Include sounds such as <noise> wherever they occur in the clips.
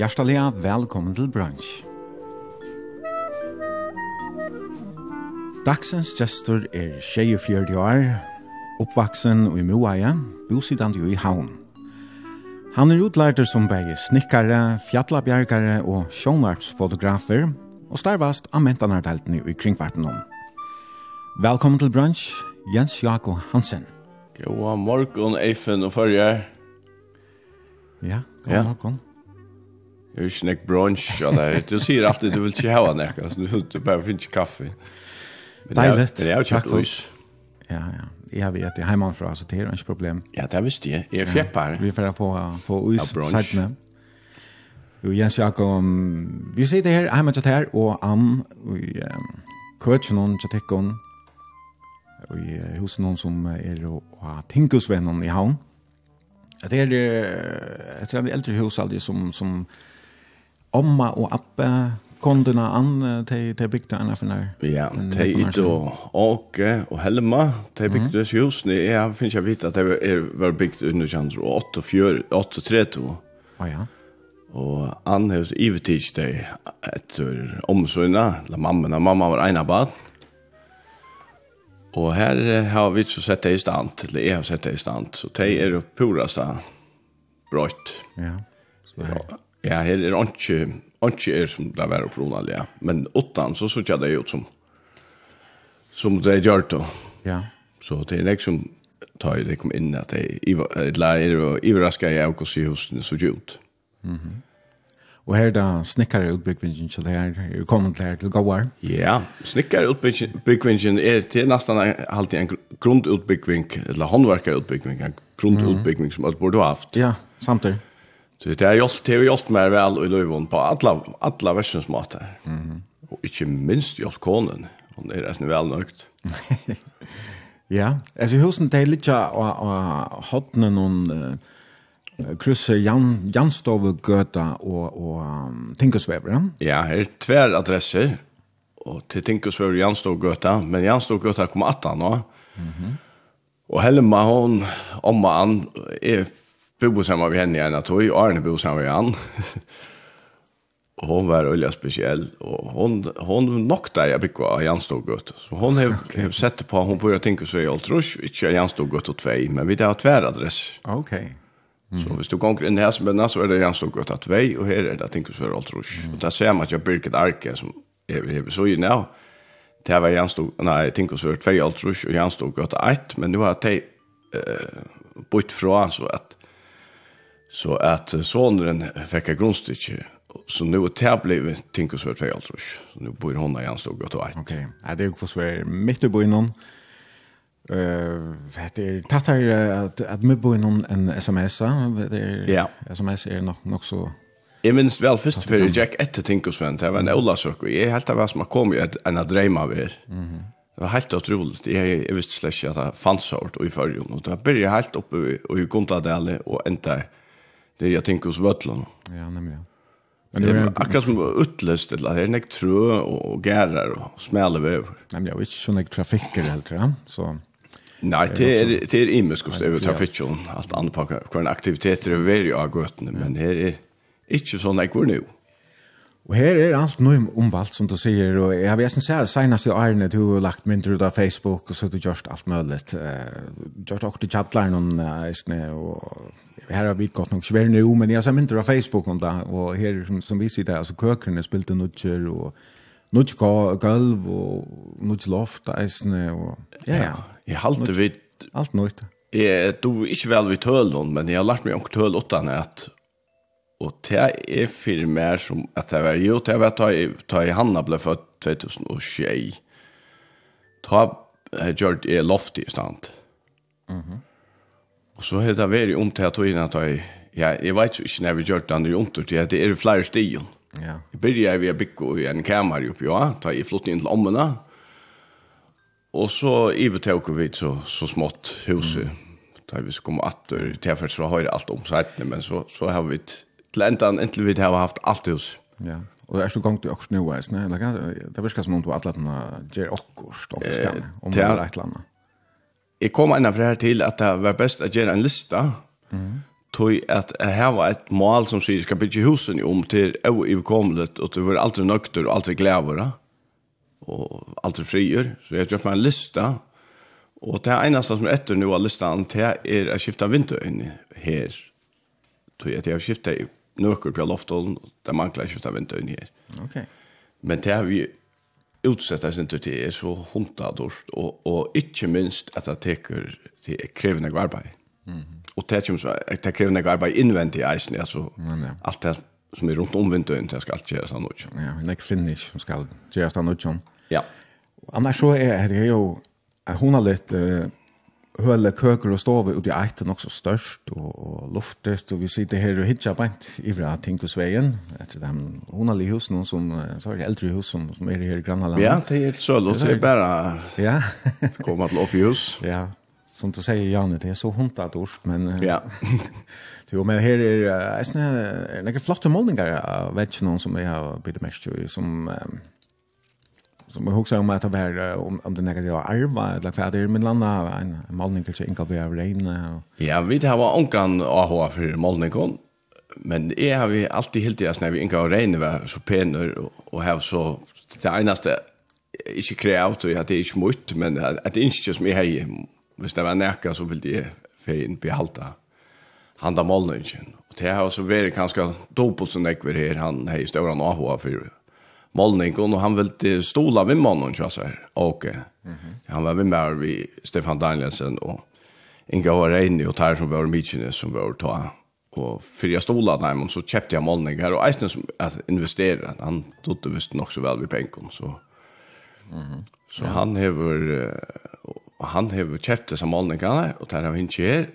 Hjertelig velkommen til Brunch. Dagsens gestor er 24 år, oppvaksen i Moaia, bosidant jo i Havn. Han er utlærter som begge snikkare, fjallabjergare og sjånartsfotografer, og starvast av mentanardeltene i kringkvarten om. Velkommen til Brunch, Jens Jakob Hansen. God morgen, Eifen og Førjer. Ja, god morgen. Ja. Jag vill snack brunch eller du ser alltid du vill inte ha näck alltså du du bara finns kaffe. Dejligt. Det är ju chackfus. Ja ja. Jag har vet det hemma från så det är inget problem. Ja, det visste jag. Jag fjäppar. Vi får få få us sidan. Jo, Jens Jakob, vi ser det här hemma till här och Ann och coachen hon till teckon och hos noen som er og har tinkusvennen i havn. Det er, är ett av de eldre hus aldri som, som omma og appe konduna an te til bygda anna finnar. Ja, te ito Åke og Helma, te bygda mm. husni, jeg finnes jeg vite at det er, var bygd under kjandr og 8-3-2. Å ja. Og Ann hos ivetid te etter omsorgna, la mamma, mamma var ena bad. Og her har vi så sett det i stand, eller jeg har sett det i stand, så te er purasta brøyt. Ja, så her. Ja. Ja, her er ikke, ikke er som det var oppronelig, ja. Men åttan, så så jeg det ut som, som det er gjort. Ja. Så det er liksom, tar ju det kom in att det er och överraska jag och se hur det såg ut. Mhm. her och här då snickare til det her, ju kommet till her til Gawar. Ja, snickare utbyggvingen är till nästan alltid en grundutbyggving eller handverkare utbyggving, en grundutbyggving som alt burde ha haft. Ja, samtidig. Så det har hjulpet, det har hjulpet meg vel i løven på alla, alla versens måter. Mm -hmm. Og ikke minst hjulpet konen. Hun er nesten vel nøgt. <laughs> ja, altså husen det er litt av hodne noen uh, krysse Jan, Janstove, Gøta og, og um, Tinkersvever. Ja? ja, her er tver adresser. Og til Tinkersvever Janstov Gøta. Men Janstov Gøta kommer 18 nå. Mm och Og Helma, hon, omma han, er bo sammen med henne igjen at hun, Arne bo sammen med han. og hon var olja speciell och hon hon nokta jeg bygga av Jan Storgött. Så hon har har sett på hon börjar tänka så är jag ikke inte Jan Storgött och två men vi har tvär adress. Ok. Mm. Så hvis du går inn her som er så er det Jan Storgøtt at vei, og her er det Tinkus for Altrush. Mm. Og der ser man at jeg Birgit Arke, som er, er så i nå, det var Jan Storgøtt, nei, Tinkus for 2 Altrush og Jan Storgøtt 1, men nu har jeg uh, bytt fra så at Så at sonen fikk et grunnstykke, så nu det blev tänkas för två tror jag. Nu bor hun där jag stod och tog ett. Okej. Ja, det är ju för svär mitt i byn någon. Eh, det är tattar at, at vi bor innom en SMS det är ja. SMS er nok, nok så Jeg minns vel først før jeg gikk etter Tinkosvenn, det var en Olasøk, og jeg helt av hva som kom jo en av dreima meg ved. Det var helt utroligt. Jeg, jeg visste slett ikke at det fanns hårdt i førjen, og det var bare helt oppe i Gondadale og enda her Det är jag tänker hos Vötland. Ja, nämligen. men. Men det är akkurat som utlöst eller det näck trö och gärar och smäller över. Nej men jag vet inte så näck trafiker helt ja. Så Nej, det är det är immers kost över trafiken allt anpacka kvar aktiviteter över i gatan men det är inte sån näck går nu. Og her er alt noe omvalgt, som du sier, og jeg har vært sett senest i årene du har lagt mindre ut av Facebook, og så har du gjort alt mulig. Uh, gjort også til chatler noen, uh, og her har vi gått nok svært nå, men jeg har sett mindre av Facebook om det, og her, som, som vi sier det, altså køkerne spilte nødger, og nødger gulv, og nødger loft, eisene, og ja, ja. Jeg halte vidt... Alt nøyte. Jeg, du er ikke vel vidt hølen, men jeg har lært meg om hølen utan at Og det er for mer som at det var, jo, det var ta i Hanna ble født 2021. Ta har gjort jeg loft i stand. Mm -hmm. Og så har det vært om til at jeg at jeg, ja, jeg vet ikke når vi gjør det andre ondt, til at det er flere stigen. Ja. Jeg begynner ved å bygge en kamer oppi, ja, ta i flott inn til ommene. Og så ivetøk vi så, så smått huset. Mm. Da vi kommer atter, til jeg først har høyre alt om seg, men så, så har vi til ändan inntil vi har haft alt hus. Ja. Och det är så gångt också nu vis, nej, det verkar som om du atlet tna ger och stopp om det är ett land. Jeg kom ända för här till att det var best att göra en lista. Mm. Tog at jeg har et mål som sier skal bygge husen om til å till og til å være alltid nøkter og alltid glæver og alltid frier. Så jeg har gjort meg en lista Og det eneste som er etter nå av listan, det er å skifte vinduene her. Så jeg har skiftet nøkker på loftet, det mangler ikke av vinter inn her. Ok. Men det har vi utsett oss inte til er så hundra dårst, og, og inte minst at det teker til er krevende arbeid. Mm Och Og det kommer så, det krevende arbeid innvendig eisen, altså mm, ja. allt det som är rundt om vintern det skal alt göras av. Ja, en ek finish som skal gjøres av noe. Ja. Annars så er det jo, hun har litt, uh, høle køker og stove ut i eit er så størst og, og luftet, og vi sitter her og hittar bænt i fra Tinkusveien, etter de hus husene som, så er det eldre hus som, som er her i Grannaland. Ja, det är helt låt og det bara. ja. <laughs> Komma till upp i hus. Ja, som du säger Janne det är så hundat ord men ja. <laughs> jo men här är det är några flotta målningar vet inte någon som jag har bitte mest ju som som jag också om att det var om, om det negativa arva eller vad det är men landa en, en målning kanske inga blir av regn Ja, vi har onkan AH för målningen men är har vi alltid helt jag när vi inga av regn var så penor och, och här så det enaste inte kreavt och jag det är smutt men att det inte som jag hej hvis det var näka så vill det fein behalta handa målningen. Och det har så varit kanske dubbelt som näkver här han hej stora AH för målningen och han ville stola vid mannen tror jag så här. Och mm -hmm. han var med mig Stefan Danielsen och Inga var inne och tar som var mycket som var ta och för jag stola där så köpte jag målningar och Eisen som att investera han trodde visst nog så väl vid penken så Mm -hmm. Så ja. han hever han hever kjøpt disse målningene, og och tar han ikke her,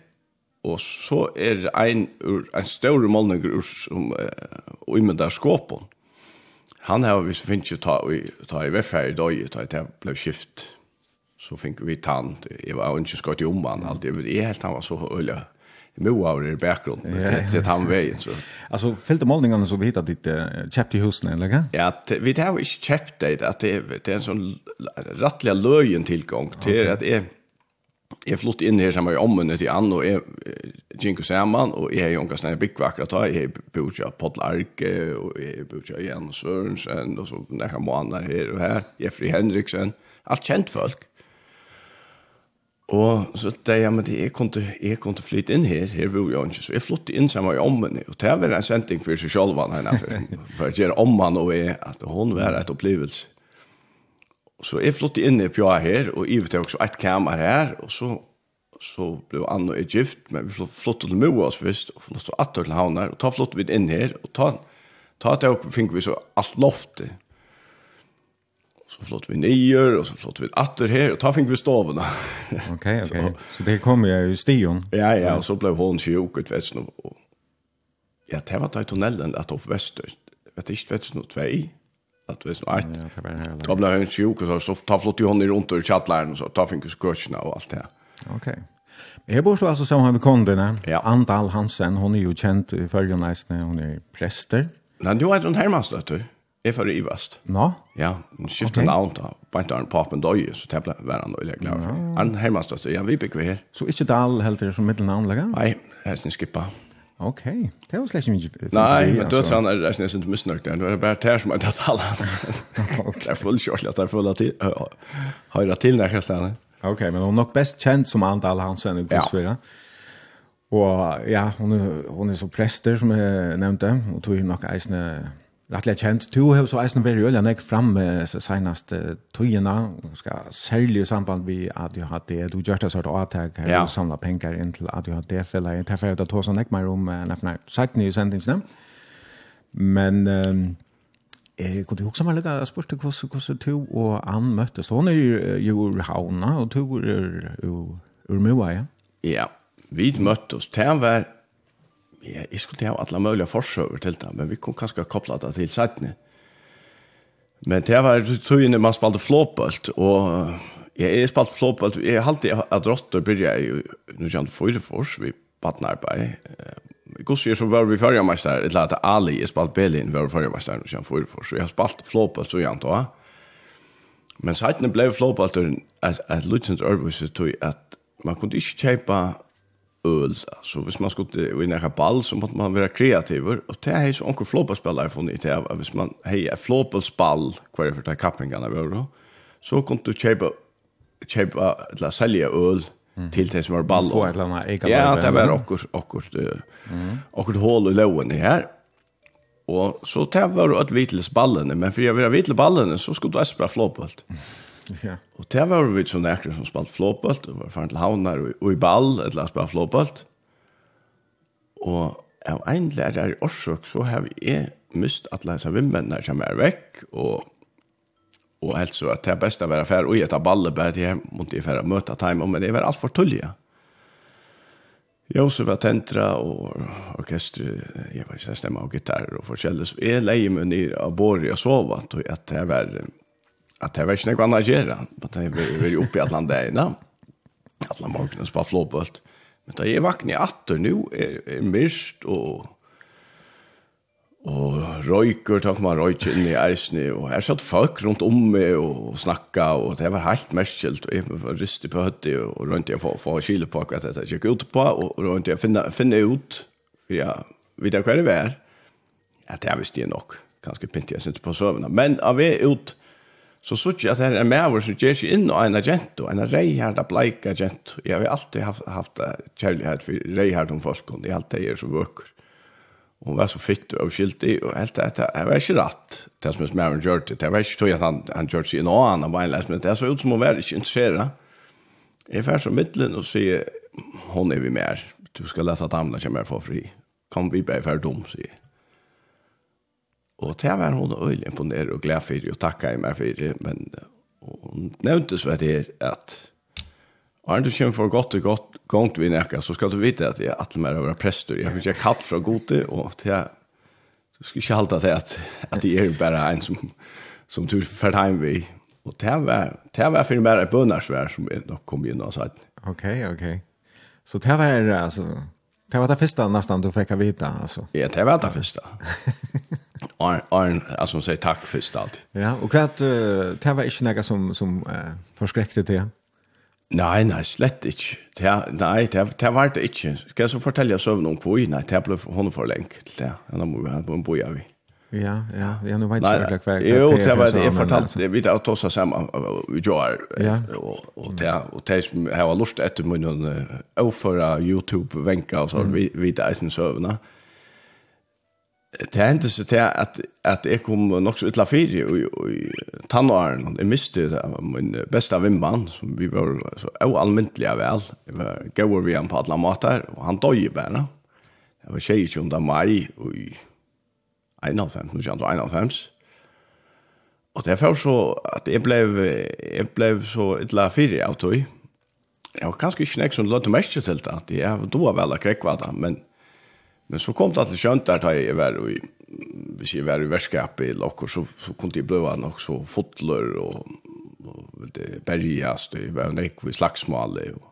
og så er en, en større målninger som uh, umyndar skåpen, Han har vi finnes jo ta i ta i varför i dag, ta det ble skift. Så fikk vi tant. jeg var ikke skott i omman alltid. Det är helt han var så öliga. Moa i bakgrunnen, det till han veien. så. Altså, fällde målningene så vi hittade ditt käppt i husen eller hva? Ja, vi har har ikke käppt det at det er en sånn rattelig løyen tilgang til at det är jeg flott inn her sammen med ommen til Ann, og jeg gikk sammen, og jeg er jo omkast nær bygg akkurat da, jeg bor ikke av Podlarke, og jeg bor ikke av Jan Sørensen, og så nærmere måneder her og her, Jeffrey Henriksen, alt kjent folk. Og så det jeg, men jeg kunne, jeg kunne flytte inn her, her bor jeg ikke, så jeg flott inn sammen med ommen, og det var en sending for seg selv, for å gjøre ommen og jeg, at hun var et opplevelse så jeg flyttet inn i Pia her, og Ivet vet også et kamer her, og så, så ble Anne og jeg gift, men vi flyttet til Moas først, og flyttet atter til Havner, og ta flyttet vi inn her, og ta, ta det og fikk vi så alt loftet. Så flyttet vi nyer, og så flyttet vi atter her, og ta fikk vi stovene. <laughs> ok, ok. så, så det kom jeg i stion? Ja, ja, og så ble hun sjuk, ut, vet du, og ja, det var da i tunnelen, at opp vest, vet du ikke, vet du, att vi snart. Då blev han sjuk och så ta flott ju hon i runt ur chattlaren och så ta finkus kurserna och allt det. Okej. Okay. Jag bor så alltså samman med konderna. Ja. Antal Hansen, hon är ju känd i följan nästan, hon är präster. Nej, du är den Hermansdötter. Är för Ivast. Nå? Ja, hon skiftar okay. namn då. Bara inte en Papen Døye, så tävla varann och jag glad för. Arn Hermansdötter, ja, vi bygger här. Så inte Dal helt som mittelnamn lägga? Nej, hästen skippa. Okej, det var släkt mycket. Nej, men då tror han att det inte missnöjd där. Det är bara tär som att det har lands. Det är full short, det är fulla till. höra till när jag stannar. Okej, men hon är nog bäst känd som Andal Hansen i Gudsfyra. Och ja, hon är, hon är så präster som jag nämnde och tog ju nog eisne rettelig kjent. Du har så eisen vært i øyne jeg fremme senest togene, skal særlig i samband med at du har det, du gjør det sånn avtak her, du samler penger inn til at du har det for jeg tar treffer det to sånn ikke mer om, nefnne, sagt nye sendingsene. Men jeg kunne huske meg litt, jeg spørste hvordan, hvordan du og Ann møttes. Hun er jo ur havna, og du er ur, ur Mua, ja? Ja, vi møttes. Det var Ja, jeg skulle ha alle mulige forsøver til det, men vi kunne kanskje koppla det til sættene. Men det var tøyene man spalte flåpølt, og jeg, jeg spalte flåpølt, jeg har alltid at Rotter jeg jo, nu kjent Fyrefors, vi badnarbeid. Gossi er så var vi førjameister, eller at Ali, jeg spalte Belin, var førjameister, nu kjent Fyrefors, så jeg har spalt flåpølt så gjerne da. Men sættene ble flåpølt, at Lutzens Ørvise tøy at man kunde ikke kjøpe öl alltså hvis man skulle i en ball så måste man vara kreativ och det är så onkel flopperspelare från IT hvis man har en flopperspall kvar för ta kappingarna vi då så kan du köpa köpa eller sälja öl mm. till det som var ball få ett annat eka ja det var också också mm. också hål i lågen här och så tar var att vitles ballen men för jag vill vitles ballen så skulle du spela flopboll mm. Ja. Og det var vi sånne ekker som spalt flåpalt, og var faren til havnar og, og i ball, et eller annet spalt flåpalt. Og av en lærer i årsøk, så har vi er mist at lærer seg vimmennene som er vekk, og, og helt så at det er best å være færre, og jeg tar ballet bare til jeg måtte jeg færre møte time, men det var alt for tullige. Josef var tentra og orkestret, jeg var ikke stemmer og gitar og forskjellig, så jeg leier meg ned av båret og sovet, og at det var at det var ikke noe annet å gjøre, at jeg var oppe i alle dagene, alle morgenen som var flåbølt. Men da jeg vakner i atter nå, er, er mist og og røyker, takk man røyker inn i eisene, og jeg satt folk rundt om meg og snakka, og det var helt merskilt, og jeg var ristig på høtti, og rundt jeg får, få kile på hva dette. Gikk ut på, og rundt jeg finne, finne ut, for jeg vet hva det var, at det visste jeg nok, ganske pyntig, jeg synes på søvnene, men av jeg ut, så såg jag att det här är mer som ger sig in och en agent och en rejhärda bleika agent. Jag har alltid haft, haft kärlighet för rejhärda om folk och det är alltid er så vöker. Hon var så fitt och skyldig och helt det här var inte rätt. Det som är mer än gjort det. Det var inte så att han, han gör sig in och annan bara en Men det såg ut som hon var inte intresserad. Jag är som mitten och säger hon är vi mer. Du ska läsa att andra kommer få fri. Kom vi bara för dom, säger jag. Og det var hun øyelig imponeret og glad for, og takket jeg meg for, men hun nevnte så det at Arne, du kommer for godt og godt gongt vi nekka, så skal du vite at jeg atle meg å være prester. Jeg finner ikke kalt fra gode, og til du skal ikke halte til at, at jeg er bare en som, som du fært heim vi. Og det var, det var for meg et bønarsvær som jeg nok kom inn og sa. Ok, ok. Så det var, altså, det var det første nesten du fikk vite, altså. Ja, det var det første. <laughs> Arn alltså säger tack för allt. Ja, och kvart det var inte något som som uh, förskräckte det. Nej, nej, slett inte. Det, nej, det, det var det inte. Ska jag så fortälja søvn om kvoi? Nei, det ble hon for lenk til det. Han må ha på en boja. Ja, ja, ja, nu vet jag inte vad Jo, det var det jag fortalt, det vi jag att oss samma vi gör och och det och det som har lust efter munnen överföra Youtube vänka och så vi vi vid isen sövna. Mm det hendte seg til at, at jeg kom nok så utla fire i, i tannåren. Jeg miste det, min beste vimman, som vi var så oalmyntelige vel. Jeg var gøyver vi han på alle måter, og han døg bare. Jeg var 22. mai i 91, 1991. Og det var så at jeg ble, jeg ble så utla fire av tog. Jeg var kanskje ikke nek som løte mest til det, at jeg var vel av krekva da, men Men så kom det att skjønt der, da jeg var i hvis jeg var i värskap i lokker, så, så kunde det bløve nok så fotler og, og det bergast det var en ekve slagsmål Og,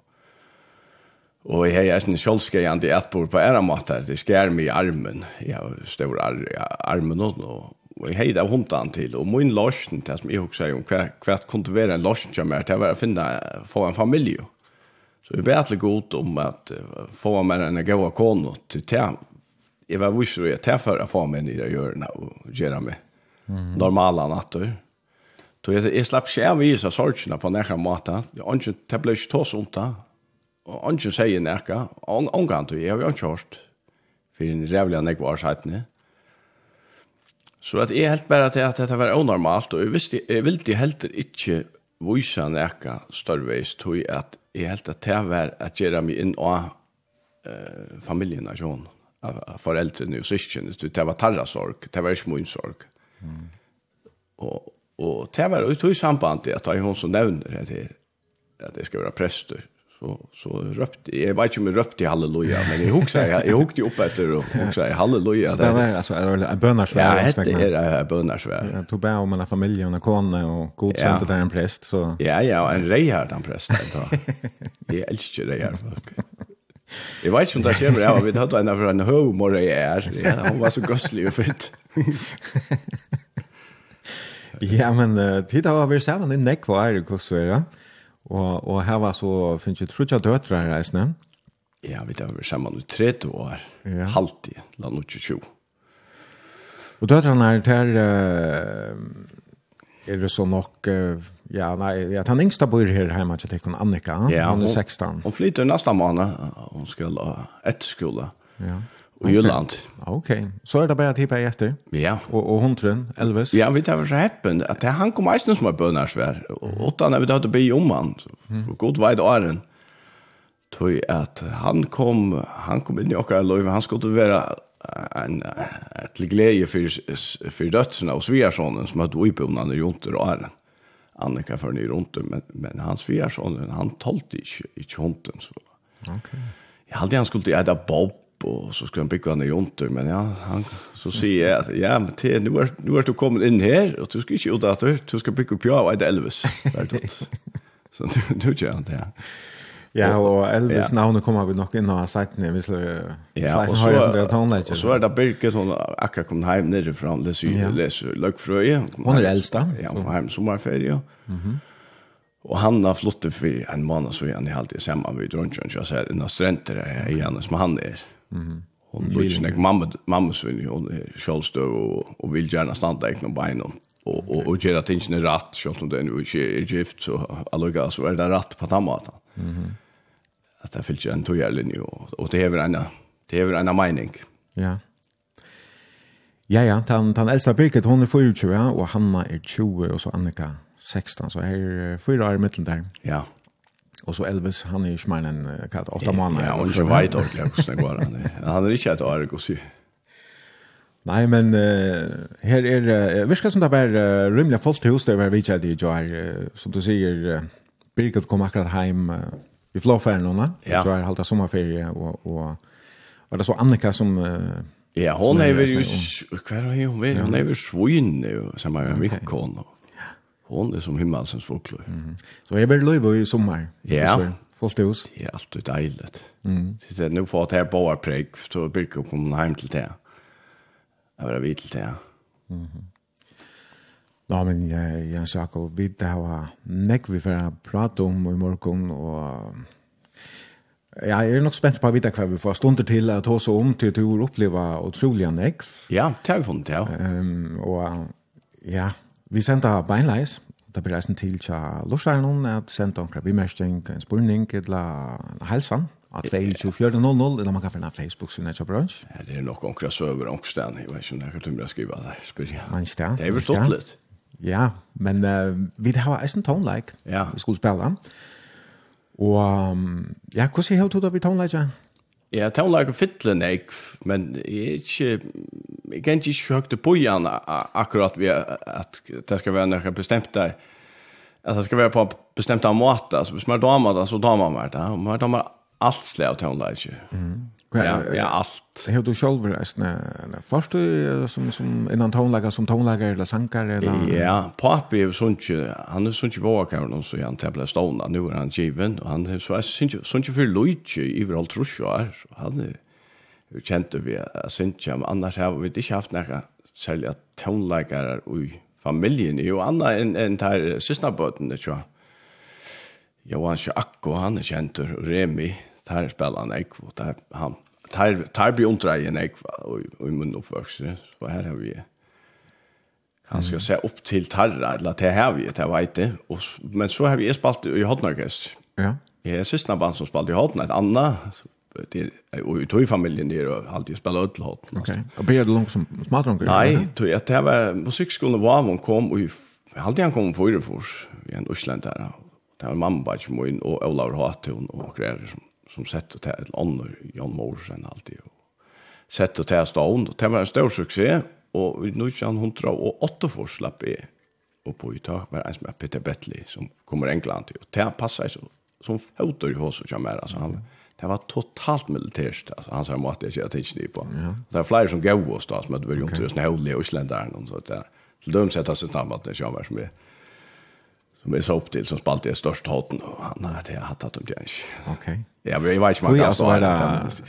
og jeg har en skjolskejande etbord på ære måte. Det skjer meg i armen. jeg har stor ar armen og och och jag hejde hundene til, og min løsning, det som jeg også sier om hva, hva kunne være en løsning til meg, det var å finne, få en familj. Så vi ber till god om at uh, få med en gode kone til te. Jeg var viss og jeg te för att få med nya görna og gjøre med mm. normale natter. Så jeg, jeg slapp ikke av vise sorgene på nära mata. Jag har inte tablet tos unta. Och anke säger näka. Ångan til, jeg har jo ikke hørt. For en jävla näck var sajtne. Så at jeg helt bare til at dette var unormalt, og jeg visste, jeg ville helt ikke vise nekka størrevis til at jeg helt at det var at gjøre meg inn og eh, familien av sånn, av, foreldrene og søskjene. Det var tarra sorg, det var ikke min sorg. Mm. Og, og det var ut i samband at at er hun som nevner det her, at jeg skal være prester så så röpte jag vet inte om jag röpte halleluja men jag huxar jag jag hukte upp efter och huxar halleluja så det var alltså en bönarsvär ja det är en bönarsvär jag tog bara om en familj och en kone och god ja. där en präst så ja ja en rejäl den prästen då jag älskar rejäl folk Jeg vet ikke om det kommer, ja, vi hadde en av en humor jeg er. Ja, hun var så gøstlig og fint. <laughs> ja, men uh, tid har vi sammen i nekva er det kosver, ja. Og, og her var så, finnes jeg trutja døtre her reisende. Ja, vi tar over sammen ut 30 år, ja. halvtid, la nå 22. Og døtrene her, der er det så nok, ja, nei, ja, han yngsta bor her hjemme til Tekon Annika, ja, hun er 16. Hun flyter nästa måned, hun skal etter skole. Ja i. Jylland. Okej, okay. så er det bare tippa efter. Ja. Og, og hundren, Elvis. Ja, vi tar så heppen, at han kom eisen som er bønarsvær. Og åttan er vi tatt å be om han, og god vei åren. Tøy at han kom, han kom inn i okkar løyve, han skulle være en, til glede for, for dødsene og svigersonen som hadde oppbundet i jonter og åren. Annika för ny runt men men hans svigerson han tolte inte i hunden. så. Okej. Okay. Jag hade han skulle äta bob och så skulle han bygga ner jonter men ja han så säger jag att ja men te, nu är nu är du kommit in här och du ska inte ut att du ska bygga upp jag och Elvis så du du gör han det Ja, Ja, og Elvis ja. navnet kommer vi nok inn og har sagt ned, hvis det er ja, og så, og så er det Birgit, hun har akkurat kommet hjem nede fra han leser, ja. leser Løgfrøye. Hun, hun er eldst da. Ja, hun har hjem sommerferie. Mm -hmm. Og han har flottet for en måned, så han er alltid sammen med Drunchen, så jeg ser en av strenter er i han men han er. Mhm. Hon blir nek mamma mamma svin hon självstö och och vill gärna stanna egna ben och och och, och göra tingen rätt så som den och är gift så alltså så är det rätt på tamma. Mhm. Att det finns ju en tojallinje och och det är väl en det är väl en mening. Ja. Ja, ja, han han eldste Birgit, hon er 24, og Hanna er 20, og så Annika 16, så her er fyra år i mittelen der. Ja. Och så Elvis, han är ju smärn en kallt åtta månader. Ja, och inte vet ordentligt hur det går. Han är inte ett år att se. Nej, men uh, här är uh, virkar som det var uh, rymliga fullt hus där vi kände ju jag, uh, som du säger, uh, Birgit kom akkurat hem uh, i flåfärden, ja. jag har halta sommarferie och, och var det så Annika som... Uh, ja, hon är väl ju, kvar har hon varit, hon är väl svinn nu, som är en vikon. Okay. Hon är som himmelsens fågel. Mm. Så är väl löv i sommar. Ja. Fullt hos. Det är alltid dejligt. Mm. Så nu får det här bara präg så brukar jag komma hem till det. Jag vill vid till det. Mm. Ja, men jag, jag sa att vi det har näck vi för att prata om i morgon och Ja, jeg er nok spent på å vite hva vi får stunder til å ta oss om til å oppleve utrolig nekv. Ja, det har vi funnet, ja. Um, og ja, Vi sender beinleis, Da blir reisen til tja Lorsleiren at senda omkra bimersting, en spurning, eller helsan, at 24.00, eller man kan finne Facebook-synet tja brunch. Ja, det er nok omkra søver omkstein, jeg vet ikke om jeg kan tumra skriva det, spyr jeg. Man stær. Det er vel stått litt. Ja, men uh, vi har eisen tone-like, ja. vi skulle spela. Og um, ja, hvordan er det du da vi tone-like? Ja, det var ikke fytle nek, men jeg er ikke, jeg kan ikke høyte på igjen akkurat ved at det skal være noe bestemt der, at det skal være på bestemt av måte, altså hvis man damer det, så damer man det, og man damer allt slag av tonelage. Mm. Ja, ja, allt. Hur du själv är snä först du som som innan tonelager som tonelager eller sankar eller Ja, pappa är sånt ju han är sånt ju var kan någon så han tävlar stona nu är han given och han är så sånt ju sånt ju för Luigi i väl trus han är kjent vi sånt ju annars har vi inte haft några sälja tonelager i familjen ju andra än en där sista det tror jag. Johan Sjakko, han er kjentur, Remi, tar spelar han ekv och der, han tar tar blir undrar i og i mun uppväxt så her har vi han ska se upp till tarra eller till här vi det vet det och men så har vi spalt i hotnarkest ja Jeg er siste band som spalte i Håten, et annet, det och i tog familjen där och alltid spela öll hot. Okej. Og Och blev det långt som smartronker? Nej, tog jag det var musikskolan var hon kom och hade han kom för i Fors i en Island där. Det var mamma bara kom in och Olav Hatton och grejer som som sett och till en annor Jan Morsen alltid och sett och till stånd och det var en stor succé och i nutjan hon tror och åtta får slapp i och på uttag var en som är Peter Bettley som kommer England till och det passar så som fotor i hos och kommer alltså han det var totalt militärt alltså han sa måste jag tänka inte på det är flyger som går oss då som att vi inte just nu håller Island där så att till dem sätta sig snabbt att det kommer som är som är så upp till som spalt är störst hoten och han har det hatt att de inte. Okej. Ja, vi vet inte man kan så.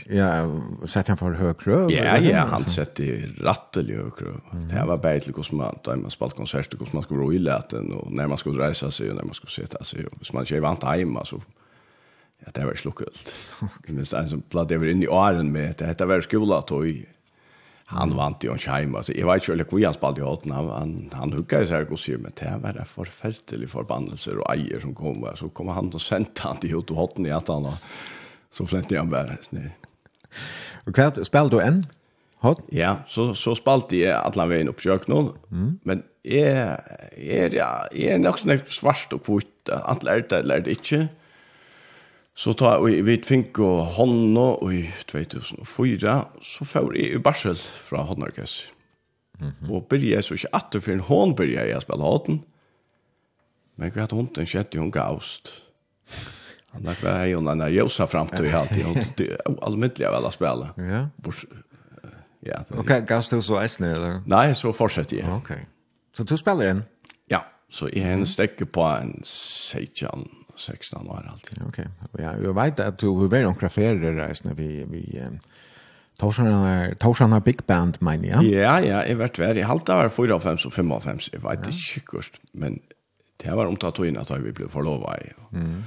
Ja, sett han för högrö. Ja, ja, han sett i rattel högrö. Det här var bättre hur man då man spalt konsert och man skulle ro i läten och när man skulle resa sig och när man skulle sitta sig och man kör vant hemma så ja, det var slukkelt. <laughs> Men en så platt över in i åren med det heter var skola tog han vant ju en scheim Altså, jag vet ikke eller hur han spalte i hånden. han han, han huggade seg og sier, men med det var det förfärlig förbannelse och eier som kom så kom han och sendte han till åt hånden i at han så flente han bare. nej Och kvart spelade du enn? hot? Ja, så så spalte jag alla vägen upp nå. Mm. Men är är ja, är nog sånn svart och kvitt. Alla är det eller inte. Så ta vi vi fink og hånda og i 2004 så får jeg i Barsel fra håndarkes. Mm -hmm. Og byrja så ikke atter for en hånd byrja jeg spela hånden. Men hva hatt hånden skjedd i hun gaust. Han lagt hva og han er jøsa fram til i halvtid. Hun er allmyndelig vel å spela. Ja. Bors, ja ok, gaust du så eisne eller? Nei, så fortsetter jeg. Ok. Så du spiller en? Ja, så jeg en stekker på en seitjan 16 år alltid. Okej. Okay. Ja, jag vet att du har varit några ferier när vi vi Torsan Torsan Big Band men ja. Ja, ja, jag vart väl Jag halta var 4 5 och 5 5. Jag vet inte kust, men det var omtatt in att vi blev förlova i. Mm.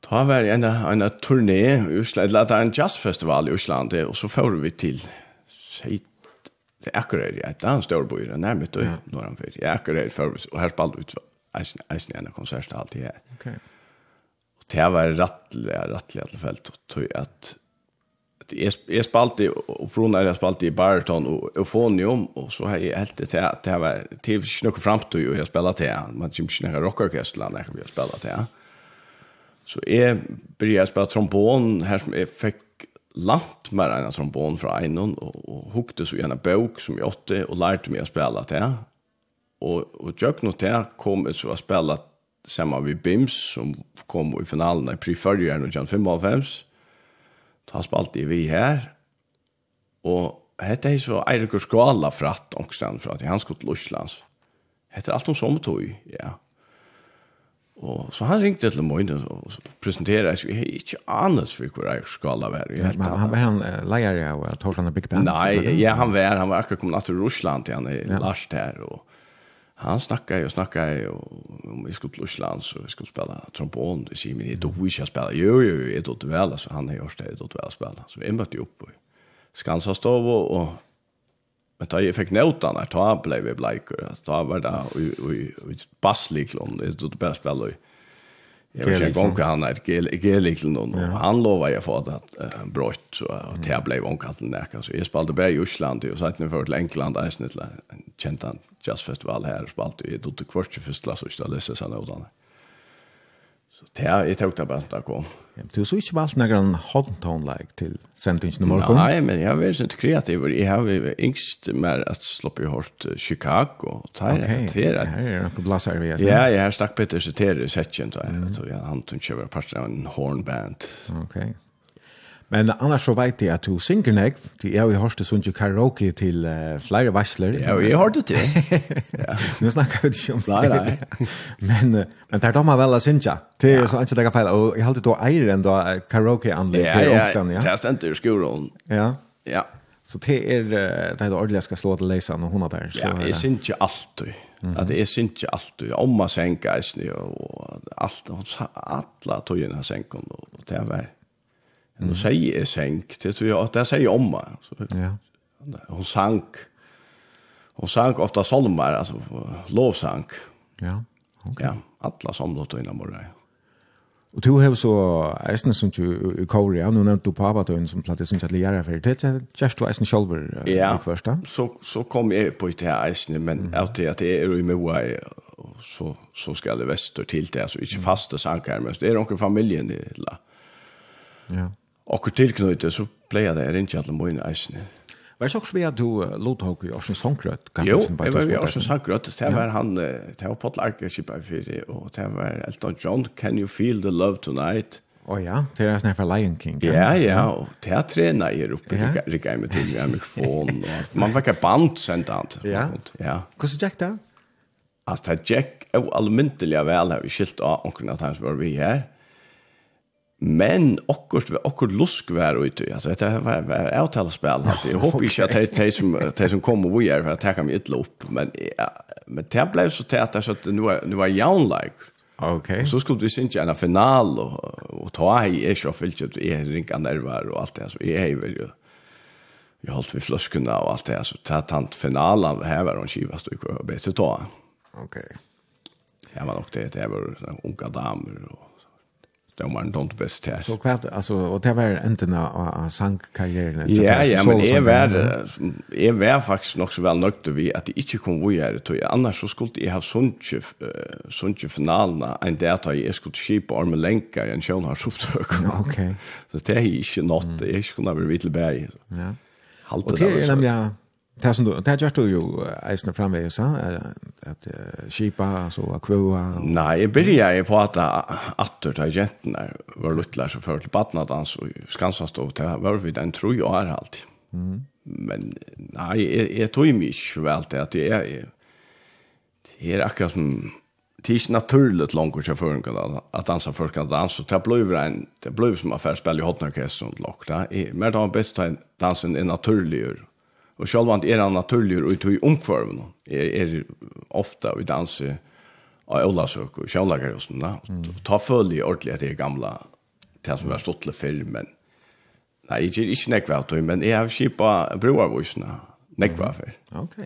Ta var en en turné i Island, lata en jazz festival i Island och så får vi till säg det är akkurat det är en stor by där närmare då för. Jag akkurat för och här spalt ut eisen en konsert alltid det. Okej. Og det var rattelig, rattelig at alla fall tror jag att jag jag spalt i och från jag spalt i bariton og eufonium og så har jeg helt det til at det var tv snuck fram till ju jag spelat det man som snäga rockorkester när jag spille til. Så jeg begynte å spille trombon her som jeg fikk langt mer enn trombon fra Einon og, og hukte så gjerne bøk som jeg åtte og lærte meg å spille til og og jag no der kom så å spela samma vi Bims som kom i finalen i preförjaren och Jan 5 av Ta spalt i vi her. Og hette er så Erik Skala fratt att också at han skulle til Lushlands. Hette alt om sommertøy, ja. Og så han ringte til Moine og presenterade sig hey, ikke annet for hvor jeg skal være. Jeg men, han var han leier av Torsland Big Band? Nei, ja, han var. Han var akkurat kommet til Russland, han er ja. Lars der. Og, han snackade och snackade om vi skulle till Island så vi skulle spela trombon. Det säger men det då vi ska spela. Jo jo, det då väl så han har gjort det då väl spela. Så vi mötte upp och Skansa stov och, och men då jag fick notan där då blev vi blajkor. Ta var där och och, och, och bassliklon det då bästa spela. Jag vet inte om han är gelig till någon. Han lovade jag för att han brott så att det blev omkallt där så jag spelade bara i Island och satt nu för till England där snitt där. Känt han just festival här spelade i dotter Kvartje för första klass och ställde sig sen åt Så det jag tog det bara att kom. Du så ikke valgt noen like til sentence i morgen? Nei, men jeg har vært sånn kreativ. Jeg har vært yngst mer at slopp i hårdt Chicago. Der, ok, her er noen blasser vi. Ja, jeg har snakket Peter Setter i setjen. Han tog ikke over av en hornband. Ok, ok. Men annars så vet jeg at du synger nek, til jeg har hørt det sånn karaoke til uh, flere varsler. Ja, jeg har det til. <laughs> Nå snakker vi ikke om flere. men, men det er da man vel å synge. Det er sånn ikke det er feil. Og jeg har alltid da eier enn da karaoke-anlegg ja, i Åkstland. Ja, Ja, det er stendt ur skolen. Ja. Ja. Så det er det er ordentlig jeg skal slå til leisen og hun er der. Ja, jeg synger ikke alltid. Mm -hmm. At jeg synger ikke alltid. Om man senker, og alt, alle togene senker, og det er veldig Mm. hun sier jeg senk, det tror jeg, det sier om meg. Ja. Hun sank, hun sank ofta solmer, altså lovsank. Ja, ok. Ja, alle som og innan morgen. Og du har så eisen som du i Kåre, ja, nå nevnte du pappa då som platt, jeg synes at lærer for det, det er du eisen selv ja. i først så, så kom jeg på det her eisen, men mm. av det at jeg er i Moa, så, så skal jeg vester til det, altså ikke faste sanker, men det er noen familien i det, Ja akkur tilknøyte, så pleier det rinja alle mine eisene. Var det så vi at du lot hok i Orsen Sankrøt? Jo, jeg var i Orsen Sankrøt. Det var han, det var Paul Arkeskip av fire, og det var Elton John, Can You Feel the Love Tonight? Å oh, ja, det er sånn for Lion King. Ja, ja, og det er trena i Europa, ja. rikker jeg meg til med mikrofon. Og, man fikk et band sendt han. Ja, ja. hvordan gikk det? Altså, det gikk jo almyndelig vel, har vi skilt av omkring at han var vi her. Ja Men akkurat akkurat lusk var ute. Alltså det var var avtalas spel Jag hoppas <laughs> inte att det det som det som kommer vi är för att ta mig illa upp men ja, men det blev så tätt så att nu var nu var jag like. Okej. Så skulle vi synge en final och, och ta i är så fyllt ut är ringa nerver och allt det så är ju ju. Jag hållt vi flaskorna och allt det så ta tant finalen här var de skivast och bättre ta. Okej. Ja, men också det, det var unga damer och de var inte bäst här. Så kvart alltså och det var änden av sankkarriären. Ja, ja, men är värd är värd faktiskt nog så väl nökt vi att det inte kom vi är det annars så skulle jag ha sånt sånt finalerna en där att jag skulle skipa armen länkar en sjön har så Okej. Så det är inte något, jag skulle vara vill berg. Ja. Halt det. Och det är nämligen Det som du, det gjør du jo eisene framvegis, at kipa, altså kvua. Nei, jeg begynner jeg på at atter til jentene var luttler som fører til badnadans og skansast og til var vi den tro jo er alltid. Men nei, jeg, jeg tog meg ikke vel til at jeg er, det er akkurat som, det er ikke naturligt langt til føringen at dansa først kan dansa, det blir en, det blir som affærspill i hotnarkest og lagt, det er mer da best dansen er naturligere Og sjølvand er han naturlig og i omkvarven. er, er ofte vi danser av Olasøk og sjølager og sånne. Ta følge ordentlig at det er gamla til som vi har stått til før, men nei, jeg er ikke nekva av tog, men jeg har kjipa broarvåsene nekva av før. Ok.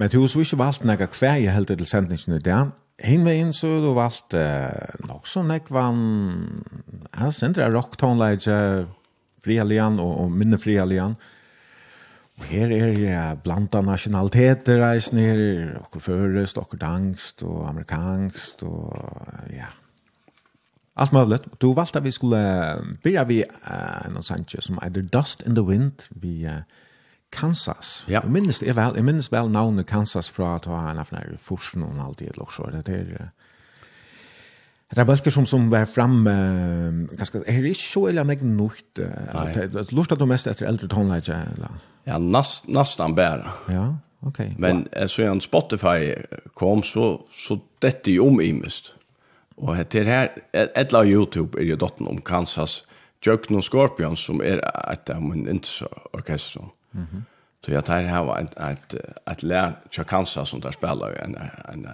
Men du har så ikke valgt nekva hver jeg heldte til sendingen i dag. Hinveien så har du valgt eh, nok så nekva jeg sender rock tonelage fri og, og minne fri Og her er ja, blanda nasjonaliteter reisen her, okker førest, okker dangst og amerikansk og ja. Alt mulig. Du valgte at vi skulle börja vi uh, en sanche som heter Dust in the Wind vi uh, Kansas. Ja. Jeg minnes, jeg vel, jeg minnes vel navnet Kansas fra at ha en av denne forsen og alt det också. Det er, uh, Det er bøsker som, som var fram, uh, ganske, er det ikke så eller annet nøyt, uh, lort at du mest etter eldre tonleidje, eller? Ja, nästan nästan bara. Ja, okej. Okay. Men wow. så en Spotify kom så så detta ju om imist. Och det här ett av Youtube är ju dotten om Kansas Jökn och Scorpions som är ett av min intersorkester. Mhm. Mm så jag tar här var ett ett ett lär till Kansas som där spelar en en en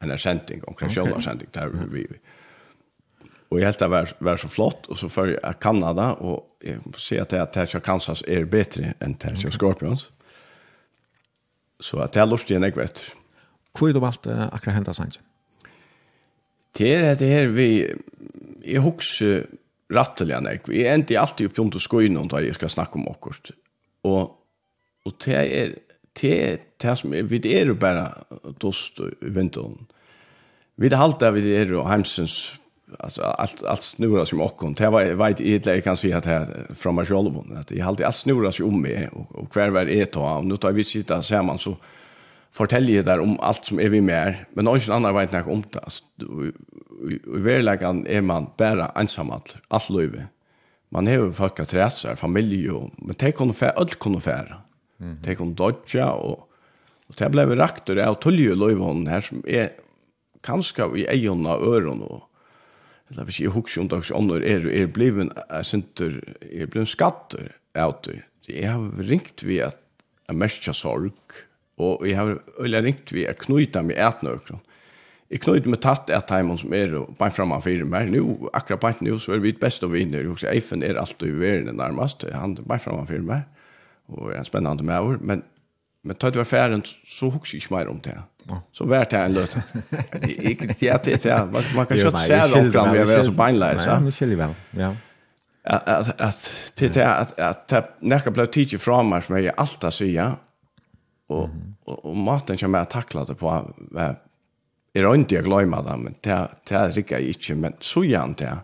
en ersättning, en sending där vi. Och jag helt var var så flott och så för Kanada och jag får se at det här Kansas er bedre enn Tertia här Scorpions. Så at det er lustig enn jeg vet. Hvor er du valgt uh, akkurat hentet sannsyn? Det er det her vi, jeg husker rattelig enn Jeg Jeg ender alltid opp om til skoene om det jeg skal snakke om akkurat. Og, og det er det, det som er, vi er jo bare dost i vinteren. Vi er alltid vi er jo heimsens alltså allt allt snurrar ju om och det var vet inte jag kan se att här från mig själv att jag alltid allt snurrar ju om mig och och kvar var det ta och nu tar vi sitta man så fortäljer jag där om allt som är vi mer men någon annan vet inte om det. Alltså i verkligheten är man bara ensam allt allt löve man har ju folk att träsa familj och men det kan för allt kan för det kan dodja och och det blev rakt och det är tullju löve hon här som är kanske i ejona öron och eller hvis jeg husker om dags ånder, er du er bliven, er synter, er bliven skatter av det. Jeg har ringt vi at jeg merker sorg, og jeg har øyla ringt vi at knyta meg et nøkron. Jeg knyta meg tatt et heimann som er, og bare framme fire mer, Nå, akkurat bare nå, så er vi best av vinner, Jeg husker, Eifen er alltid i verden nærmest, han er bare framme fire mer, og er en spennende med over, men, men tatt var færen, så husker jeg ikke mer om det. Ja Så vart <laughs> det en löt. Ikke det är det är man, kan ju se säga det fram vi är så beinlös. Ja, men skiljer väl. Ja. Att att det är att att när jag blev teacher från mig som jag alltid säger och och maten som jag tacklat det på är det inte jag glömmer det men det det rycker inte men så gärna det.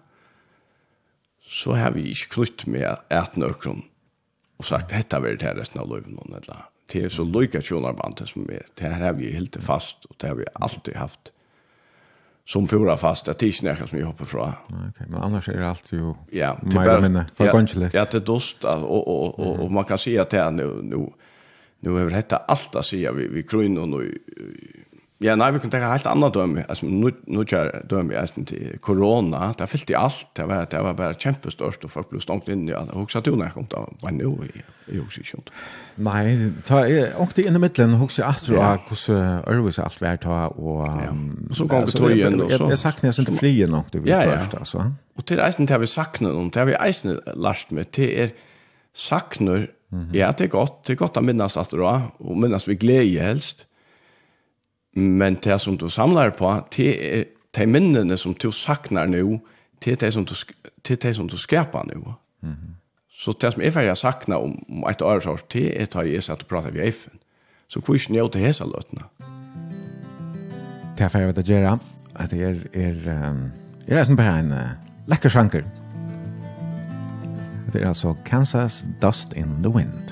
Så har vi inte klutt med att någon och sagt detta vill det resten av livet någon eller det er så lika tjonarband som er, Det her har vi helt fast och det har vi alltid haft som pura fast det er ikke nekka som vi hoppar fra. Okej, okay, men annars är det alltid ju ja, det bara minne för litt. Ja, det dost och och og, og man kan se att det är nu nu nu över detta allt att säga vi vi krön och nu Ja, nei, vi kunne tenke helt annet døme. Altså, nå nu kjær dømme jeg til korona. Det fyllt i alt. Det var, det var bare kjempestørst, og folk ble stångt inn i alt. Huksa du når jeg kom da? Hva nå? Jeg i, ikke om. Nei, ta, jeg åkte inn i midtelen, huksa jeg atro av hvordan Ørvis alt vært ta, og... Ja. Og så kom vi tøyen, og så... Jeg sakner jeg sinte frie nok, du vet ja, ja. først, altså. Og til eisen til vi sakner noen, til vi eisen last med, til er sakner, ja, det er godt, det er godt å minnes at det og minnes vi glede helst, Men det som du samlar på, det er de minnene som du saknar nu, det er det som du, det er det som du skapar nu. Mm -hmm. Så det som jeg faktisk sakna om, om et år, så det er det jeg satt og prater ved FN. Så hvor ikke det jeg til løtene? Det er ferdig å gjøre at det er, er, um, er som bare en uh, lekker sjanker. Det er altså Kansas Dust in the Wind.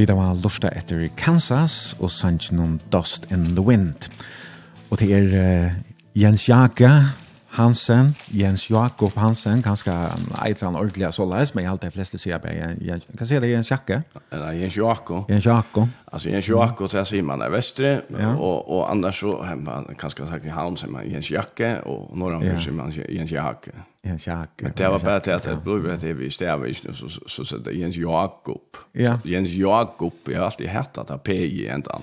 Vi da var lusta etter Kansas og sanns noen Dust in the Wind. Og det er uh, Jens Jaka Hansen, Jens Jakob Hansen, kanskje eitre han ordentlig så leis, men jeg halte de fleste sier bare Jens, hva sier det, Jens Jakke? Eller Jens Jakob. Jens Jakob. Altså Jens Jakob, det sier man er vestre, ja. og, og annars så, man, kanske sagt i havn, som man Jens Jakke, og når han ja. sier man Jens Jakke. Jens Jakke. Men det var bare til at det ble rett til vi stavvisene, så, så, så, så det Jens Jakob. Ja. Jens Jakob, jeg har alltid hett att det P i endan.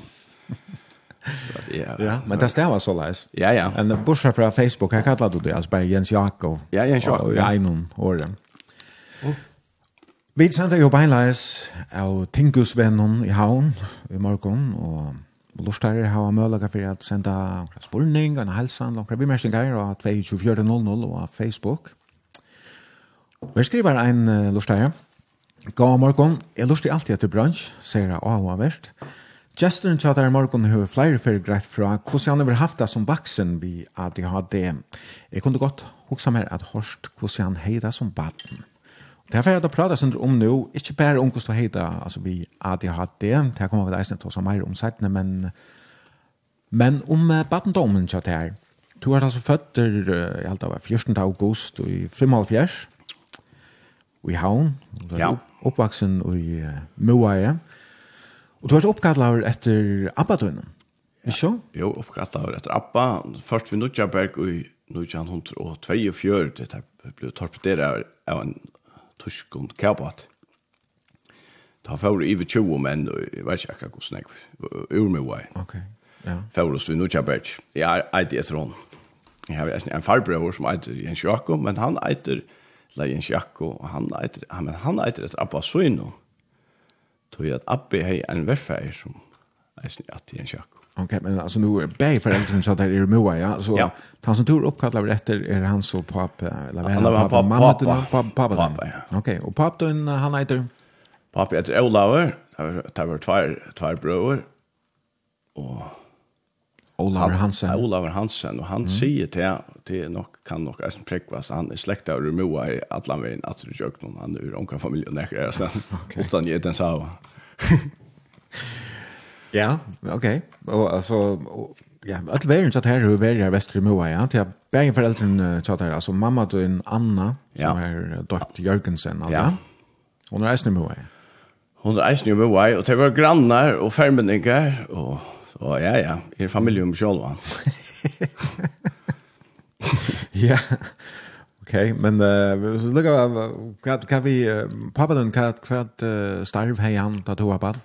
Ja, men det stämmer så läs. Ja, ja. En bursar från Facebook, jag kallar det alltså bara Jens Jakob. Ja, Jens Jakob. Ja, i innan åren. Vi sender jo beinleis av Tinkusvennen i havn i morgen, og Lorstare har mulighet for at senda spurning, en helsan, noen bimerkninger av 24.00 og Facebook. Vi skriver en uh, Lorstare. God morgen. Jeg lurer alltid etter bransj, sier jeg av og Justin chatar i morgon hur flere för greit fra hvordan han har haft det som vaksen vi ADHD. Jeg kunne godt hoksa mer at hørst hvordan han heida som baden. Derfor har jeg pratet sin om nu, ikke bare om hvordan heida altså vi ADHD, det her kommer vi eisen til å ta mer om seitene, men, men om badendommen tja der, Du er altså født, jeg halte det var 14. august i 75, i Havn, ja. oppvaksen i Moaie, Og du har oppkallet etter Abba-døgnen, ikke så? Jo, oppkallet etter Abba. Først ved Nudjaberg i 1942, det ble torpederet av en tysk og kjærbatt. Da får vi over 20 menn, og jeg vet ikke akkurat hvordan jeg ur meg. Ok, ja. Får vi ved Nudjaberg. Jeg er eide etter henne. Jeg har en farbror som eiter Jens Jakob, men han eiter Jens Jakob, og han eiter, han eiter etter Abba-søgnen tog at Abbe hei en verfer som eisen at i en sjakk. Ok, men altså nu er bäg föräldern så der er Moa, ja? Så ja. han som tur oppkallet vi efter är han så pappa, eller vad er han? Pappa, mamma, pappa, pappa, pappa, pappa, ja. Okej, och pappa han heter? Pappa heter Olaver, det var två bröder, och Olaver Hansen. Ja, Olaver Hansen, og han mm. sier til, det er nok, kan nok eisen prekvast, han er slekta og rumoa i Atlanveien, at du kjøk noen, han er unka familie og nekker, jeg sted, <laughs> okay. utan jeg den sa. ja, ok, og altså, og, ja, alt verden satt her, og verden er vestre moa, ja, til at begge foreldrene satt her, altså mamma til en Anna, som ja. er døpt Jørgensen, altså, ja. hun er eisen moa, ja. Hun er eisen rumoa, og det var grannar og fermenninger, og Og ja, ja, i er familie om selv, va? <laughs> ja, ok, men uh, så lukka, hva, hva vi, uh, pappa den, hva, hva uh, starv hei han da to arbeid?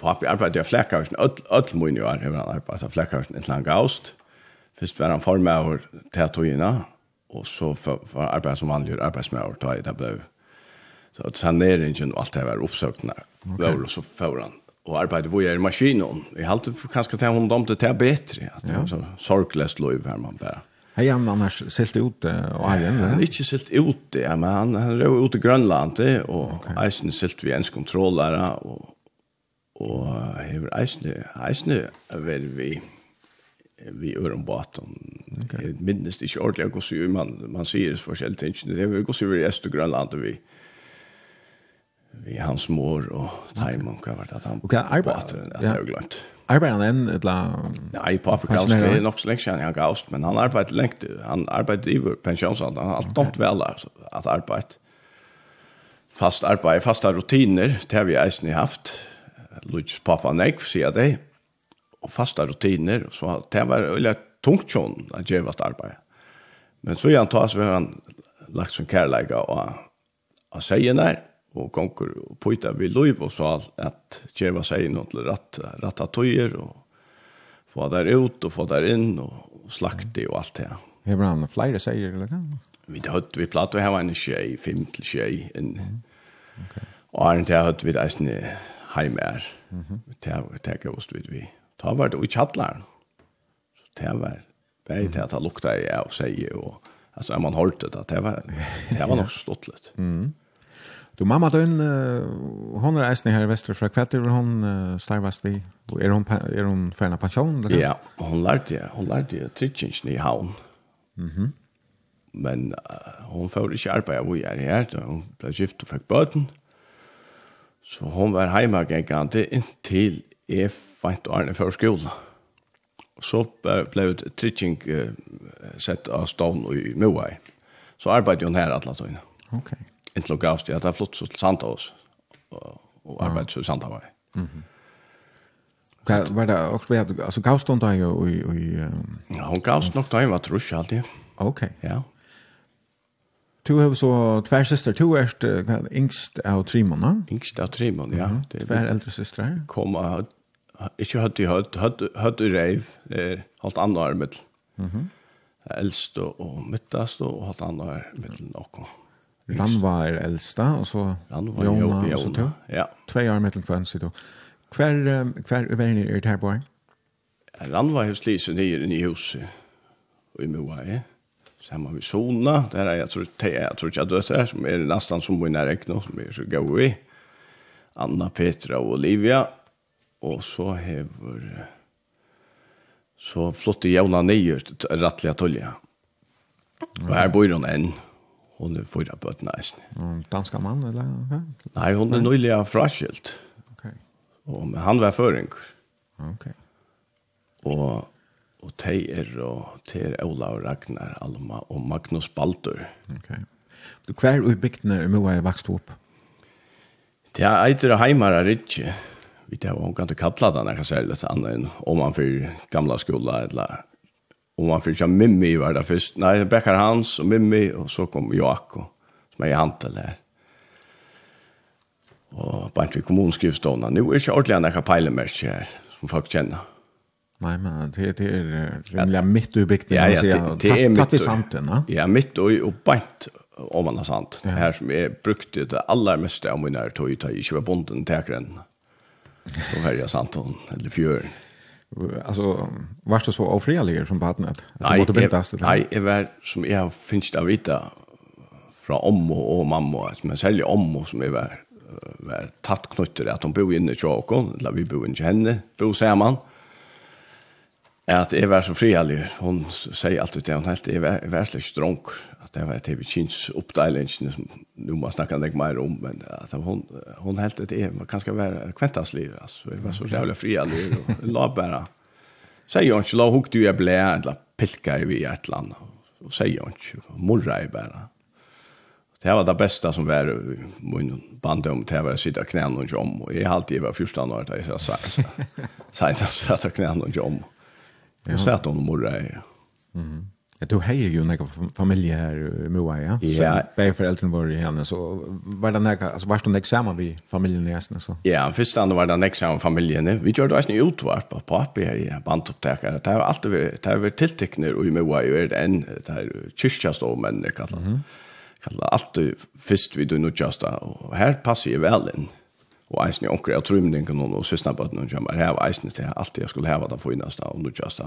Pappi arbeidde i Flekkarsen, öll mun jo er, han arbeidde i Flekkarsen en lang avst. Først var han formøver til togina, og så var arbeid som vanlig arbeidsmøver, da jeg det ble så saneringen og alt det var oppsøkende, okay. og så får han och arbeta vad är maskinen. Jag har alltid kanske ta hon dem till det bättre att ja. så sorglöst löv här man bara. Hej han annars silt ut och har han inte silt ut ja men han han rör ut i Grönland och okay. Eisen silt vi ens kontrollare och och har Eisen Eisen väl vi vi öron batom. Okay. Minst inte ordentligt går så man man ser det för självt inte det går så över i Östergrönland och vi vi hans mor og Taimon hva var det at han okay, på at det er jo glömt. Arbeider han enn et la... Nei, på Afrikaans, det er nok så lenge siden han har gavst, men han arbeider lengt, han arbeider i vår pensjonsalder, han har alt okay. vel at arbeid. Fast arbeid, fasta rutiner, det har vi eisen i haft, Luts pappa Nekv, sier det, og fasta rutiner, så det var veldig tungt sånn, at gjør vart arbeid. Men så gjør han tas, vi har han lagt som kærleika og, og sier nær, og gonger og poita vi loiv og så at djeva seg inn til ratt, ratta tøyer og få der ut og få der inn og slakti og alt det. Hever han flere seier eller kan? Vi hadde vi platt å ha en tjei, fem til tjei inn. Mm. Okay. Og er det hadde vi eisen heimær. Mm -hmm. Vi teka oss vid vi. Ta var det i kjallaren. Så det var bare til at det lukta i av seier og altså man holdt det. Det var, det var <laughs> nok stått litt. Mm Du mamma døgn, uh, hon er eisen her i Vestre fra kvetter, hon uh, starvast vi, er hon, er hon ferna pensjon? Eller? Ja, hon lærte, hon lærte tritjensen i havn. Mm. Men uh, hon får ikke arbeid av jag er her, da hon ble gift og fikk bøten. Så hon var heima gengande inntil jeg fant arne før skolen. Så ble tritjeng uh, sett av stavn i Moai. Så arbeidde hon her alle tøyne. Okej. Okay inntil gavst jeg at jeg flott til Sandhavs og, og arbeid til Sandhavs. Mm -hmm. Hva var det også vi hadde, altså gavst hun deg og... Ja, hun gavst nok da deg, var trus alltid. Ok. Ja. Du har så tvær søster, du er yngst av tre måneder. Yngst av Trimon, ja. Mm -hmm. Tvær eldre søster. Kom og av, ikke hadde høtt, høtt, høtt og reiv, holdt andre armet. Mm -hmm. Eldst og mittast og holdt andre armet nok. Mm -hmm. Ranva er eldsta, og så Ranva, Jona, og så to. Ja. Tvei år mellom kvann, sier du. Hver, hver verden er det her på her? Ranva hos Lise nere i huset, og i Moa, ja. Samma vi Sona, der er jeg tror, jeg tror ikke jeg døtter, som er nesten som min i Nærekno, som er så gau i. Anna, Petra og Olivia, og så hever... Så flotte i jævna nye, rettelig atolja. Og her bor hun enn, hon er fyra bøtten eisen. Mm, danska man eller? Okay. Nei, hon er nøylig fraskilt. Okay. Og, men han var føring. Okay. Og, og Teier og Ter Ola og Ragnar Alma og Magnus Baldur. Okay. Du hver ui bygdene er mye jeg vokste opp? Det er eitere er rikje. Vi tar om kan kan kalla den, jeg kan si litt annet enn om han för gamla skola eller Och man fick en Mimmi var där först. Nei, Bekkar Hans og Mimmi og så kom Joako, som er i hantel her. Og på inte kommunskrivstånda. Nå er ikke ordentlig enn några pejlemärker her, som folk kjenner. Nei, men det, det är rimliga mitt i bygden. Ja, ja, det, det är mitt. Tatt vi santen, va? Ja, mitt och, og bant om man har sant. Ja. Här som jeg brukte det aller meste av min her tog i tog i tjuva bonden täkren. Då här är sant hon, eller fjörn alltså var det så ofrialig som på att att måste bindas Nej, jag var som jag finns av vita från om och mamma som jag säljer om och som jag var var tatt knutter att de bor inne i Tjåkon, eller vi bor inne i henne, bor man. Att jag var så frialig, hon säger alltid till hon helt, jag var, jag var slik strong, det var det vi kins uppdelningen som nu måste snakke deg mer om men at hon hon helt ett är man kanske vara kventas liv alltså det var så jävla fria liv och la bara Säger hon inte la hugg du är blä eller pilka i ett land och säger hon inte morra i bara det var det bästa som var min band om det var sitta knän och om och jag alltid var första året där jag sa så så att knän och om och så att hon morra i mhm Ja, du har ju några familjer här i Moa, ja? Ja. Bägge föräldrarna var i henne, så var det några, alltså var det några samman vid familjen i Esna? Så? Ja, först hand var det några samman familjen. Vi gjorde också en utvart på pappi här i bandupptäckare. Det har alltid varit, det har varit tilltäckningar i Moa, ju är det en, det här kyrkjaståmän, det kallar mm kallar alltid först vid nu just och här passar ju väl in och eisen onkel jag tror men den kan och syssna på att någon jamar här eisen det alltid jag skulle ha vad få innan om nu just och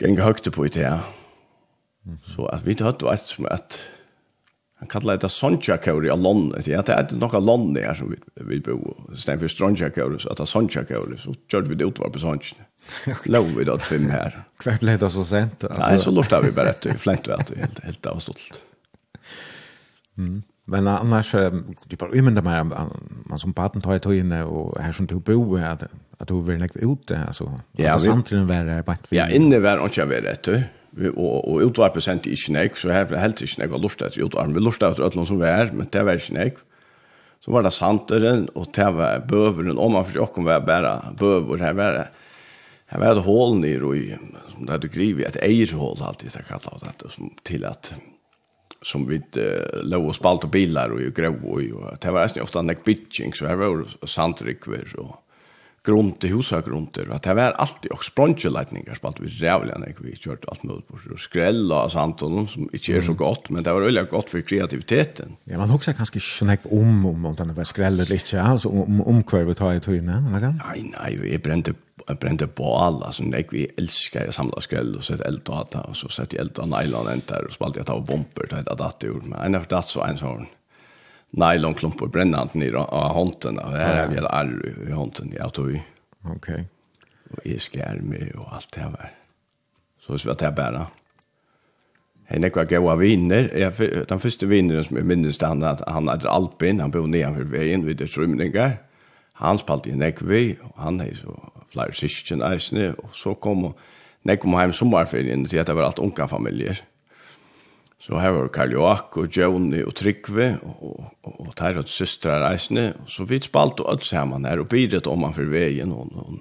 gänga högt på i det här. Så att vi hade ett som att han kallar det Sonja Kauri av Lån. Ja, det är några Lån där som vi, vi bor. Sen för Sonja Kauri så att det är Sonja Kauri så körde vi det utvar på Sonja. Låg vi då fem här. Kvar blev det så sent? Nej, så lortade vi bara ett fläkt vet du, helt, helt avstolt. Mm. Men annars, det bara ymynda mig man som baden tar i tøyene og her som du bo, at, at du vil nekve ute, altså. Ja, at vi... Samtidig var det bare Ja, inne var det ikke vært etter. Og, og utvarpet sendte ikke nek, så her ble helt ikke nek og lortet etter utvarpet. Vi lortet etter ødlån som vi er, men det var ikke nek. Så var det santeren, og det var bøveren, og man forsøk om var bare bøver, her var det. Her var det hål nere, og som det hadde grivet, et eierhål, alltid, det kallet det, til at som vi eh, låg og spalte bilar og grov og, og det var nästan ofta nek bitching så her var sandrikver grund till husa grunder att det var alltid och språngleitningar spalt vi rävliga när vi kjørte allt mulig på och skrälla och sånt och som inte är så gott men det var veldig gott för kreativiteten. Ja man också kanske snäpp om om om den var skrälla lite alltså om om tar har jag tog innan Nej nej jag brände jeg brente på alla så när vi älskar jeg samla skräll och sette eld og att och så sette jeg eld og nylon där og spalt jag tar bomber till att att ur men en av datt så en sån nylonklump och brännande ner av hånden. Och här är vi alla arr i hånden. Jag tog ju. Okej. Och jag skär med och allt det här. Så så att jag bära. Henne är kvar goda vinner. Jag, den första vinnaren som jag minns han att han heter Alpin. Han bor nedanför vägen vid ett rymningar. Han spalte i Nekvi. Och han är så flera syskon. Och så kom och kom heim sommarferien til at det var alt unga familier. Så her var Karl Joak og Joni og Tryggve og, og, og Tyrons søstre reisende. Så vi spalte og alt sammen her og bidratt om han for veien. Og, og,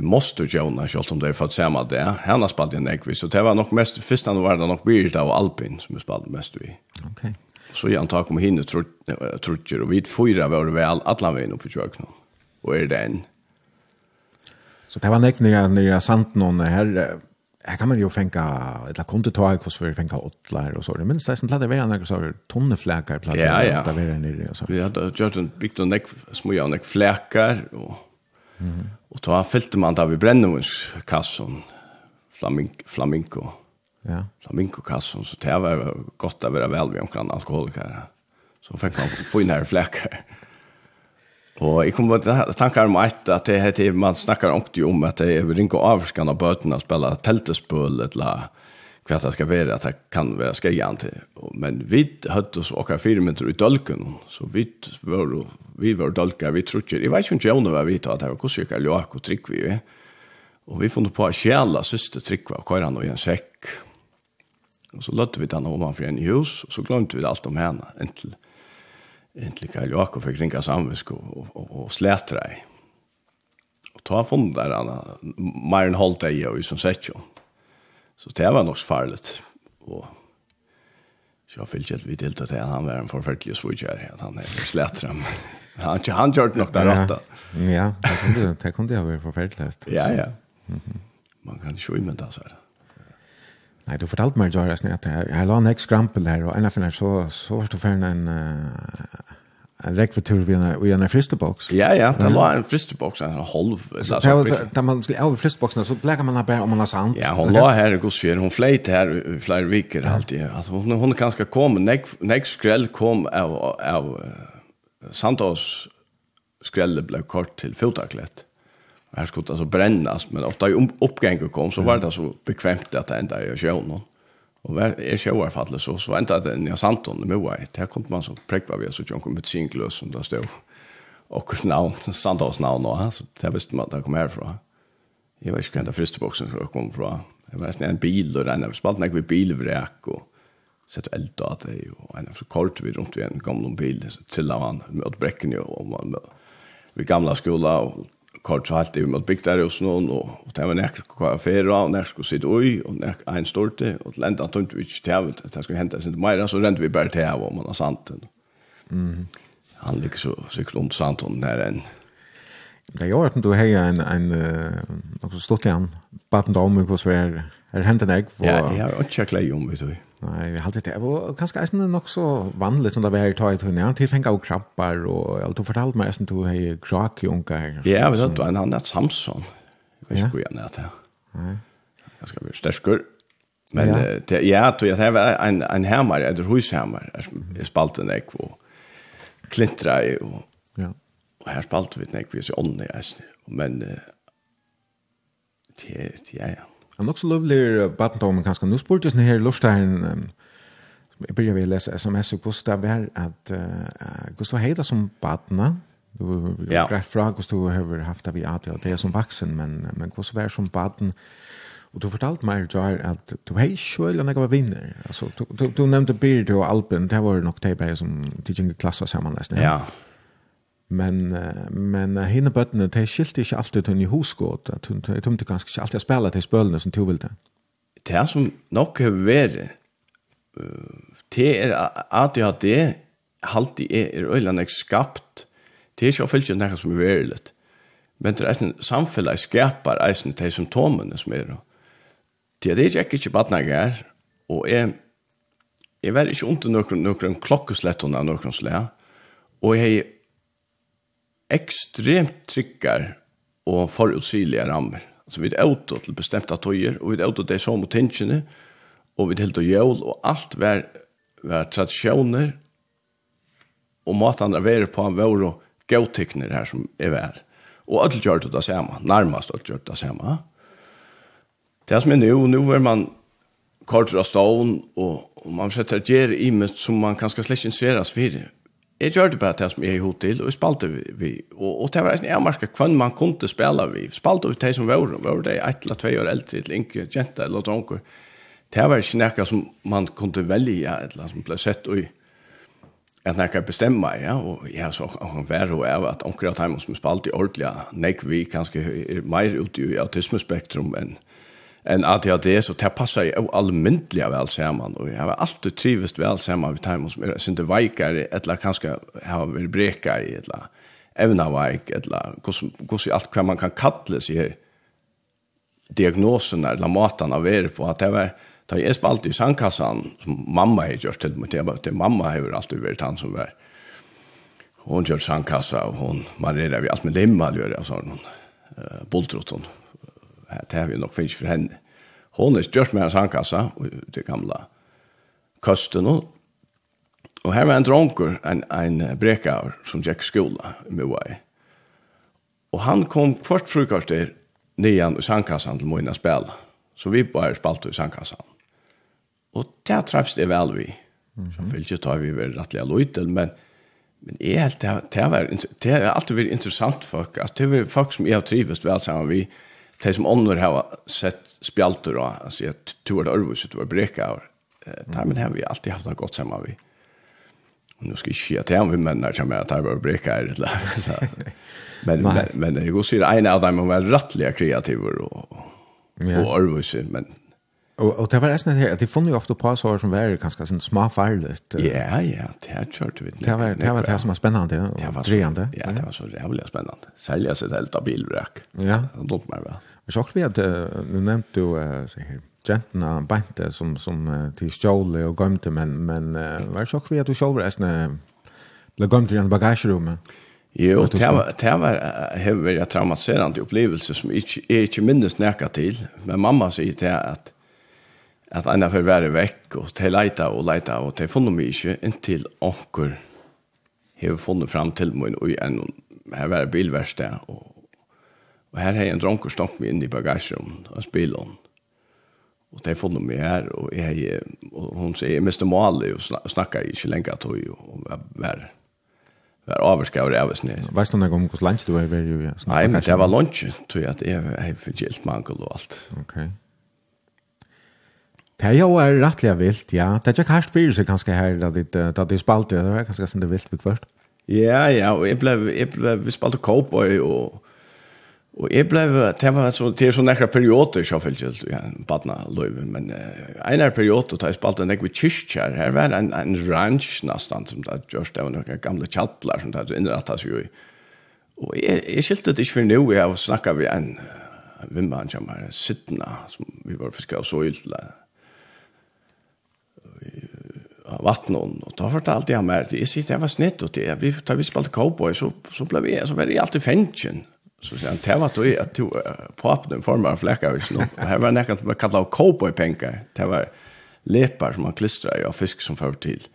Moster Jona, selv om det er fått sammen det. Henne spalt i Nekvi, Så det var nok mest, først han var det nok Birda av Alpin som vi spalt mest vi. Ok. Så jeg antar kom hinne trutjer, og vi fyra var vel alle veien oppe i kjøkken. Og er det en. Så det var nekvis nere, nere sant noen her, Här kan man ju fänka ett kunde ta hur för fänka åtlar och så. Det men det som plattar vara några så tonnefläkar plattar ja, ja. där vara nere och så. Vi hade gjort en byggt och näck små ja näck fläkar och mm. och ta fällde man där vi brännvins kassan flaming flamingo. Ja. Flamingo kassan så det var gott att vara väl vid omkring alkoholiker. Så fick man få in här fläkar. Och jeg kommer att tankar om et, att det heter man snackar också om att det är ringa avskan av böterna att spela teltespøl eller hva det skal vara att det kan vara skejan till. Men vi hade oss åker fire minutter i dølken, så vi var vi var dølker, vi trutjer. Jag vet inte om det var vi tar att det var kusika lök og trick vi. Och vi fann på å stjäla siste trick og kvar han och en sekk. Och så løtte vi den om han för en hus och så glömde vi allt om henne. Äntligen Inntil Karl Jakob fikk ringa samvisk og, og, og, og slætra i. Og ta funnet der han, mer enn holdt jeg og som sett jo. Så det var nok farligt. Og så jeg fyllt vi delta til at han var en forferdelig svudgjær, at han er slætra. han, han gjør nok der råtta. Ja, det kom det, det kom det å være forferdelig. Ja, ja. Man kan ikke imenta seg det. Nei, du fortalte meg, Jara, at jeg, jeg la en ek skrampel her, og en av finner så, så var det ferdig en, en rekvetur i en, i en fristeboks. Ja, ja, det la en fristeboks, en halv. Så, så, så, da man skulle av fristeboksen, så blekker man bare om man har sant. Ja, hun la her i godsfjør, hun fleit her i flere viker alltid. Altså, hun, hun kan skal komme, nek skrell kom av, av Santos skrellet ble kort til fotaklett här skulle alltså brännas men ofta om uppgången kom så var det så bekvämt att det ända i sjön och var är sjöar fallet så så ända det i Santon med Moa det kom man så präkva vi så John kom med singlös som där stod <laughs> och namn Santos namn då så det visste man där det kom härifrån. Jag vet inte kan det första boxen så kom från det var en bil och den spalt när vi bilvräk och sett eld och att det och en så kort vi runt vid en gammal bil så till han med bräcken ju om man vid gamla skola och kort så halt det mot bygd der hos noen, og, og det var nekker näkra kaféer och nekker skulle sitte ui, og nekker en storte og til enda tømte vi ikke til at det skulle hända sig meira, så rente vi bare til av om man har sant Mm. Han ligger så sikkert klont sant och när enn. Det gör att du har en en uh, också stort igen. Batten om hur svär. Är hänt en ägg för Ja, jeg har ikke klei om vet du. Nei, vi halte det. Og kanskje eisen det nok så vanlig som det var i tøy tøy tøy. Til fengt av krabbar, og alt du fortalte meg eisen du har krak i unger. Ja, vi vet du, han er Samson. Jeg vet ikke hvor han er til. Nei. Ganske mye sterskur. Men det, ja, jeg det var en, en hammer, eller hushammer, jeg spalte en ekv og klintra i, og, ja. og her spalte vi en ekv, jeg sier ånden i eisen. Men det, ja, ja. Han också lovlig badtom kanske nu sport just här Lorstein jag börjar väl läsa SMS och kosta var att Gustav heter som badna Du har ja. greit fra hur du har haft av i ADHD som vuxen, men, men hur var som baden? Och du fortalte mig, Jar, at du har ikke selv enn jeg var vinner. Altså, du, du, du nevnte Bird og Alpen, det var nok de som tidligere klasser sammen nesten. Ja, ja Men men hinne bøttene, de skilte ikke alltid til en hosgåt. De tømte ganske ikke alltid å spille til spølene som to ville. Det som nok har vært, det er at jeg det alltid er øyne jeg skapt. Det er ikke å fylle noe som er veldig. Men det er en samfunnet skapar eisen til som tomene som er. Det er ikke ikke bare her, og jeg, jeg var ikke under noen, noen klokkeslettene av noen slag, og jeg ekstremt tryggar og forutsigelige rammer. Altså, vi er auto til bestemte tøyer, og vi er auto til så mot tingene, og vi er helt og jævl, og alt var, var tradisjoner, og måten er være på en vår og gautikner her som er vær. Og alt gjør det det samme, nærmest alt gjør det samme. Det som er nå, nå er man kortere av stålen, og, og man setter gjerne i med som man kanskje slett ikke ser oss for jeg gjør det bare det som jeg er hod til, og jeg spalte vi. vi. Og, og det var en avmarska kvann man kunne spela vi. Spalte vi de som var, var det et eller tvei år eldre, til yngre, jenta eller dronker. Det var ikke noe som man kunne velge, et eller som ble sett i at nekka bestemma, ja, og jeg ja, så han var og av at onker av dem som spalt i ordelig, nek vi kanskje er meir ute i autismespektrum enn en ADHD, så det passer jo allmyndelig vel sammen, og jeg har alltid trivist vel sammen ved timen som er synte veikere, eller kanskje har vært i eller evnaveik, eller hvordan alt hva man kan kalle seg her, diagnosen eller maten av er på, at det var, da jeg spalt alltid i sandkassan, som mamma har gjort til meg, til mamma har alltid vært han som var, hon gjør sandkassa, og hon marerer vi alt med limma, gjør jeg sånn, uh, boltrotten, det har vi nok finnes for henne. Hon er størst med en sandkassa, det gamla kosten og Og her var en dronker, en, en brekaur, som gikk skola i Moai. Og han kom kvart frukoster nian i sandkassan til Moina spela. Så vi bare spalte i sandkassan. Og det treffs det vel vi. Så vil ikke ta vi vel rettelig løytel, men, men jeg helt, det, det, var, det har alltid vært interessant folk. at det er folk som jeg har trivest vel sammen vi det som ånder har sett spjalter då at to tror det örvus det var breka och där men har vi alltid haft det godt sammen vi. Och nu ska jag se att jag vi men som jag at det var breka eller men men men det går sier en av dem var rättliga kreativa och och örvus men Och og det var nästan här att det fann ju ofta på så som var ganske sånn småfarligt. Ja, ja, det här kjørt vi. Det var det var det som var spännande och drivende. Ja, det var så jävla spännande. Sälja sig helt helt bilvrak. Ja, då mig väl. Jag såg vi att nu nämnde du så här gentna bante som som till stjåle och gømte, men men var såg vi att du själv resne ble gömte i en bagagerummet. Jo, det var det var hevur jag traumatiserande upplevelse som inte är inte minst näka till. Men mamma säger till att att ena för värre vekk, och till leita och leita och te funnum mig inte intill onkur. Hevur funnit fram till mig och en her var det och Og her har jeg en dronker stått meg inn i bagasjen av spilån. Og det har funnet meg her, og, jeg, og hun sier, jeg mister maler, og snak, snakker ikke lenge tog, og vær, vær avskriver av oss ned. Vet du noe om hvordan lunch du var i ja? Nei, men det var lunch, tror jeg, at jeg har forgilt mangel og alt. Ok. Det er jo er rettelig vilt, ja. Det er ikke hardt fyrir seg kanskje her, da de, da de spalte, det var kanskje sånn det vilt vi først. Ja, ja, og jeg ble, jeg ble, vi spalte cowboy, og, og Og jeg ble, det var så, det er sånne ekra perioder, så fyllt jeg, ja, badna løyve, men uh, en er perioder, da jeg spalte en ekve kyrkjær, her var en, en ranch nesten, som det gjørs, det var noen gamle kjattler, som det innrattet seg jo i. Og jeg, jeg skilte det ikke for nå, jeg har snakket med en, en vimmann som er sittende, som vi var fiskere av så ytla, av vattnet, og da fortalte jeg meg, jeg sier, det var snitt, og det, vi, da vi spalte cowboy, så, så ble vi, så var det alltid fengtjen, så sier han, det var tog at to, papen formar hvis vi slå. Här var nekka, man kallet av cowboy-penker. Det var lepar som han klistrade av fisk som för till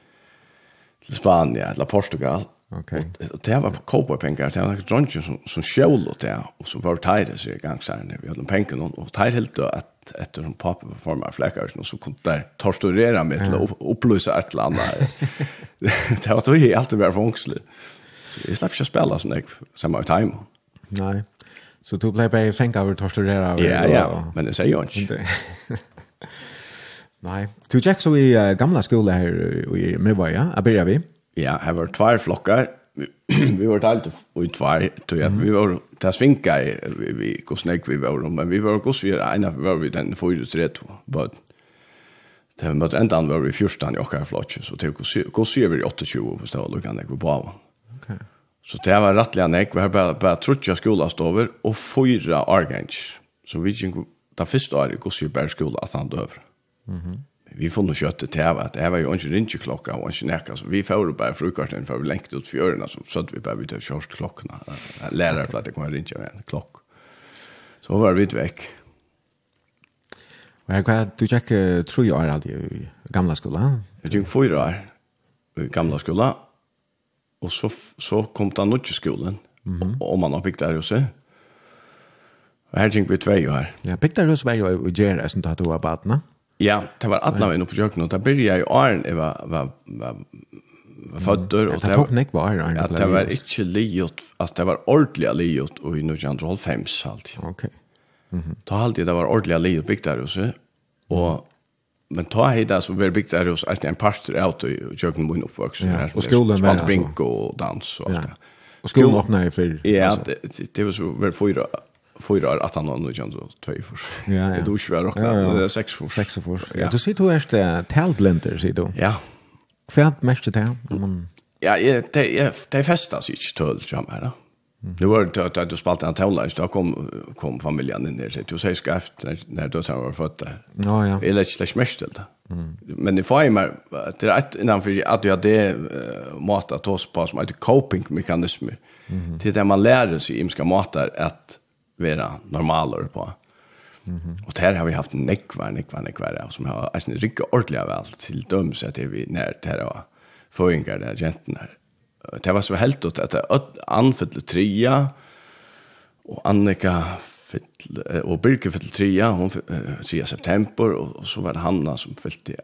till Spanien eller Portugal. Okej. Okay. Och det var cowboy-penker. Det var drunchen som, som kjol og <laughs> det. Och så var det tajre sig igång så här. Vi hade en pengar och tajre helt då att eftersom papen formar fläckar vi så kunde där torsturera mig till att opplyse ett eller annet. det var tog alltid var fångsligt. Så jeg slapp inte spela som jag samma time. Nei. Så du blev bara fänga över torturera. Ja, ja, men det säger jo inte. Nej. Du gick så i uh, gamla skola här i Mörva, ja? Abiria vi? Ja, her var två flockar. vi var alltid i två, tror jag. Vi var, det svinkar vi, vi hvor snakk vi var, men vi var hos vi är ena, var vi den fyra tre två. Bara Det var mot ändan var vi fyrstan i åkar flotch så tog oss vi över i 28 hvis förstå då kan det gå bra. Okej. Okay. Så det var rettelig nek, vi har bare, bare trutja skola stover og fyra argange. Så vi gikk da første året gos vi bare skola at han døver. Mm -hmm. Vi får noe kjøttet til at det var jo ikke rinje klokka og ikke nekka, så vi får bare frukarten, for vi lengt ut fjørene, så sødde vi bare vidt av kjørst klokkene. Lærere på at det kommer rinje med en klokk. Så var vi vekk. Men hva, du tjekk tru år aldri i gamla skola? Jeg tjekk fyra år i gamla skola, Og så, så kom det nødt til skolen, mm -hmm. og, man har bygd der også. Og her tenkte vi tvei år. Ja, bygd der også var jo i Gjera, som du hadde vært baden. Ja, det var alle veien oppe på kjøkkenet. og Da begynte jeg i åren, jeg var, var, var, var fødder. Ja, det tok nek var åren. Ja, det var ikke livet, at det var ordentlig livet, og i 1905 alltid. Ok. Mm -hmm. Da alltid det var ordentlig livet bygd der også, og men ta hit där så vi byggt där hos att en pastor ut och jag kom in uppvuxen så här och skolan med brink och dans och allt det. Och skolan öppnade för Ja, det det, det var så väl fyra fyra år att han nu känns så två för. Ja, ja. <laughs> Det dusch var också där sex för sex för. Ja, du ser du är det talblender ser du. Ja. Kvärt mest det här. Ja, det det festas inte tull jamar. Det var det att du spalt en tavla, så kom, kom familjen in så Du säger skaft när, när du var född där. Ja, ja. Eller inte mest till det. Men det får ju mer, det är ett innanför att du det uh, matat oss på som heter coping-mekanismer. Mm. Det är man lär sig i matar att vara normaler på. Mm. Och där har vi haft nekvar, nekvar, nekvar, som har alltså, riktigt ordentliga väl till döms att det vi när det här var föringar där jäntorna här det var så helt ut att Ann fyllde trea och Annika fyllde och Birke fyllde trea hon trea september och, og så var det Hanna som fyllde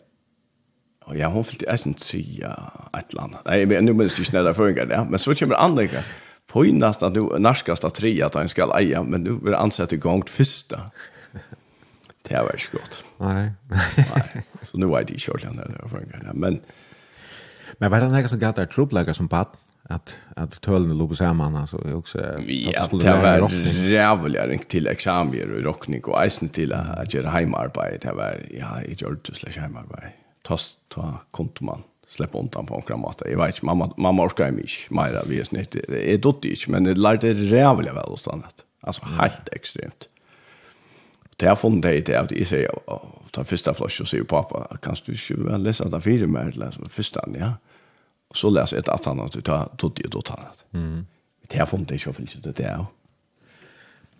Och ja, hon fyllde eisen trea ett land. Nej, men nu minns jeg ikke när det ja. det. Men så kommer Annika på innast att nu narskast av trea att han skal eja, men nu blir ansett igång första. Det var ikke godt. Nej. Nej. Så nu er det ikke kört när det ja. Men Men var det några som gav där trubbläggare som bad? att att tölnen låg på samman alltså också ja det var jävligt ring till examiner och rockning och isen till att göra hemarbete det var ja i gjorde slash hemarbete tas ta konto man släppa undan på några mat jag vet mamma mamma orkar mig mera vi är snitt det är dotter men det lärde jävligt väl och sånt. Alltså helt extremt det har funnet det til at jeg sier, ta første flosj og sier, pappa, kan du ikke vel lese det fire mer, eller første, ja. Og så leser jeg et at han, at du tar tog det og tar det. Det har funnet det ikke, og finnes det det, ja.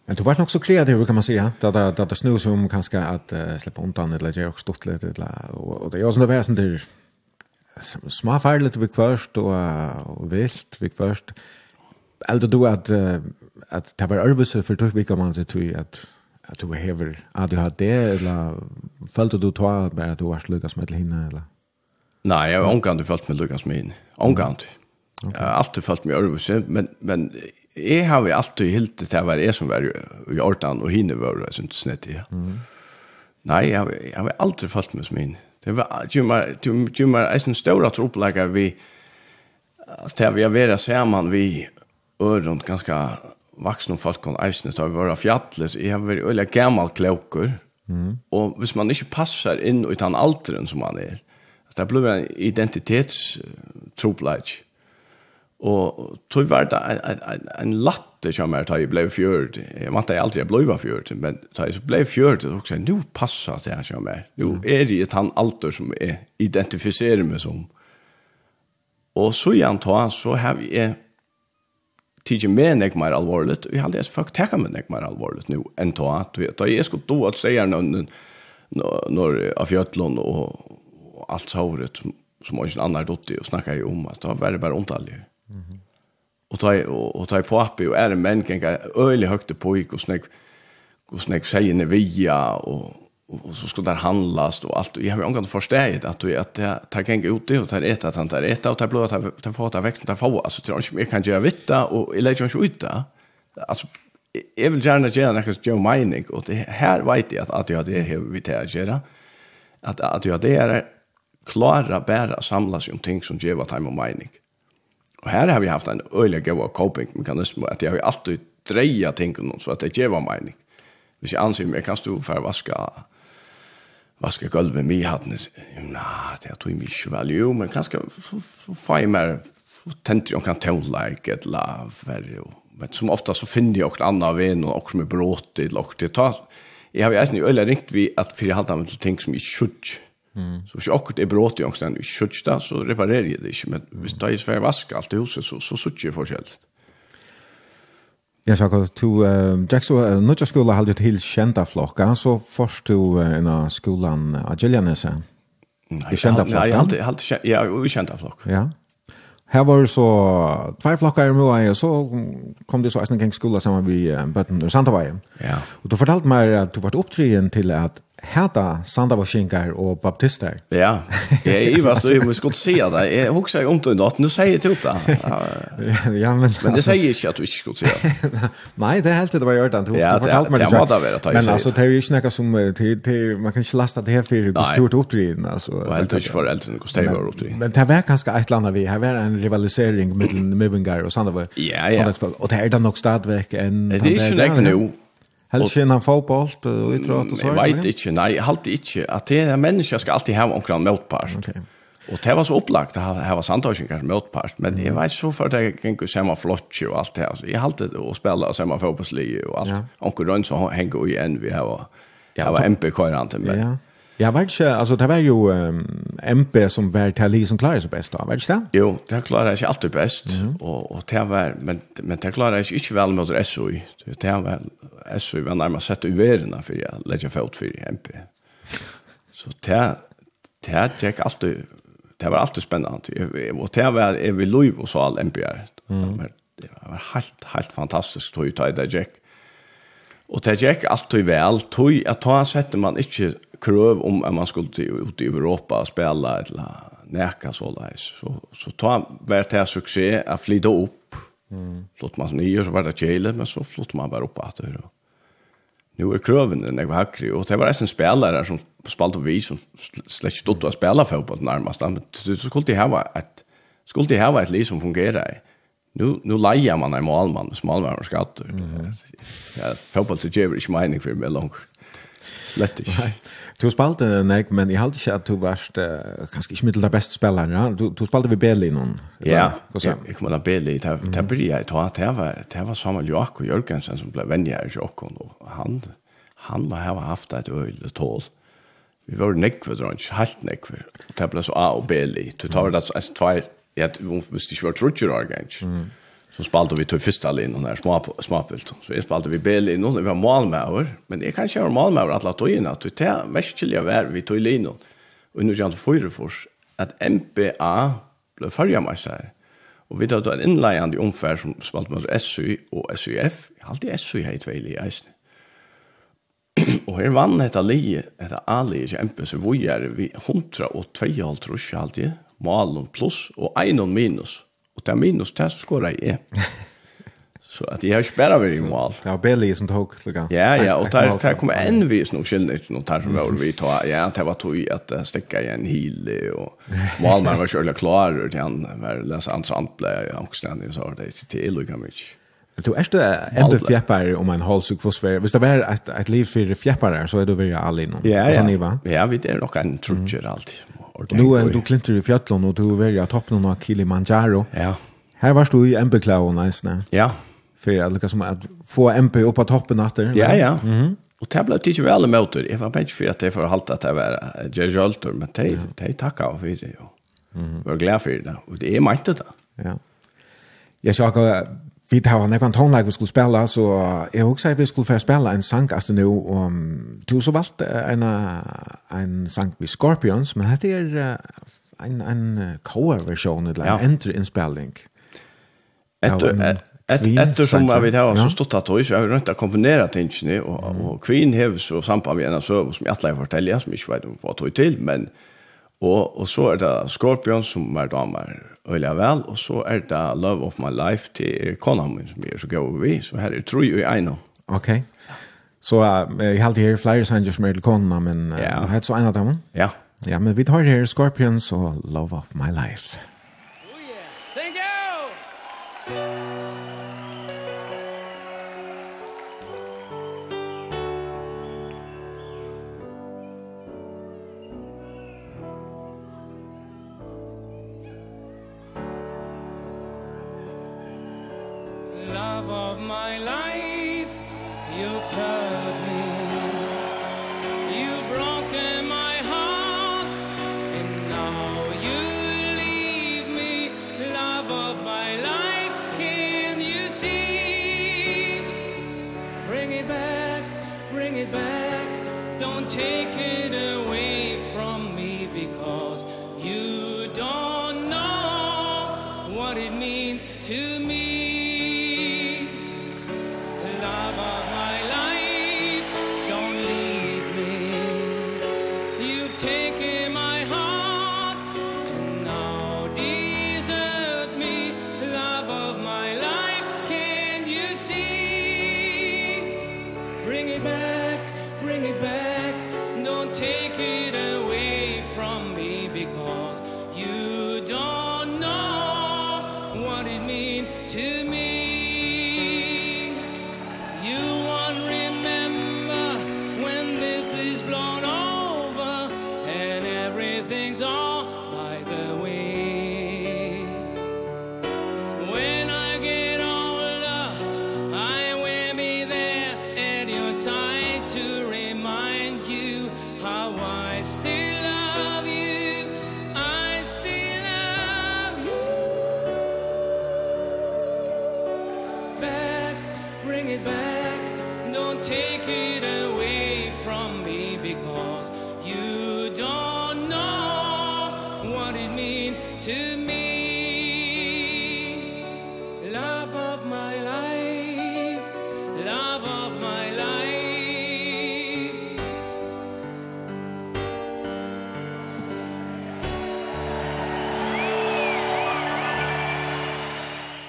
Men du var nog så kreativ kan man säga. Det där det där snus om kanske att uh, släppa undan eller göra också stort lite eller och det är såna väsen där små fel lite bekvämt och och vilt bekvämt. Eller du att att det var överse för då vi kan man säga att att du behöver att du har det eller följde du ta bara att du var Lukas med hinna eller Nej, jag har omgång du meg med Lukas med hinna. Omgång. Okay. Jag har alltid følt med Örvse, men, men jag har jo alltid hilt det å være jeg som var i Ortan och hinna var det som inte snett i. Mm. Nej, jag har, jag har aldrig följt med min. Det var Jumar, Jumar är en stora troppläggare vi Alltså vi har varit samman vi öron ganska vaksne folk kon eisne tar vi våra fjallet, så jeg har vært øyelig gammal klokker, mm. og hvis man ikke passer inn i den alderen som man er, det blir en identitetstrobladj. Og tog var det en, en, en latte som jeg tar jeg ble fjørt, jeg vant jeg alltid jeg ble fjørt, men da jeg ble fjørt, så sa jeg, nå passer det her som jeg, nå er det i den alder som jeg identifiserer meg som. Og så igjen ta, så har jeg tidje med nek mer alvorligt. Vi hade fuck täcka med nek mer alvorligt nu en ta att vi tar jag skulle då att säga någon när av Jötlund och allt såret som har en annan dotter och snackar ju om att det var bara ontalje. Mhm. Och ta och ta på appen och är en män kan öle högt på och snägg och snägg säger ni via och och, och så skulle där handlas och allt. Jag har omgående förstått att du att jag tar gäng ut det och tar ett att han tar ett och tar blå att ta få ta väckta ta få alltså tror jag kan göra vitta och eller jag inte uta. Alltså jag vill gärna göra något Joe Mining och det här vet jag att jag det har vi det göra. Att att jag det är klara bara samlas om ting som ger vad time och mining. Och här har vi haft en öjlig god coping mekanism att jag har alltid dreja ting om så att det ger vad mining. Hvis jeg anser meg, kan stå for å vaske vaske gulvet med hatten. Ja, det er tog mye inte väl. Jo, men kanskje få jeg mer tänkte jag kan tåla ett lav och men som ofta så finner jeg også andre vän og også med brått till och det tar Jeg har jo egentligen öle ringt vi att för jag hade til ting som ikke skjøtt. Så hvis jeg också er brått i också den skjutch så reparerer jeg det ikke. men hvis det er svært vaske alt i huset så så så jeg forskjellig. Ja, så to ehm Jack så nu jag skulle ha det helt kända flocka så først du en av skolan Agilianese. I kända flocka. Ja, alltid kjent, ja, i kända flocka. Ja. Her var så tvær flockar i Moa og så kom det så eisen gång skola sammen vi Button och Santa Vaje. Ja. Og du fortalte meg at du vart opptryen til at hata sandavaskingar og baptister. Ja, jeg er vast, jeg må skulle si det. Jeg husker om det nå, nå sier jeg til det. <laughs> ja, men, men det sier ikke at du ikke skulle si det. <laughs> Nei, det er helt det var gjort. Du, ja, det, det, det må det være. Men altså, det er jo ikke noe som, til, til, man kan ikke laste det her for hvordan stort opptriden. Altså, og helt ikke for eldre hvordan det var opptriden. Men det var ganske et eller annet vi. Her var en rivalisering mellom Møvingar og Sandavaskingar. Ja, ja. Og det er da nok stadigvæk en... Det er ikke noe for noe Helst kjenner han fotboll og idrott og så? Jeg vet ikke, nei, jeg halte ikke. At det er mennesker skal alltid ha omkring motpart. Okay. Og det var så opplagt at det var samtalsingar motpart, men jeg vet så for at jeg gikk samme flotje og alt det. Altså, jeg halte å spille samme fotbollslige og alt. Ja. Onker Rønn som henger i enn vi har, ja, var MP-køyrande, men... Ja Ja, vet ikke, alltså det var ju um, MP som var til Lee som klarade sig bäst då, vet du det? Jo, det klarade ikke alltid bäst, mm -hmm. och, och det var, men, men det klarade ikke inte vel mot SOI. Det var, SOI var nærmest sett ur världen för jag lägger fot för MP. Så det, det gikk alltid, det var alltid spännande, och det var, är vi lov og så all MP. Mm. Det var helt, helt fantastiskt, tog ut ta det gikk, Og det gikk alltid vel, tog at ta sette man ikke krøv om at man skulle til, ut i Europa og spille eller neka så leis. Så, så ta hver til suksess at flytta opp. Mm. Flott man nye, så var det kjele, men så flott man bare opp at det. Nu er krøvene når jeg var hakri, og det var nesten spillere som spalte vi som slett stod å spille fotball nærmest, men så skulle de hava et, skulle de hava et liv som fungerer i nu nu lejer man en målmann, en målman ska att. Mm. Ja, fotboll så ger inte mening för mig långt. Slett inte. Du spalte nek, men jeg halte ikke at du varst uh, kanskje ikke middel av beste spilleren, Ja? Du du spalte ved Beli noen. Ja, jag, jag kommer att Berlin ta det blir jeg tror att det var det var Samuel Joak och Jörgensen som blev vän i och og han han var har haft et öjligt tål. Vi var nekver, dronj, helt nekve. Det ble så A og B-li. Du tar det altså tvær jag vet visst inte vart tror jag ganska. Så spalte vi till første linjen där små småpult. Så jeg spalte vi bel i vi var mål men jeg kan ikke være med alle togene, at in att det är mest jag var vi tog linjen. Och nu jag får fors for MPA blev förra match där. Och vi tar en inlejande omfær som spalte mot SU og SUF. Jeg har alltid SU her i två i eisen. Og her vann detta li, detta A-li i MP, så vi er vi 100 och 2,5 tror alltid malen pluss og einon minus. Og det er minus, det skorar jeg. Så <laughs> att jag har ikke bare vært i mål. var Billy som tog lucka. Ja, ja, och där der kommer en vis nog skillnad någon där som var vi ta. Ja, det var tog att sticka i en hyl och Malmar var själva klar og han var läsa hans antblä i Amsterdam så det är till lucka mycket. Du er det enda fjeppar om en halsuk för Sverige. Visst det var et, et liv för fjeppar så er du väl all innom. Ja, ja. Ja, vi det nok nog en trutcher alltid ordentlig. Nu er du klinter i fjallet, og du er i toppen av Kilimanjaro. Ja. Her varst du i MP-klaven, nesten. Ja. For jeg lykkes som at få MP opp av toppen etter. Ja, ja. Mm -hmm. Og det ble ikke vel mot det. Jeg var bare ikke for at jeg får halte at det var Gerjoltor, men det de takket for det. Jeg var glad for det, og det er mente det. Ja. Jeg skal akkurat vi har en ekvann tonlag vi skulle spela, så jeg også at vi skulle få spela en sang etter nå, og du så valgt en, en sang vi Scorpions, men dette er en, en cover-versjon, eller en ja. innspelning. Etter, Et, etter som vi har så stått at høy, så har vi rønt å komponere tingene, og, mm. og Queen har så samband med en søv som jeg alle forteller, som jeg ikke vet om hva tog til, men og, og så er det Scorpion som er damer øyla vel, og så er det Love of My Life til kona min som er så gav vi, så her er tru i eino. Ok, så uh, jeg har alltid her flere sanger som er til kona, men uh, ja. er det så en av dem? Ja. Ja, men vi tar her Scorpions og Love of My Life.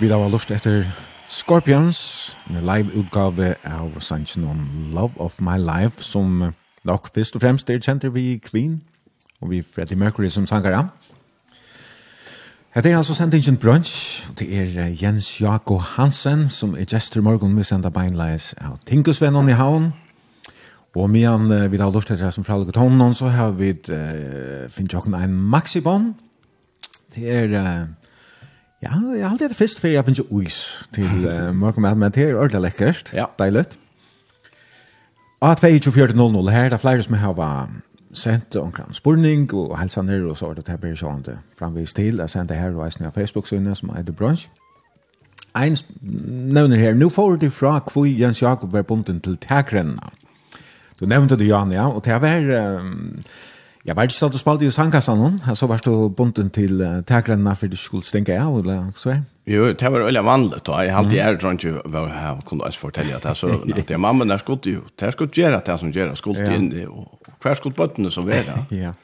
Vi da var lust etter Scorpions, en live utgave av sangen om Love of My Life, som nok først og fremst er kjent vi Queen, og vi Freddie Mercury som sanger av. Hette er altså sendt ingen brunch, og det er Jens Jakob Hansen, som er gestor morgen med senda beinleis av Tinkusvennen i havn, Og medan uh, vi da har lust etter som fra Lugat Hånden, så har vi uh, finnet jo en maxibon. Det er uh, Ja, jeg har alltid det først, for jeg finner ikke uis til <laughs> uh, mørkommet, men det er ordentlig lekkert, ja. deilig. Og at 24.00 her, det er flere som har sendt omkring spurning og helsa nere og så er det her blir sånn det framvis til. Jeg sendte her og eisen av Facebook-synet som er heter Brunch. Ein nevner her, nå får du fra hvor Jens Jakob var bunden til takrennene. Du nevnte det, Jan, ja, og det var... Um, Jeg var ikke stått og spalte i sandkassan hun, så var du bunten til uh, takrennene for du skulle stinke av, eller så er? Jo, det var veldig vanligt, og jeg alltid er tror ikke hva jeg kunne også fortelle at jeg så, <laughs> at jeg mamma der skulle jo, det skulle gjøre det som gjør, skulle ja. inn i, og hver skulle bøttene som være. <laughs> ja.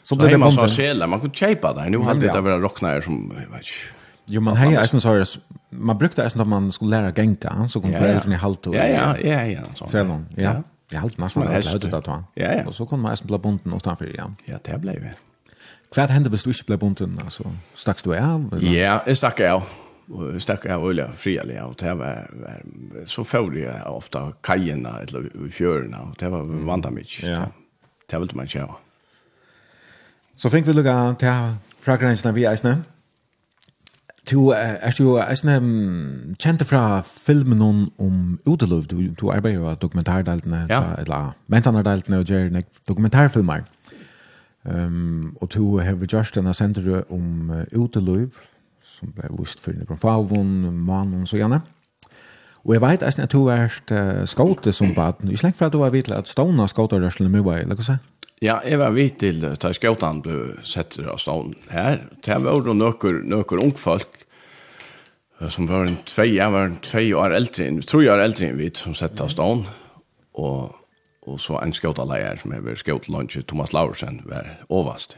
Så, så ble det bunden. Så sjela, man kunne kjeipa der, nå hadde det vært rockneier som, jeg vet ikke, Jo, man hei, jeg synes, man brukte det som man skulle lære å genka, så kom foreldrene i halvt og... Ja, ja, ja, ja, sånn. Selv om, ja. ja. Jag halt mest man häst det då. Ja ja. Och så kom man nästan bli bunden utanför igen. Ja, det ble vi. Kvart hände hvis du inte blev bunden alltså stackst du av? Eller? Ja, jeg stakk av. Og jeg stakk av öliga frialiga Og det var, var så får jeg ofta kajerna eller fjørene. Og det var vanda mye. Ja. Det ville man köra. Så fick vi lugga till fragränserna vi eisne. Du er jo eisne kjente fra filmen om om Udelov, du, du arbeider jo av dokumentardeltene, ja. eller mentanardeltene og gjør dokumentarfilmer. Um, og du har gjort denne senteret om uh, Udelov, som ble vist for Nebron Favon, Manon og så gjerne. Og jeg vet eisen at du har vært uh, skåte som baden. Ikke lengt fra at du var vidt at stående skåterørselen mye var, eller hva sier? Ja, jeg var vidt til at skåten ble sett av stående her. Det var jo noen, noen ungfolk som var en tvei, jeg var en tvei år eldre, en tror jeg er eldre enn vidt, som sett av stående. Og, og så en skåta leier som jeg var skåte lunge, Thomas Laursen, var overast.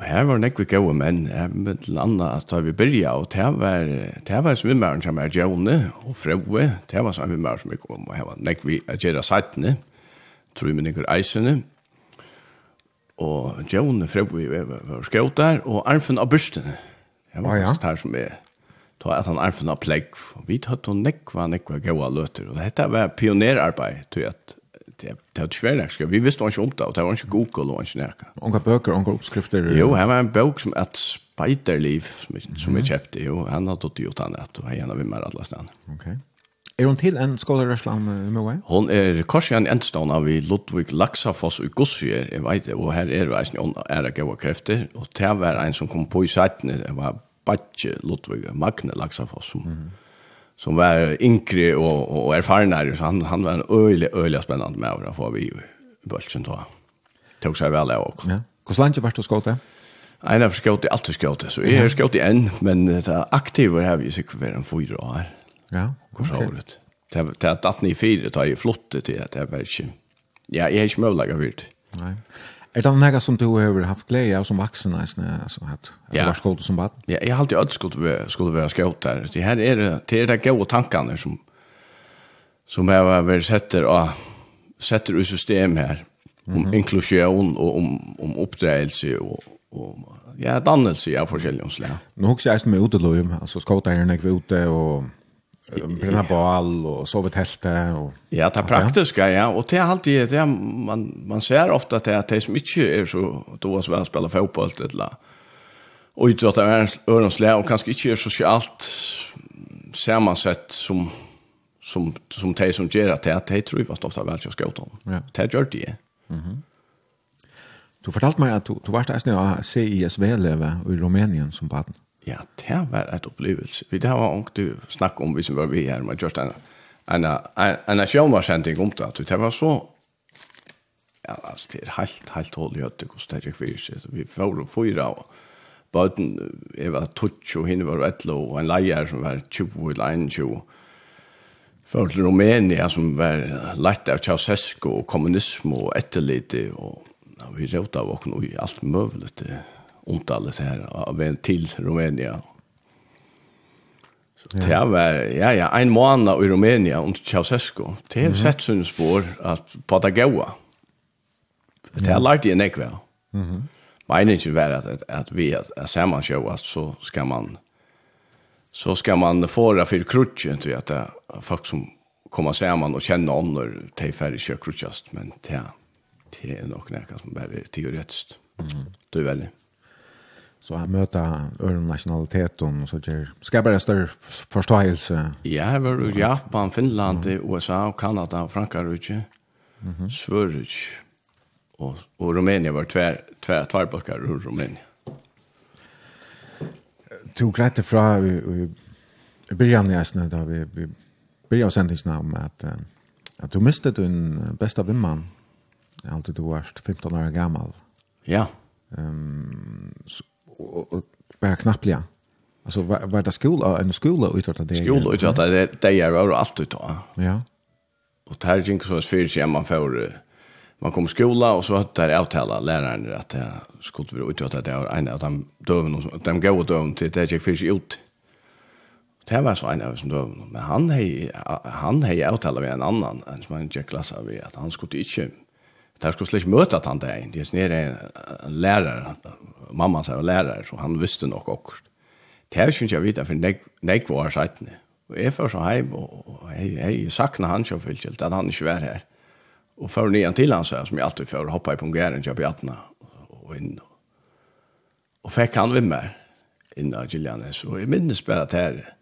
Og her var nekve gode menn, jeg men til anna at da vi byrja, og det var, det var svimmeren som er Gjone og Frøve, det var svimmeren som er kom, og her var nekve at gjøre sattene, tror jeg ikke eisene, og Gjone, Frøve var skjøt der, og arfen av børstene. Det var faktisk her som er, da at han arfen av plegg, og vi tatt og nekva, nekva gode løter, og dette var pionerarbeid, tror jeg at det det er svært vi visste ikke om det og det var ikke Google og ikke näka. Onka bøker, onka oppskrifter. Jo, her var en bok som at Spiderliv som mm. som vi köpte jo han har tagit gjort han det, och han har vi med alla stan. Okej. Er Är hon till en skålarörsland i meg? Hon är kanske en enstående av Ludvig Laxafoss i Gossier, jag vet det, och här är det en sån ära krefter, kräfter, och det var en som kom på i sajten, det var Batje Ludvig Magne Laxafoss som mm som var yngre och och erfaren så han han var en öle öle spännande med att få vi i bulchen då. Tog sig väl och. Ja. Hur långt vart du skåta? Ein av skåta allt skåta så jeg har skåta igjen, men det er aktiva har vi sikkert för en fyra år. Ja. Hvor så året? Det det att ni fyra tar ju flottet til at det är ikke... Ja, jag är inte möjlig att Nej. Er det noe som du har haft glädje av som vuxen alltså alltså att det var skuld som bad? Ja, jag har alltid önskat att skulle vara skuld der. Det här är det det är det goda tankarna som som jag vært sätter och sätter ur system här om mm -hmm. inklusion och om om oppdreelse och og ja, dannelse av forskjellige slag. Nu hooks jag med utelöjum alltså skotaren är ute och brenna bal og sove i og och Ja, det er praktiskt ja, och det er alltid det er, man man ser ofta att det är det som ikke är så då så väl spela fotboll eller och utåt är örnslä och kanske inte är socialt sammansatt som som som te som ger att det det tror jag fast ofta väl jag ska åt Ja. Det gör det. Mhm. Du fortalte meg at du, du var där snart av CISV-elever i Rumänien som baden. Ja, det var et opplevelse. Vi det var ångt du snakk om vi som var vi her, men just en, en, en, en sjåmarskjenting om det, det var så ja, altså, det er helt, helt hål i høyde hvordan det er fyrir seg. Vi får fyra, og bøten, jeg var tutsch, og henne var etlo, og en leier som var 20 eller 21. Får til Rumænia som var lett av Ceausescu og kommunisme og etterlite, og ja, vi rådde av oss i alt mulig omtales her av en til Rumænia. Så ja. det var, ja, ja, en måned i Rumænia under Ceausescu. Det har sett sånne spår at på det gaua. Det har lært jeg nekve. Mm -hmm. Meningen ikke var at, at, at vi er, er sammansjøvast, så skal man så skal man få det for krutchen til at det folk som kommer samman och känner andra till färre kör men det det er nog näka som bara teoretisk. Mm. Du väl. Så han möter öron nationalitet och så där. Ska bara större förståelse. Ja, var Japan, Finland, mm. USA, Kanada, Frankrike. Mhm. Mm Sverige. Och och Rumänien var tvär tvär tvärbackar ur Rumänien. Tog rätt ifrån i början i Asna där vi vi började sändningsna om att att du miste din bästa vimman. Alltid du varst 15 år gammal. Ja. Ehm um, så, och, och bara knappliga. Alltså var, var det skola en skola utåt det. Skola utåt det det är över allt utåt. Ja. Och där gick så för sig man får man kom skola och så hade det avtala läraren att det skulle vara utåt att det är en av de dövna de går dövna till det gick för sig ut. Det var så en av som dövna men han hej han hej avtala med en annan en som en klassa vi att han skulle inte där skulle släcka møte at han där det är nere en lärare mamma sa var lärare så han visste nog också. Det är ju jag vet för nej nej var sagt nej. Och är för så hem och hej hej sakna han så fullt att han inte var här. Och för nian till han så här som jag alltid för hoppa i på gärden jag på attna och in. Och fick han vem mer innan Gillianes och i minnes bara där.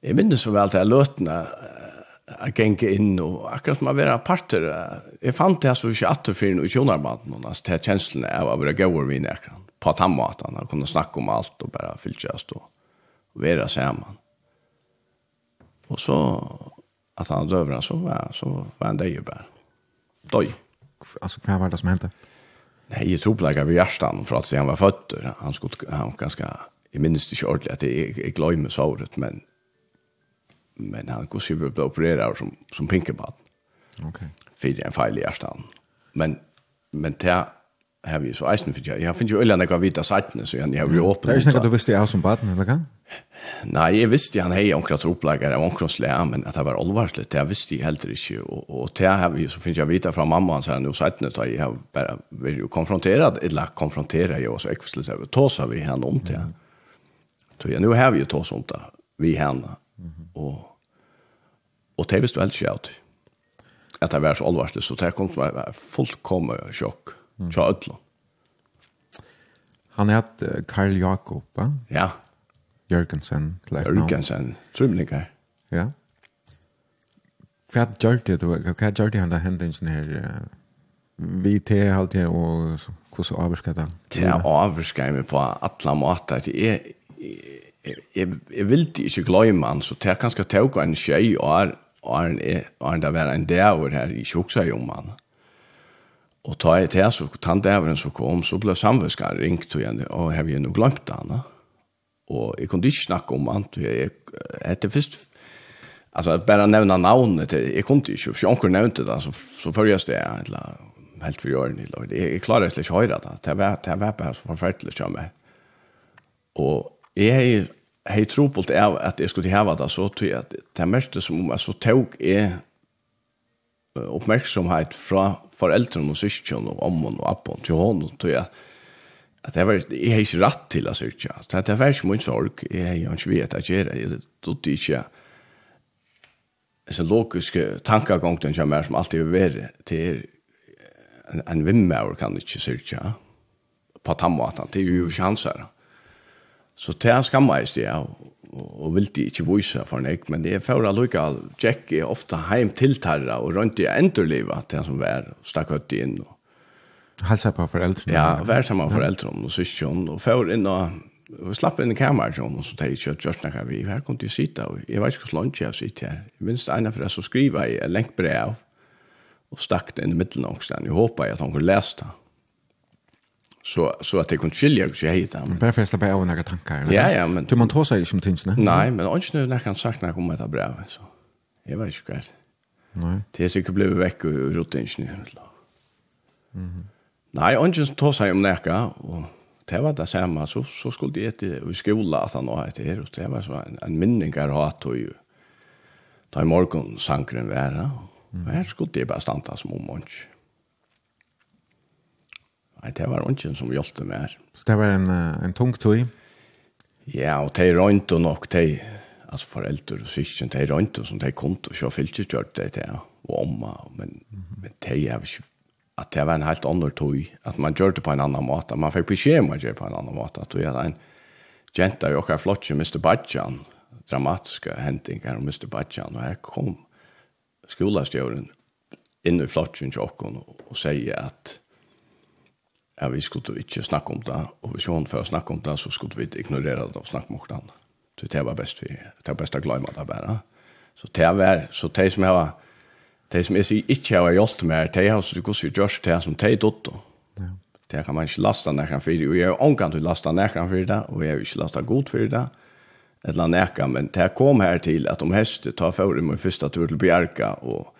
Jag minnes så väl att jag lötna att gänga in och akkurat som att vara parter. Jag fann det här så inte att för en och tjonarmannen. Alltså det här känslan av att vara gåvar vid näkran. På att han mat, han kunde snacka om allt och bara fylltjas då. Och vara samman. Och så att han dövde så var, så var han där ju bara. Doj. Alltså vad var det som hände? Nej, jag tror på det vid hjärtan för att han var fötter. Han skulle, han ganska, jag minns det inte ordentligt att jag, jag glömmer såret, men men han går vi bli opererad som som pinkebad. Okej. Okay. För en fel i hjärtan. Men men det har vi så eisen för jag. Jag finns ju öland jag vita sajten så jag har ju öppnat. Det är inte du visste jag som baden, eller kan? Nej, jag visste han hej onkel att upplägga av slä men att det var allvarligt. Jag visste ju helt inte och och det har vi så finns jag vita från mamma så här nu sajten så jag har bara vill ju konfronterad eller konfrontera jag så jag över tåsa så vi han om det. Så jag nu har vi ju tagit sånt där vi henne Og, og det visste veldig skjønt. At det var så alvarslig, så det kom som en fullkommer sjokk. Tja ødlo. Han heter Karl Jakob, va? Ja. Jørgensen. Jørgensen, trymlinger. Ja. Hva gjør det du? Hva gjør det han da hendingen her? Vi til halt det, og hvordan avvarsker det? Det avvarsker jeg meg på alle måter. Det er jeg, jeg vil ikke glemme han, så det er kanskje tog en skjøy og er er, en det være en dæver her i tjoksa om han. Og ta jeg til, så den dæveren som kom, så ble samvæskar ringt og igjen, og har jeg nå glemt han. Og jeg kunne ikke snakke om han, for jeg etter først, altså bare nevne navnet, jeg kunne ikke, for jeg nevnte det, så, så følges det, eller helt for årene, jeg, jeg klarer ikke å høre det, det var, det var bare så forferdelig som jeg. Og Jeg har hei det av at jeg skulle hava det så til at det er mest som om jeg så tog er oppmerksomhet fra foreldrene og syskjøn og ommen og appen til hånden tror jeg at det var jeg har ikke rett til å sykja det er ikke min sorg. Jeg har ikke vet at jeg gjør. Det tror ikke så logiske tankegångten som er som alltid vil være til en, en vimmer kan ikke sykja på tammaten. Det er jo ikke hans her. Så det er skammeist jeg, ja, og vil de ikke vise for nek, men det er for å lukke all Jack er ofte heim til tarra, og rundt i endurlivet, til han som var, stakk høtt inn. Og, Halsa på foreldrene? Ja, vær sammen med foreldrene og syskjøn, og for inn og vi slapp inn i kameran sånn, og så tenkte jeg ikke at Gjørsna kan vi, her kom de sitte, og jeg vet ikke hvordan lunch jeg sitter her. Jeg minns det ene for jeg så skriver jeg en lenk brev, og stakk det inn i middelen angstene. Jeg håper at han kunne lese det så så att det kunde skilja sig helt där. Men att släppa av några tankar. Ja ja, men du man tar sig som tins, ne? Nej, men inte nu när kan sakna komma ta brev så. Jag vet inte vad. Nej. Det är säkert blev veck ur rutinen eller. Mhm. Nej, ungen tar sig om näka och det var det samma så så skulle det i skola att han har det här och det var så en, en minningar hat och ju. Ta i morgon sankren vara. Mm. Här skulle det bara stanna som om ungen. Nei, det var ungen som hjelpte meg. Så det var en, en tung tøy? Ja, og de røynte nok, de, altså foreldre og syskjen, de røynte som de kom til å kjøre fylkekjørt, det til, og omma, men, men de er ikke, at det var en helt annen tøy, at man gjør det på en annan måte, man fikk beskjed om å gjøre det på en annan måte, at du er en jenta i okker flotje, Mr. Badjan, dramatiske hendinger om Mr. Badjan, og her kom skolastjøren inn i flotjen til okker og, og sier at ja, vi skulle ikke snakke om det, og hvis hun får snakke om det, så skulle vi ignorere det og snakke om det. Så det var best, for, det var best å glemme det bare. Så det var, så det som jeg var, det som jeg sier ikke har hjulpet meg, det har så gått gjort det som det er dødt. Det kan man ikke lasta nærkene for det, og jeg har omgang til å lasta nærkene for det, og jeg har ikke lasta god for det, eller nærkene, men det kom her til at om hestet tar for meg første tur til Bjerka, og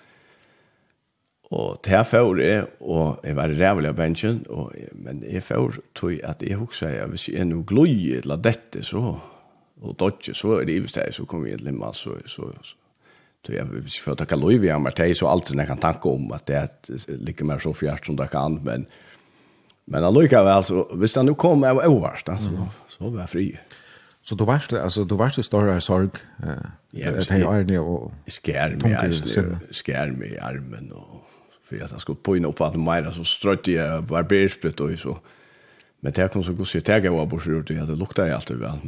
Og det her får jeg, og jeg var rævlig av bensjen, og, men jeg får tog at jeg husker at hvis jeg er noe gløy eller dette, så, og dodge, så er det ivest her, så kommer jeg til limma, så, så, så, så jeg vil ikke få takke lov i meg, det er så alltid jeg kan tanke om at det ligger mer så fjert som det kan, men, men allikevel, så, hvis det nå kom, jeg var overst, så, så var jeg fri. Så du varst, alltså du varst større sorg, eh, ja, det är ju jeg, jeg, jeg, jeg, jeg, jeg, jeg, för att jag skulle på upp att mer så strötte jag barbersprit och så. Men det kom så god sig tagga var bort ut det luktade ju alltid väl.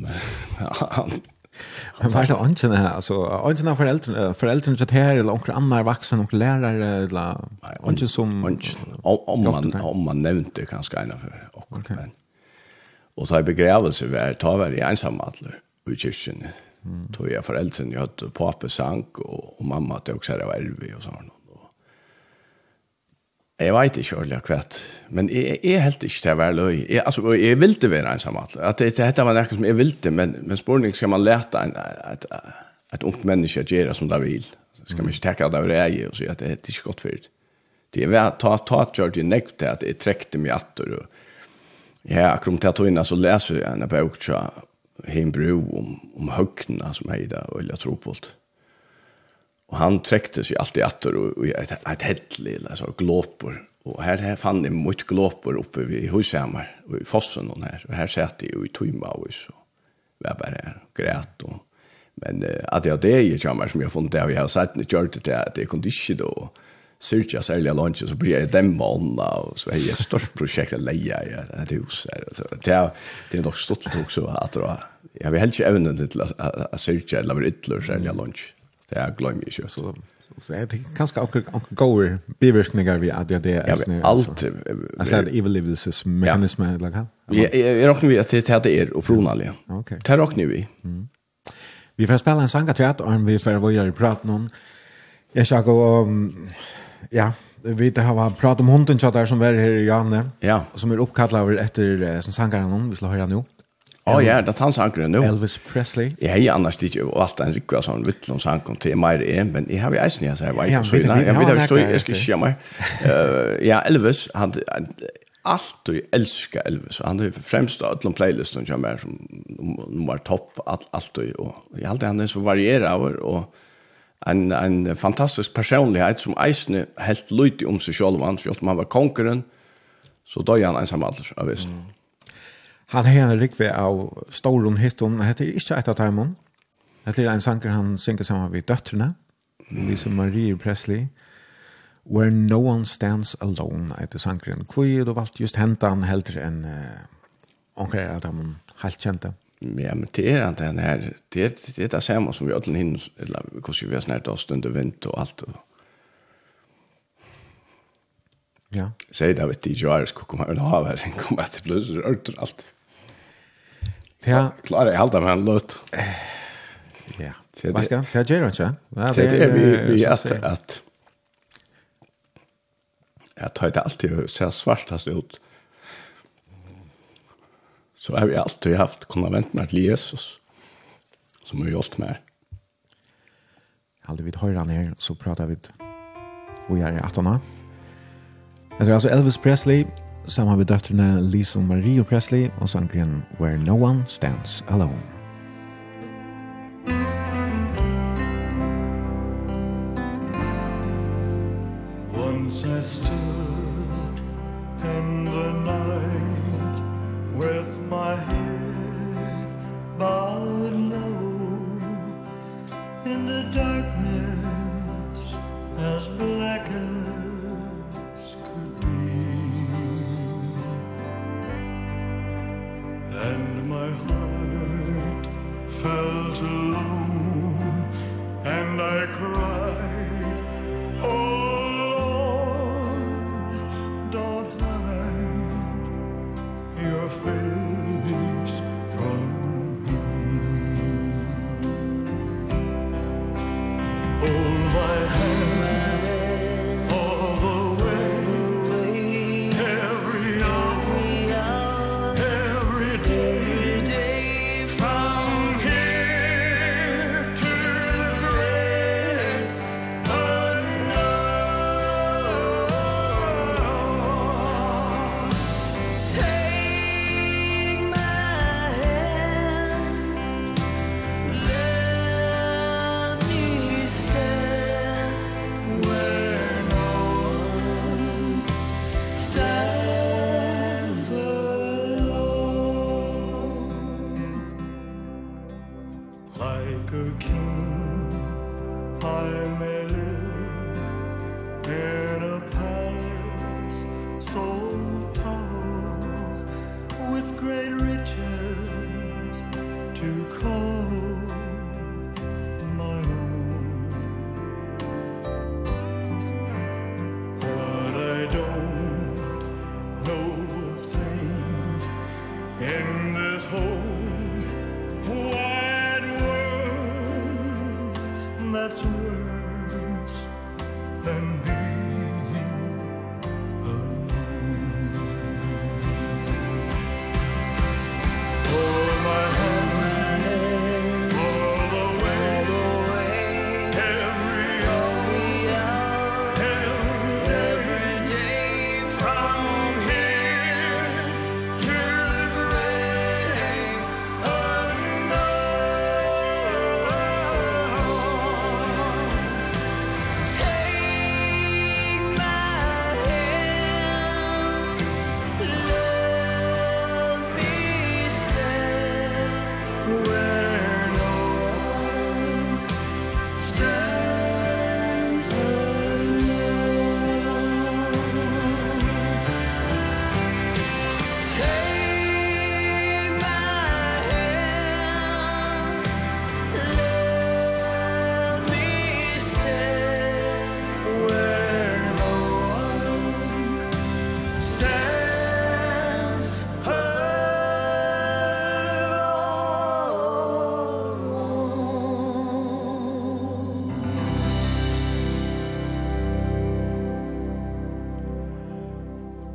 Men <laughs> var det antingen alltså antingen föräldrar föräldrar så här eller några andra vuxen och lärare eller ånden som om man om man nämnde kanske en för och men. Och så begravelse var ta väl i alla i kyrkan. Mm. Tog jag föräldrarna, jag hade pappa sank och, och mamma också sig av ärvi och sånt. Jeg vet ikke ordentlig akkurat, men jeg, jeg helt ikke til å være løy. Jeg, altså, jeg vil det være ensam. At det, dette var noe som jeg vil det, men, men spørning skal man lete en, et, et ungt menneske gjøre som det vil. Skal man ikke tenke at det er jeg, og si at det, det er ikke godt for det. Det er var ta ta kjørt i nekt til at jeg trekte meg atter. Og, ja, akkurat til at hun så leser jeg en bok til Heimbro om, om høgnene som er i det, og jeg tror på det. Og han trekte seg alltid atter og och et, et helligt altså glåper. Og her, her fann jeg mycket glåper oppe vid Hushammar og i fossen og her. Og her satt jeg jo i Tøyma og så var her, og græt og... men eh, att jag det i ju som jag funnit det og jeg har sagt det gjorde det att det kunde inte då særlig av lunsjen, så blir jeg dem månna og så er jeg et stort prosjekt å leie i et hus her. Så det er, det är dock stort också att då, jeg vill helst inte evnen till å syrja eller være ytterligere særlig av lunsjen. Det er glömmer ju så så är det kanske också också goer biverkningar vi att det är alltså allt alltså det evil lives mekanismen like how Jag rockar vi att det det er och pronalia. Okej. Det räknar vi. Vi får spela en sång och vi får vad jag prata någon. Jag ska gå ja, vi det har prat om hunden chatta som var här i Janne. Ja. Som är uppkallad efter som sangaren någon, vi ska höra nu. Ja, ja, det han sanker nu. Elvis Presley. Ja, ja, annars det ju allt en rycka sån vittlon sank om till mig det är, men jag har ju isen jag säger vad så nej. Jag vet att stå jag ska skämma. Eh ja, Elvis han allt du älskar Elvis han är främst av alla playlistan jag mer som nummer topp allt allt du och jag alltid han är så varierad och en en fantastisk personlighet som isen helt lite om sig själv han man var konkurrent så då är han ensam alldeles av visst. Mm. Han har en rikve av Storun Hitton. Det heter ikke et av Taimon. Det er en sanger han synger sammen med døtrene. Lisa Marie Presley. Where no one stands alone, etter sangeren. Hvor er du valgt just hentet han heldre enn uh, omkring at han helt kjente? Ja, men det er han den her, det er det, er det samme som vi alle hinner, eller hvordan vi har snart oss under vint og alt. Og... Ja. Sier det, vet du, jeg er komme men har vært en kommet til bløser og alt. Ja. Ja. Klar, jag meg en lut. Ja. Vad ska? Jag gör inte. Det er vi vi att at jeg tar det alltid ser svartast ut. Så har vi alltid haft kunnet vente meg til Jesus som har gjort meg. Alltid vid höjran här så pratar vi och er i 18 Det er altså Elvis Presley sammen med døtrene Lisa Marie Presley og sangren Where No One Stands Alone. my heart felt alone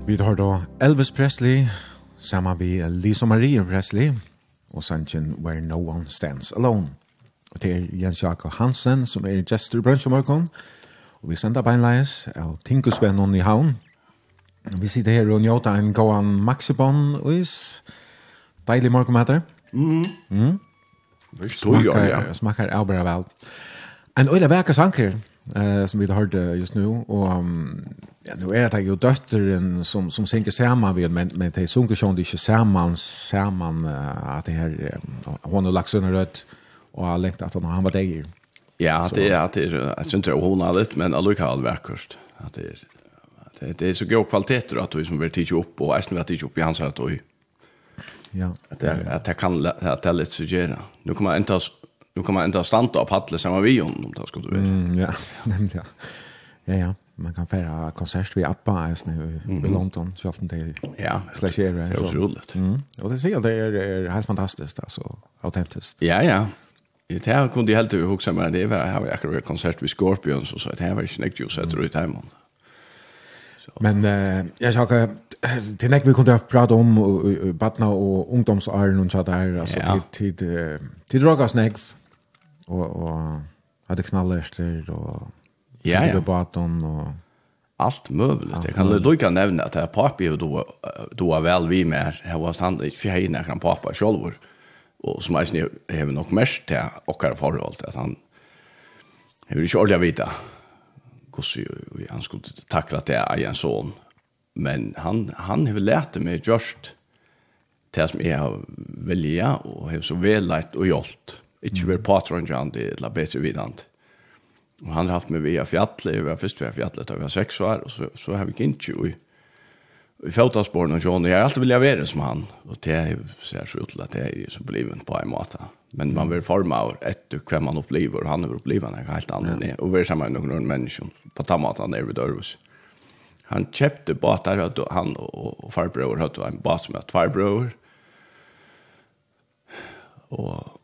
Vi har då Elvis Presley, samma vi Lisa Marie Presley, og sannsyn Where No One Stands Alone. Og det er Jens Jakob Hansen, som er gestor i Brønnsjømorgon, og vi sender beinleis av Tinkusvennen i havn. Vi sitter her og njóta en gåan maxibon, og is deilig morgenmater. Mm. Mm. Det smakar, ja. smakar avbara vel. En øyla veka sanker, eh, som vi har hørt just nu, og um, Ja, nu är det ju dottern som som synker samman vid men men det sjunker sjön det inte samman samman att det här hon har lagt sönder rött och har läckt att hon han var där. Ja, det är att det är jag syns inte hon har det men alltså Karl verkost att det är det det är så god kvalitet att vi som vill titta upp och även att titta upp i hans att. Ja. Att det att det kan att det lite sugera. Nu kommer inte nu kommer inte att stanna på paddlet samma vi om om det du vara. Mm, ja, <laughs> nämligen. Ja, ja man kan fira konsert vid Appa just nu i London så ofta det ja slash är det otroligt. Mm. Och det ser jag det är, är helt fantastiskt alltså autentiskt. Ja ja. Det här kunde jag helt huxa med det var här var jag akkurat konsert vid Scorpions och så det här var ju näkt ju så jag tror det här Men eh, jag sa att det näck vi kunde ha pratat om barna och ungdomsåren och så där alltså ja. till till till drogas näck och och hade knallerster och ja, ja. baton og allt möjligt. Jag kan då kan nämna att jag pappa då då är väl vi med Jag var stand i fjärna kan pappa själv och som är ju även nog mest till och har förhållt att han hur det inte jag veta hur han skulle tackla det är en son men han han har lärt mig just det som jag har vilja och har så väl lärt och gjort. Inte väl patron John det la bättre vidant. Og han har haft med via fjallet, vi har först via fjallet, vi har sex år, och så, så har vi inte i, i fjallet och John, jeg har alltid vilja vara som han, och det ser så ut til at det är så bliven på en måte. Men man blir forma av ett hvem vem man upplever, og han är uppleven, han är helt annet, ja. och vi er sammen med noen mennesker, på den måten er vi dörvis. Han köpte båtar, han och, og farbror hadde en båt som er tvärbror, och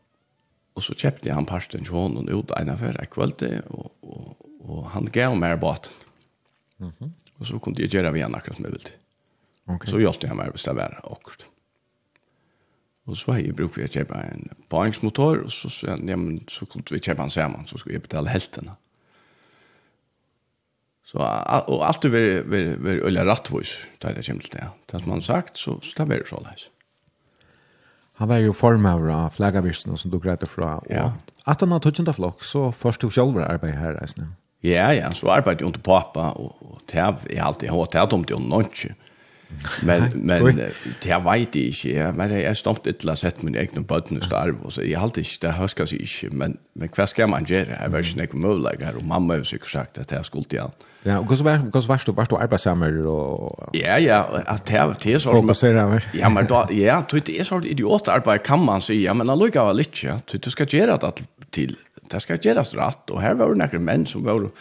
Och så köpte han parsten til hånden ut en av hver kveld, och, och, och han gav meg båten. Mm -hmm. Och så kunde jag göra vi igjen akkurat som jeg ville. Okay. Så hjälpte han mig att var akkurat. Och så har jeg brukt for å kjøpe en paringsmotor och så sa han, ja men så kunde vi kjøpe en sammen, så skulle jeg betale heltene. Så och allt det var var var öliga rättvis där det kommer til det. Det man sagt så så det var så läs. Han var jo formøver av flaggavirsen som du grädde fra. Ja. At han har touchande flokk, så først du selv arbeid her reisende. Ja, ja, så arbeidde jeg under pappa, og, og det er alltid hårt, det er dumt jo noe. Men men det vet jeg ikke. Ja. Men jeg er stolt til å sette min egen bøtten i starv. Så jeg halte ikke, det høsker seg ikke. Men, men hva skal man gjøre? Jeg vet ikke noe mulighet her. Og mamma har sikkert sagt at jeg har skuldt igjen. Ja, og hvordan var du? Var du arbeidsammer? Og... Ja, ja. At det, det er sånn... Fokuserer meg. Ja, men da, ja, det er sånn idiotarbeid kan man si. Ja, men han lukker av litt, ja. Du skal gjøre det til... Det skal gjøres rett. Og her var det noen menn som var... Vore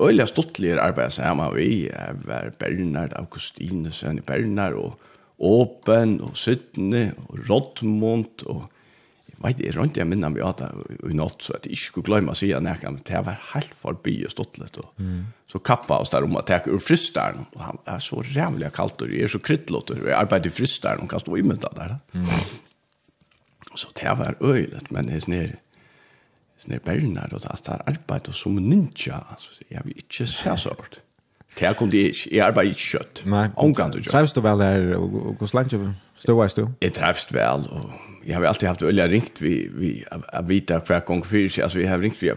øyelig stortlige arbeid sammen vi var Bernard Augustinesen i Bernard og Åpen og Sittende og Rottmund og jeg vet ikke, jeg rønte jeg minner meg at i natt så at jeg ikke skulle glemme å si at jeg men det var helt forbi og stortlet og så kappa oss der om å teke ur frysteren og han er så rævlig kaldt og jeg er så kryttlått og jeg arbeider i frysteren og kan stå i mynda der mm. så det var øyelig men jeg er sånne berner, og alt det er arbeid, og som ninja, altså, jeg vil ikke se sånt. Det her kom det ikke, jeg arbeider ikke kjøtt. Nei. Omgang du kjøtt. Treffst du vel her, og hvordan langt stod du? Jeg treffst vel, og jeg har alltid haft øye ringt vi, vi, jeg vet hver gang fyrir seg, altså, vi har ringt vi,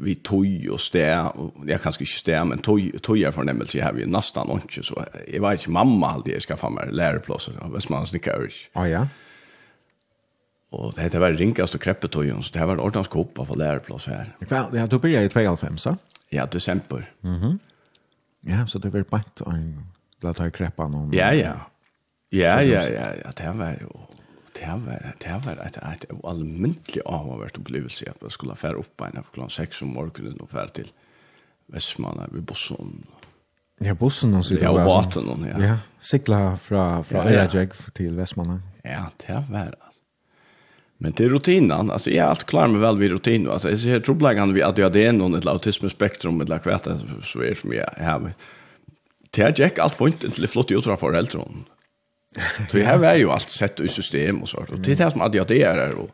vi tog og sted, og jeg kanskje ikke sted, men tog, tog er fornemmelse, jeg har vi nesten ikke, så jeg var ikke mamma alltid, jeg skal få meg læreplåser, hvis man snikker ikke. Å ja? Ja. Och det heter väl rinkast och kreppetojon så det här var ordentlig kopp av lärplats här. Kväll, ja, då blir jag i 95 så. Ja, december. Mhm. Mm ja, så det var bara en la ta i kreppan om... Ja, ja. Ja, ja, ja, ja, det här var ju det här var det här var ett ett allmäntligt avvärt upplevelse att jag skulle färra upp en klockan 6 om morgonen och färd till Västmanna vid bussen. Ja, bussen og så Ja, båten ja. Ja, cykla från från Ejek till Västmanna. Ja, det var det. Men det är rutinen. Alltså jag är allt klar med väl vid rutin. Alltså jag ser troligtvis vid att jag det är någon ett autismspektrum eller kväta så är som jag har. Det är jack allt fint inte flott ut för äldron. Så här är ju allt sett i system och så. Och det är det som att jag det är och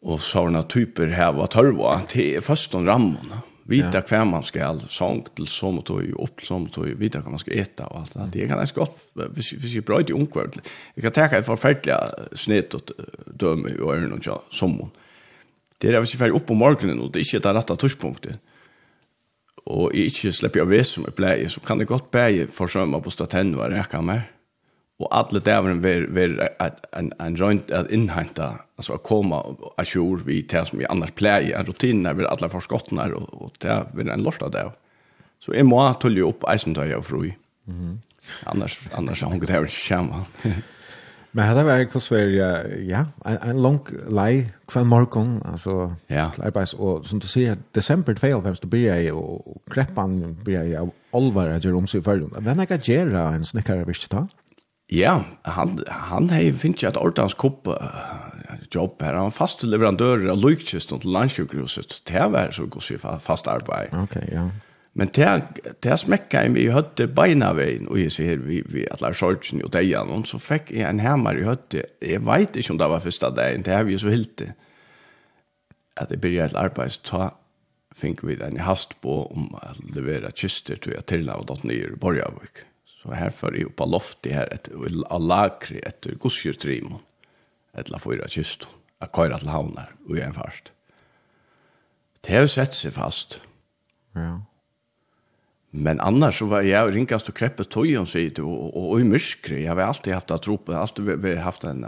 och såna typer här vad törva till först de rammorna vita ja. man skal sång till som och tog, upp som och tog, vita hva man ska äta och allt det. Det kan ganske gott hvis, hvis jeg bra i ungverd, jag kan ta ett förfärliga snitt och døme i øynene och så som. Det är hvis jeg fer upp på morgenen, og det är inte det rätta touchpunkten og jeg ikke slipper jeg som jeg pleier, så kan det godt bære forsømme på statenn og reka meg och alla dävren ver ver en en joint att inhämta alltså att komma och assure vi tar som vi annars plejer en rutin när vi alla förskottnar och och det blir en lördag där. Så är må att lyfta upp isen där jag fru. Mhm. Annars annars hon går där skämma. Men hade var ju Sverige ja, en lång lei kvar morgon alltså ja. arbets och som du säger december 12 så blir jag och kreppan blir jag allvarligt att göra om sig förrun. Vem är det göra en snickare visst då? Ja, han han har ju ju att Ortans kopp jobb här. Han fast leverantör av Lykchest och Landsjukhuset. Det var så går sig fast arbete. Okej, okay, ja. Men det det smäckar i mig hötte beina vägen och jag ser vi vi alla sorgen och det och så fick jag en hammare i hötte. Jag vet inte om det var första dagen. Det här vi så helt att det började ett arbete ta fick vi den hast på om att leverera kister till jag till och dot ner Borgavik. Mm Så här för i av loftet här ett allakri etter godsjustrim etter å fyra kyst att köra till havnar och igjen fast. Det har sett sig fast. Ja. Men annars så var jag ringast och kreppe tog så ut och och, och i myskre. Jag har alltid haft att tro på alltid vi haft en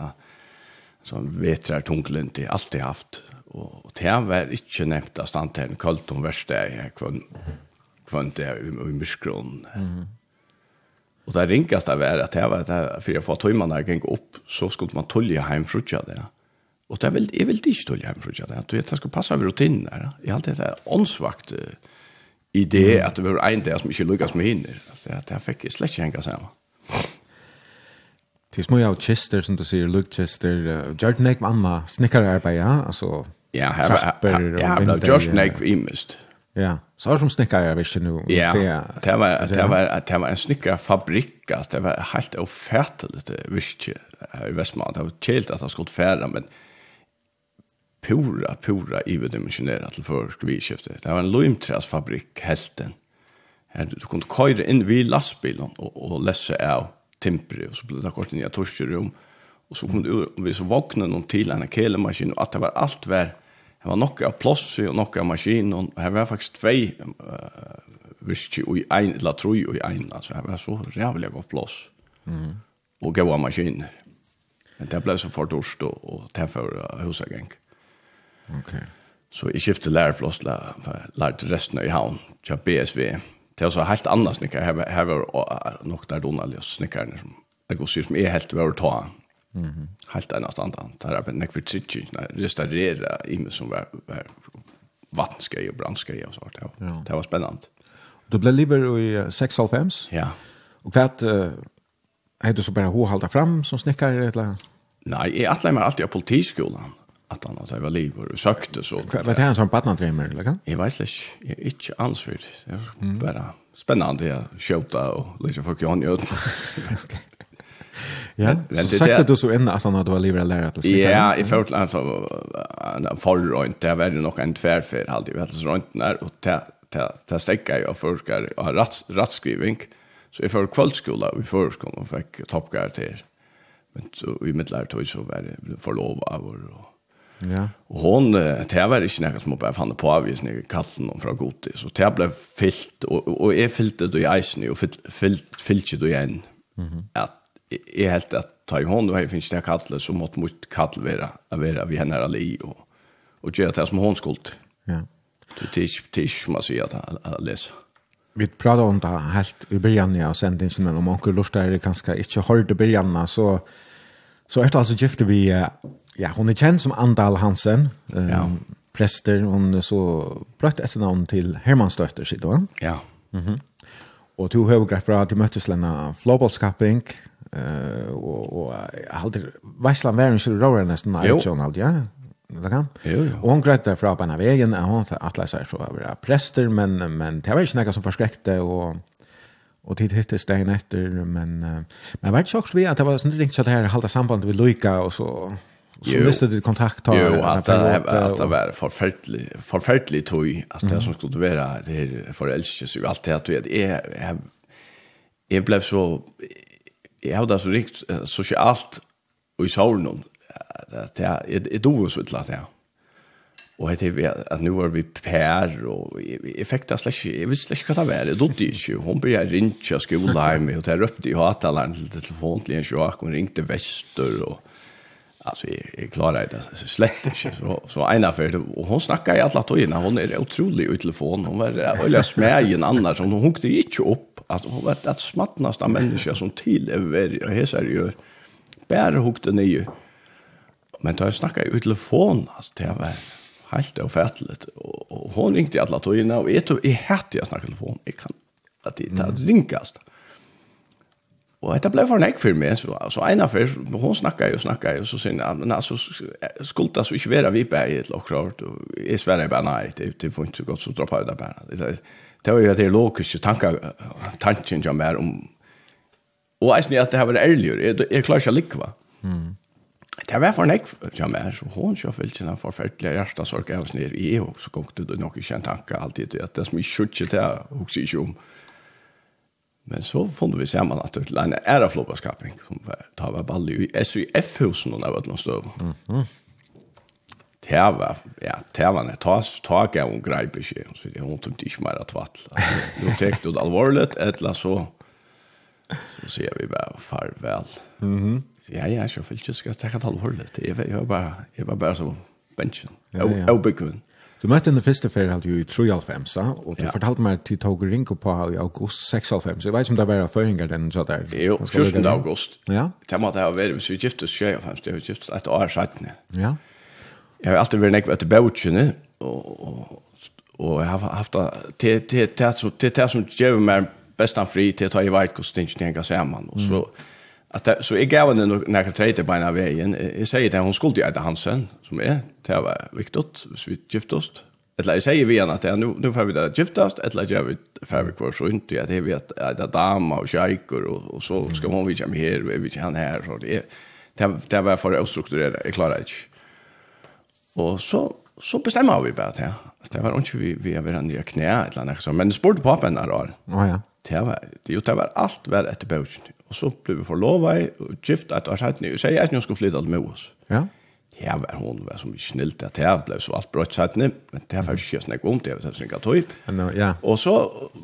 som vetrar tunglent i alltid haft och, och det var inte nämnt att stanna en kallt om värsta jag kvant kvant i myskron. Mm. Och där rinkas det var att det var det för jag får tömma när jag gick upp så skulle man tulla hem frutja det. Och det vill jag vill inte tulla hem frutja det. Att det ska passa över rutinen där. Jag har alltid det onsvakt idé att det var en där som inte lyckas med hinner. Att det fick jag släcka hänga samman. Det små av Chester som du säger, Luke Chester, uh, Jordan Egg, mamma, snickararbete, ja? Alltså, ja, här, här, här, här, här, här, här, här, här, Ja, så har som snickare visst nu. Ja, det var det var det var en snickarfabrik, alltså det var helt ofärtligt visst i Västmanland. Det var helt att han skulle färra men pura pura överdimensionerat till för skivskiftet. Det var en limträsfabrik helten. Här du kunde köra in vid lastbilen och och läsa av timper och så blev det kort nya torsrum och så kom det vi så vaknade någon till en kelemaskin och att det var allt värt Det var nokka av plåss og nokka av maskin, og her var faktisk tvei uh, virkje og i ein, eller tro og i ein, altså her var så rævlig av plåss mm. og gav av maskiner. Men det ble så for dorst og, og tilfør uh, husageng. Ok. Så jeg skiftet lærerplåss, lærte resten av i havn, til BSV. Det var så helt annet snikker, her var nok der donalige snikkerne som jeg går sier som jeg helt var å ta han Mm -hmm. Helt annars andan. Där har jag för trycke, restaurere i meg som var, var vattenskøy och brandskaj og sånt. Ja. ja. Det var spännande. Du blev liver i 6,5? Ja. Och hva uh, är du så bara hållhalda fram som snickare? Eller? Nej, jag attlade mig alltid av politiskolan att han att jag var liv och sökte så. Vad det här som partnertrimmer eller kan? Jag vet inte, jag är inte alls. Det är bara spännande att skjuta och liksom folk i öden. <laughs> Okej. Ja, så sagt du så inn at han hadde vært livrädd lærer til. Ja, i förut land så forrønt, det var det nog en tverfer alltid, vi hadde så runt der, och ta ta ta stäcka jag forskar och har. Så i för kvällsskola vi förskolan och fikk toppkarakter. Men så i mittlärtoj så var det förlov av och Ja. Och hon det var inte något som bara fann på avvisning katten hon från Goti så det blev fyllt och och är fyllt då i isen och fyllt fyllt då igen. Mhm. Att är helt att ta i hon och här finns det kallt så mot mot kallt vara vara vi henne ali och och göra det som hon skuld. Ja. Det är det är man säger att läsa. Vi pratar om det helt i början ja, av sändningen, men om onkel Lustar kanske inte hörde början så så efter alltså gifte vi ja, hon är känd som Andal Hansen. Ja. Präster hon så bröt ett namn till Hermansdotter sitt då. Ja. Mhm. Mm och du har gått fra till möteslena Flowballskapping Eh och och alltid väslan var en skulle röra nästan allt sån allt ja. Det kan. Och hon grät där från på vägen och hon att läsa så över präster men men det var inte något som förskräckte och och tid hittes dagen efter men men vart chock vi att det var sånt riktigt så här hålla sambandet med Luika och så så visste du kontakt har Jo, att det att det var förfärligt förfärligt tog att det som skulle vara det för förälskelse och allt det att det är jag blev så jeg hadde så rikt sosialt og i sauren det er et dovudsvittla det er Og jeg tenkte at nå var vi pær, og jeg fikk det slett ikke, jeg visste slett ikke hva det var, jeg dodde ikke. Hun ble jeg ringt til skolen hjemme, og jeg røpte i hatalaren til telefonen til en sjåk, hun ringte Vester, og Alltså jag, jag klarar det slett inte Så, så ena för och hon snackar i alla togene, hon är otrolig i telefon hon var veldig smägen annars hon annen, så hun hukte att att, att smattnast av människor som till är och här är ju bär hukte ner. Men då snackar i telefon alltså det var helt ofattligt och hon ringde alla tog och ett och i hett jag snackar telefon. Jag kan att det tar ringast. Och det blev för en för mig så så en affär hon snackar ju snackar ju så sen men alltså skulta så inte vara vi bære i et lokkrart, og jeg sverre bara nej det det får inte så gott så droppa ut där bara. Det det var jo det logiske tanker, tanken som er om, og jeg synes at det har vært ærligere, jeg, jeg klarer ikke å likva. Mm. Det var for nek, som er, så hun kjøp vel sin den forferdelige hjertesorg jeg hos nere i EU, så kom det nok ikke en tanke alltid, at det er så mye skjøtter til jeg husker ikke om. Men så funnet vi sammen at det er en æreflopperskapning, som var, det var ballet i SUF-husen, og det var noen støv. Mm -hmm det var ja det var ett tas tag av en greip så det hon tog inte mer att vattla nu tänkte det allvarligt etla så så ser vi bara farväl mhm ja ja så vill jag ska ta det allvarligt jag jag bara jag var bara så benchen Ja, ja. jag bekun Du møtte den første ferien halt jo i 93, og du ja. fortalte meg til tog rinko på i august 96. Jeg vet ikke om det var føringer den så der. Jo, 14. august. Ja. Det måtte jeg være, hvis vi giftes 95, det var giftes et år 17. Ja. Jag har alltid varit näkva till bautjene, og och och jag har haft det till det som, till det som ger mig bästan fri til å ta i vart kostinchen kan säga man Og så at det, så jeg gav henne några trejter på ena vägen. Jag säger att hun skulle til Eide Hansen som är det var viktig, hvis vi giftost. Eller jeg sier vi henne att nu nu får vi det giftast eller jag vi får vi kvar så inte at jeg vet at det er dama og kjeiker, og, og så skal ska hon vi kommer här och vi kan här så det det det var for för ostrukturerat jag klarar inte. Og så, så bestemmer vi bare til. Det var ikke vi, vi er ved nye knæ, et eller annet. Men det spurte på en år. Oh, ja. Det var, det, jo, det var alt vær etter bøtjen. Og så ble vi forlovet og gift et år siden. Og så jeg ikke skulle flytte alt med oss. Ja. Ja, var hon var som snilt at det blev så alt brått nu, men det var ikke snakk om det, det var tøy. Ja. Og så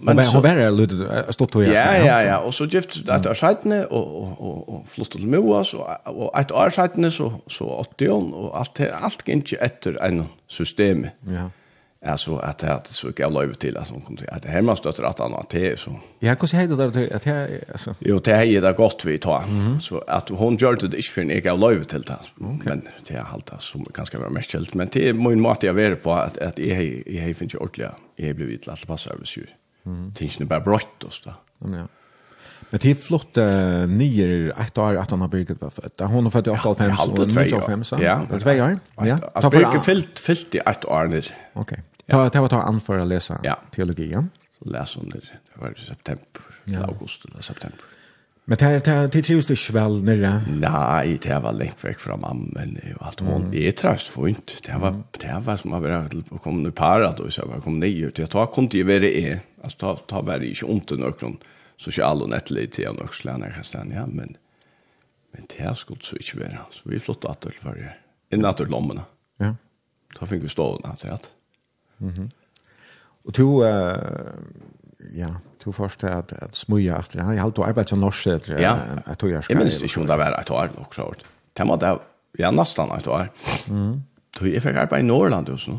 men hon var det lite stått då. Ja, ja, ja, og så gift at der sattne og og og, og med til Moas og og at der sattne så så 80 og alt alt gikk etter en system. Ja alltså att det så gick jag lov till att hon kom till att hemma stöter att han att det så. Ja, hur ska det där att jag alltså. Jo, det är det gott vi tar. Så att hon gör det inte för en jag lov till det. Men det är halt som ganska vara mest helt men det är min mat jag vet på att att jag jag finns ju ordliga. Jag blev vitt att passa över sig. Mm. Tänker bara brott då. så. Ja. Men det är flott uh, nio ett år att han har byggt var född. Hon har född i 85 och 95 så. Ja, två år. Ja. Ta för fyllt fyllt i ett år nu. Okej. Ja, det var ta an för att läsa ja. teologi. Ja. Läs om det. Det var i september, ja. augusti eller september. Men det det det trivs det väl nere. Nej, det var lengt vekk från mammen og allt hon. Mm. Det är tröst för inte. Det var det var som att vara å komme nu para då så jag kom ner ut. Jag tar kom till vad är. Alltså ta ta vad det är inte någon så kör alla nett lite slene jeg kan ja men men det skulle så inte vara. Så vi flottar att det var det. Innan att lommene. Ja. Då fikk vi stå där. Mm -hmm. Og to, uh, ja, to først er at, at smøya etter, han har alltid arbeidet som norsk etter ja. et år. Jeg minnes ikke om det var et år, nok klart. Det må det, ja, nesten et år. Mm. Jeg fikk arbeid i Norrland også. nå.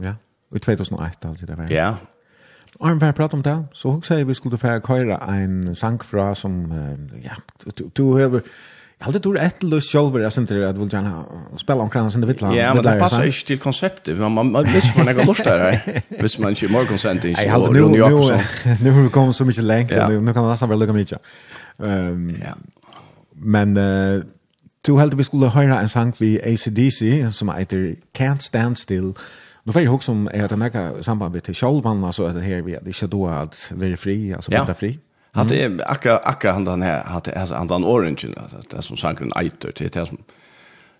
Ja, i 2001 alltid det var. Ja. Og han var pratet om det, så hun sier vi skulle få køyre en sang fra som, ja, du, du, du Jag hade tur ett lust själver jag synte att vill gärna spela om kranen sin vittla. Ja, men det passar ju till konceptet. Man man visst man är lust där. Visst man inte mer konsent i så och New York Nu nu kommer så mycket längt nu nu kan man nästan väl lugna mycket. Ehm ja. Men eh du hade vi skulle höra en sång vi ACDC som heter Can't Stand Still. Nu får jag också som är att den här samband med till Scholman alltså det här vi det är då att vara fri alltså vara fri. Att det är akra han den här hade alltså han den orange alltså det som sanken eiter till det som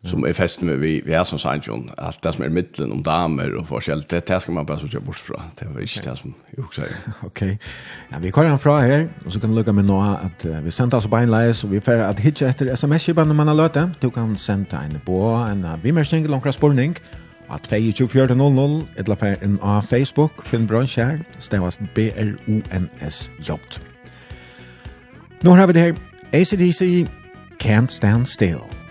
som är fest med vi vi är som sanken allt det som är mitten om damer och forskjell det det ska man bara så bort från det var inte det som jag också Okej. Ja vi kör han från här och så kan du lucka med några att vi sent oss på en live och vi får att hitcha efter SMS ibland när man har löta du kan sända en på en vi mer långt spårning at 22.14.00 etla fer en av Facebook, Finn her stavast B-R-O-N-S-J. Nå har vi det her. ACDC Can't Stand Still.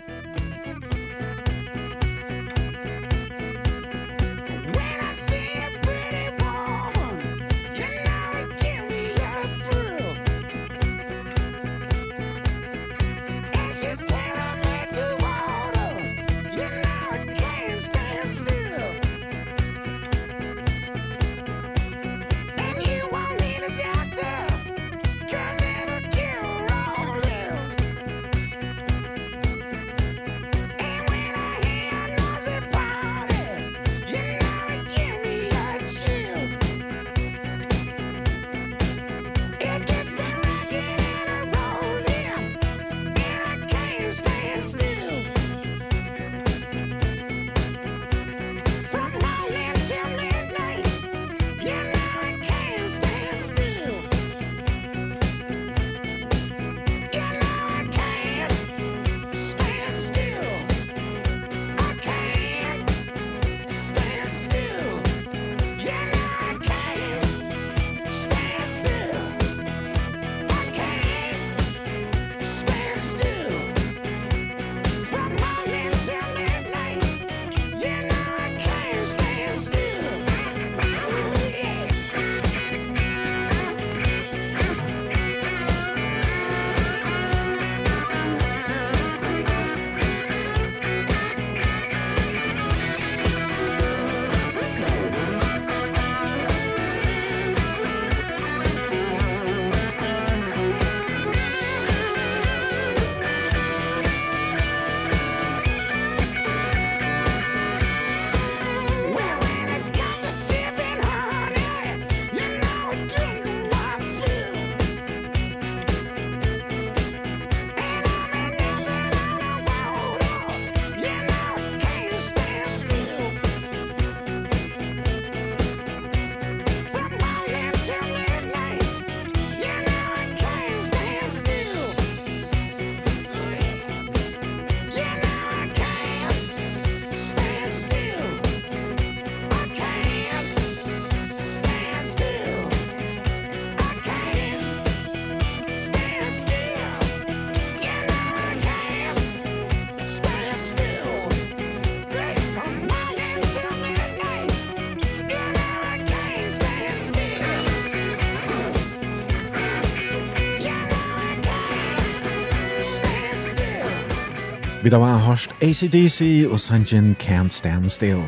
hørst ACDC og Sanjin Can't Stand Still.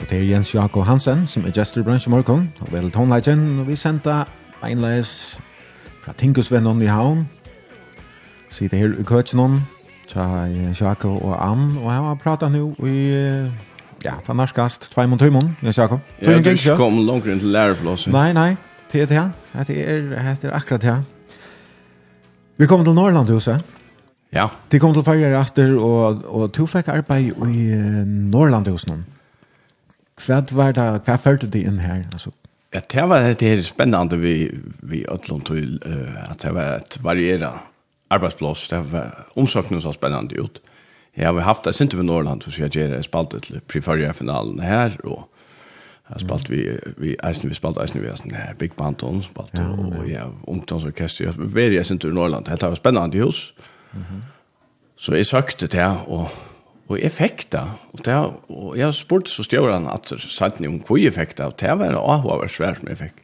Og det er Jens Jakob Hansen som er gestor i bransjen morgen, og vel tonelagen, og vi sendte beinleis fra Tinkusvennen i havn. Sitte her i køtjenom, tja Jens Jakob og Ann, og jeg har pratet nå i, ja, på norskast, tvei mot tøymon, Jens Jakob. Ja, du ikke kom langt inn til læreplåsen. Nei, nei, det er det her, det er akkurat det. Vi kommer til Norrland, Jose. Ja. Det kom til færger etter, og, og du fikk arbeid i Norrland hos noen. Hva var det, hva følte det inn her? Altså? Ja, det var det her spennende vi, vi øtlån til, uh, at det var et variera arbeidsplass. Det var omsøkningen så spennende ut. Jeg har haft det, sint vi Norrland, så jeg gjør, det spalte til preferierfinalen her, og Jeg spalt vi, vi eisen, vi spalt eisen, vi eisen, Big Banton spalt, og jeg ungdomsorkester, jeg var i sint til Norrland, Det var spennende hus, Mm. Så jeg søkte det, og, og jeg fikk det. Og, det, og jeg spurte så stjøren at jeg om hvor jeg fikk det, og det var en avhåver svær som jeg fikk.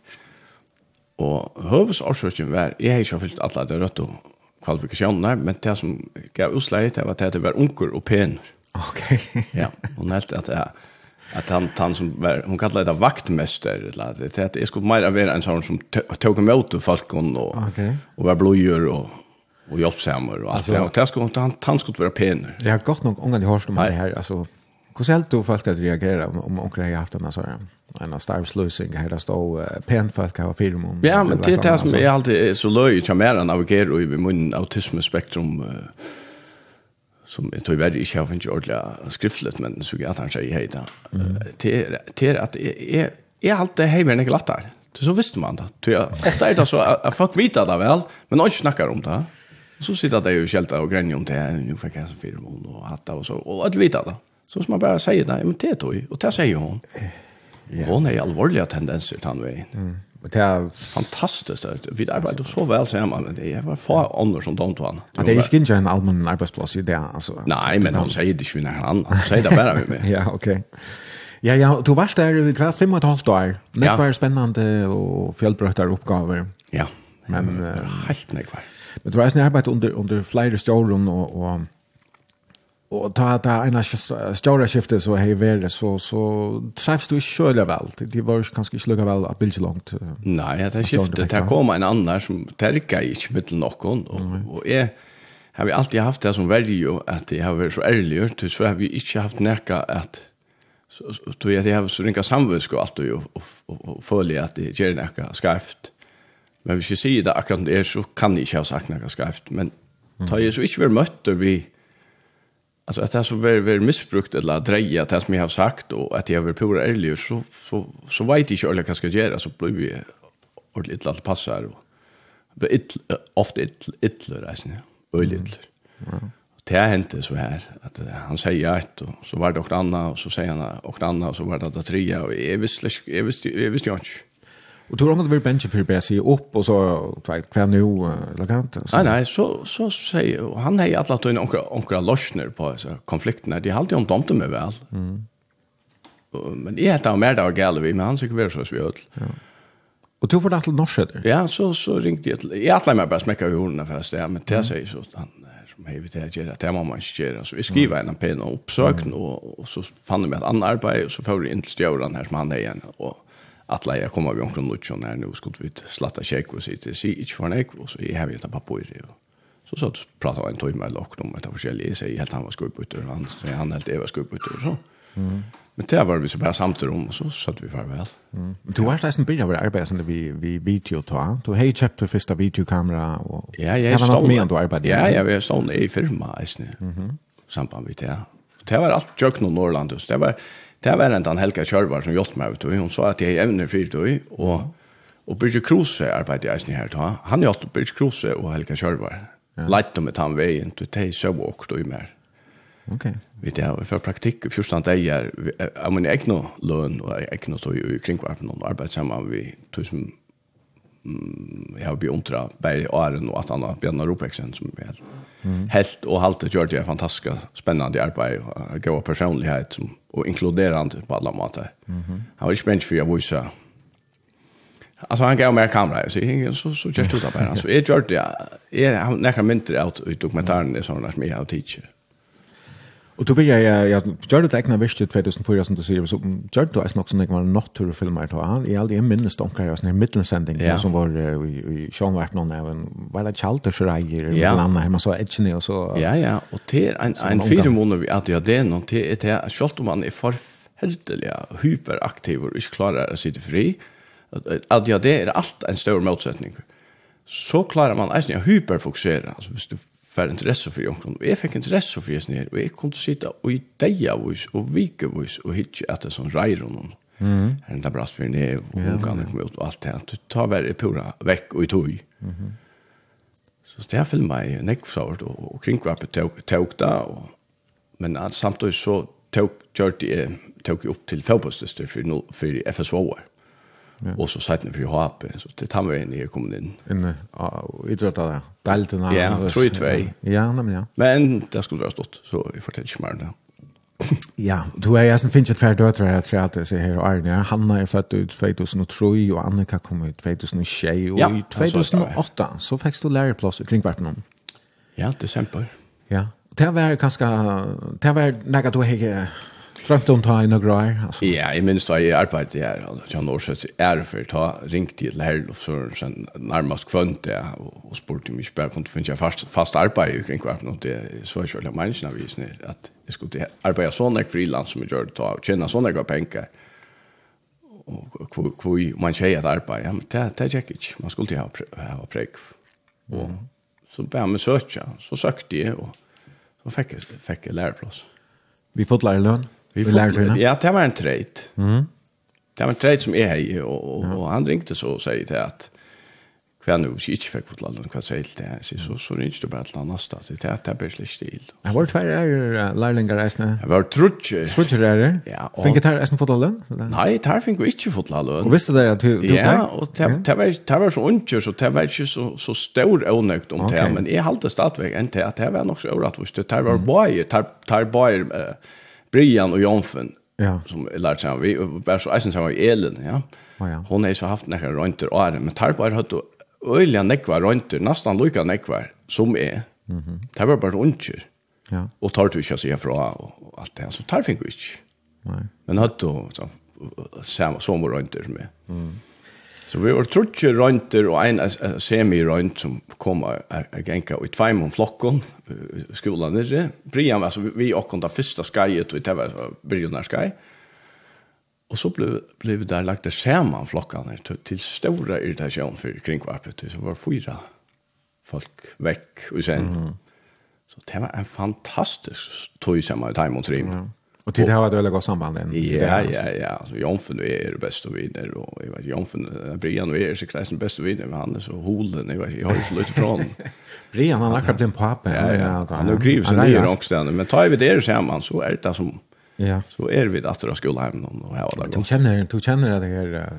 Og høvesårsøkken var, jeg har ikke fyllt alle det rødt og kvalifikasjoner, men det som gav utslaget, det var at det var unker og pener. Ok. <laughs> ja, hon helt at jeg att han han som var hon kallade det vaktmästare eller det att det skulle mer vara en sån som tog emot folk och och var blojor och och jobbsämmer och allt det. Och task och han han skulle vara pen. Det har gått någon gång i hörs de här alltså hur helt du folk att reagera om om onkel har haft en sån en starvslösning här där står pen folk har film om. Ja, men det är som är alltid så löj som är att navigera i mun autismspektrum som jag tror väl inte har funnit ordentligt skriftligt men så att han säger hej då. Det är att är är allt det hej men det glattar. Så visste man det. Ofta är det så att folk vet det väl, men de snackar om det så sitter det ju skälta och gränjer om det nu fick jag så fyra mån och hatta och så och att vita då. Så som man bara säger nej men det då och det säger hon. Ja. Hon är allvarliga tendenser till han Mm. Det är fantastiskt. Vi arbetar så väl så hemma, men det är bara far andra som de tog Ja, det är inte en allmän arbetsplats i det. Alltså, Nej, men hon säger det inte när han. Säger det bara med <laughs> mig. ja, okej. Okay. Ja, ja, du varst där i kvart fem och ett halvt år. Det var spännande och fjällbröttar uppgifter. Ja, men, men helt nekvar. Men det var eisen arbeid under, under flere stjåren og, og og ta det ene stjåre skiftet så hej väl så så träffs du själva väl det var kanske lukket vel väl att bilda långt nej det skiftet det kom en annan som terka i mitten någon och och är har vi alltid haft det som value att det har varit så ärligt så har vi inte haft näka att så tror jag det har så ringa samvetsko allt och och följa att det ger näka skrift. Men hvis jeg sier det akkurat det er, så kan jeg ikke ha sagt noe skreft. Men ta jeg så ikke være møtt vi, altså at jeg så var, var misbrukt eller dreie at det som jeg har sagt, og at jeg var pura ærlig, så, så, så vet jeg ikke ordentlig hva jeg skal gjøre, så blir vi ordentlig ille alt passer og Det blir ill, ofte ille, ille reisende, øyelig ille. Mm. Det har hendt så her, at han sier et, og så var det åkt anna, og så sier han åkt anna, og så var det det tria, og jeg visste, jeg visste, jeg visste jo ikke. Och tror hon att vi benchen för Bessie upp och så tvekt kvar nu eller elegant. Nej nej, så så säger han hej alla att onkel onkel Loschner på så konflikterna. De har alltid om dem med väl. Mm. Men helt av mer där vi, men han tycker väl så så öll. Ja. Och du får det till Norrsäder. Ja, så så ringde jag till. Jag alla mig bara smekka i hon först Ja, men det säger så han som hej vet jag att det mamma inte gör så vi skriver en pen och uppsökn och, och så fann vi ett annat arbete och så får vi in till Stjärnan här som han är igen och att lägga komma vi omkring lutchen här nu skulle vi slatta check och sitta se ich för en ek så jag har ju par på det. Så så pratade en timme med och om att förskälla sig helt han var skojbytter han så han helt Eva skojbytter så. Mm. Men det var vi så bara samtal om och så satt vi farväl. Mm. Du var nästan bilder av arbete som vi vi video ta. Du hej köpt du första videokamera och Ja, jag stod med och arbetade. Ja, ja, vi stod i firma, alltså. Mhm. Samband med det. Det var allt jökna Norrland och det var Det var en den Helga Kjørvar som hjalp meg, vet du. Hun sa at jeg er evner fyrt, du. Og, og Birgit Kruse arbeidde jeg snitt her, ta. Han hjalp Birgit Kruse og Helga Kjørvar. Ja. Leit dem et han veien til teg søv og åkt og i mer. Ok. Vi det har för praktik första dagar jag men jag nå lön och jag nå så i kring var på någon arbete samman vi tusen jag har beundra berg Aren Arn och att har Björn Ropexen som är helt helt och halter gör det fantastiska spännande arbete och gå personlighet som och inkluderande på alla måter. Mm. Han var var spänd för jag visste Alltså han gav mig kamera så jag så så just ut där alltså är gjort det är han näka mindre ut i dokumentären det såna som jag har teacher. Och då blir jag jag gjorde det egna visst 2004 som du säger så gjorde du alltså också några naturfilmer då han i all de minnes donkar jag när mittelsändning som var i Sean vart någon även var det Charlter så där i landa hemma så edge och så Ja ja och det en en film under vi att jag det någon till ett här skott om man är förfärliga hyperaktiv och inte klarar att sitta fri att jag det är allt en stor motsättning så klarar man alltså hyperfokusera alltså hvis du för intresse för jonken. Jeg fikk interesse for det her, og jeg kunne sitte og i deja og och vika vis och hitta att det som rör honom. Mm. Den där brast för det og hun kan komme ut og alt det här. Du tar väl pura vekk og i tog. Så det här filmade jag näckfsårt og, og kringkvappet tog, tog där. Och, men samtidig så tog, tog, tog, tog upp till fotbollsdyster för, för FSV-år. Ja. Och så satt det for HP så det tar vi in i kom in. Inne och idrottar där. Daltena. Ja, tror ju två. Ja, men <laughs> ja. Men det skulle være stått, så vi får ikke mer det. Ja, du är jeg som finnes ett färd døtre her, tror jeg at det ser här Arne. Hanna är född ut 2003 och Annika kom ut 2006 och ja, i 2008 så fick du læreplass i kringvarpen. Ja, desember. Ja, det var ganska det var något du har Trømt om ta i noen greier, altså. Ja, jeg minns da jeg arbeidde her, og Jan Årsøs ærefer, ta ringte til Herlof sen, nærmest kvønt det, og og spurte om ikke bare kunne finne fast, fast arbeid i kring hvert, og det så jeg selv om menneskene visene, at jeg skulle arbeide sånn ek friland som jeg gjør det, og tjene sånn ek har penger, og hvor man sier at arbeid, ja, men det, det er ikke, man skulle ikke ha ha preg. Og så bare med søkja, så søkte jeg, og så fikk jeg, fikk jeg læreplass. Vi fått lærelønn? Vi lærte Ja, det var en trade. Mm. Det var en trade som er i, og, og, ja. og han ringte så og sier til at hva nu, hvis jeg ikke fikk fotla lønn, hva sier til det, så, så, så ringer du bare til annars det til det, det blir slik stil. Det var tver er lærlinger reisende? Det var trutje. Trutje er det? Ja. Og... Fikk det reisende fotla lønn? Nei, der fikk vi ikke fotla lønn. Og visste dere at du du Ja, og det var, det var så unkjør, så det var ikke så, så stor ånøkt om det, men jeg halte stadigvæk enn til at det var nok så overratt, det var bare, det var bare, Brian och Jonfen ja. som är lärt sig vi var så eisen som var Elin ja. Oh, ja. Hon har så haft några rönter och men tar på hött och öliga nekvar rönter nästan lika nekvar som är. Mhm. Mm det var bara rönter. Ja. Och tar du inte sig ifrån och allt det så tar fink inte. Nej. Men hött då så samma som rönter som är. Mm. Så vi var trutje røynter og en semi-røynt som kom og genka i tveim om flokken i skolan nere. Brian, altså vi åkken da første skyet og i TV begynner skai. Og så ble, ble vi der lagt det saman flokkene til, til store irritasjon for kringvarpet. Så var fyra folk vekk og sen. Mm -hmm. Så det var en fantastisk tog sammen i Taimons Trim. Mm -hmm. Och till det har det väl gått samband än. Ja, ja, ja. Så Jonfen är det bästa vinner och jag vet Jonfen Brian och är så klart den bästa vinner Men han så holen jag vet jag har ju så lite från. <laughs> Brian han har knappt en pappa. Ja, ja. Han har grivs en ny också men tar vi det så man så är det som Ja. Så är vi där att skola hem någon och här där. Du känner du känner det här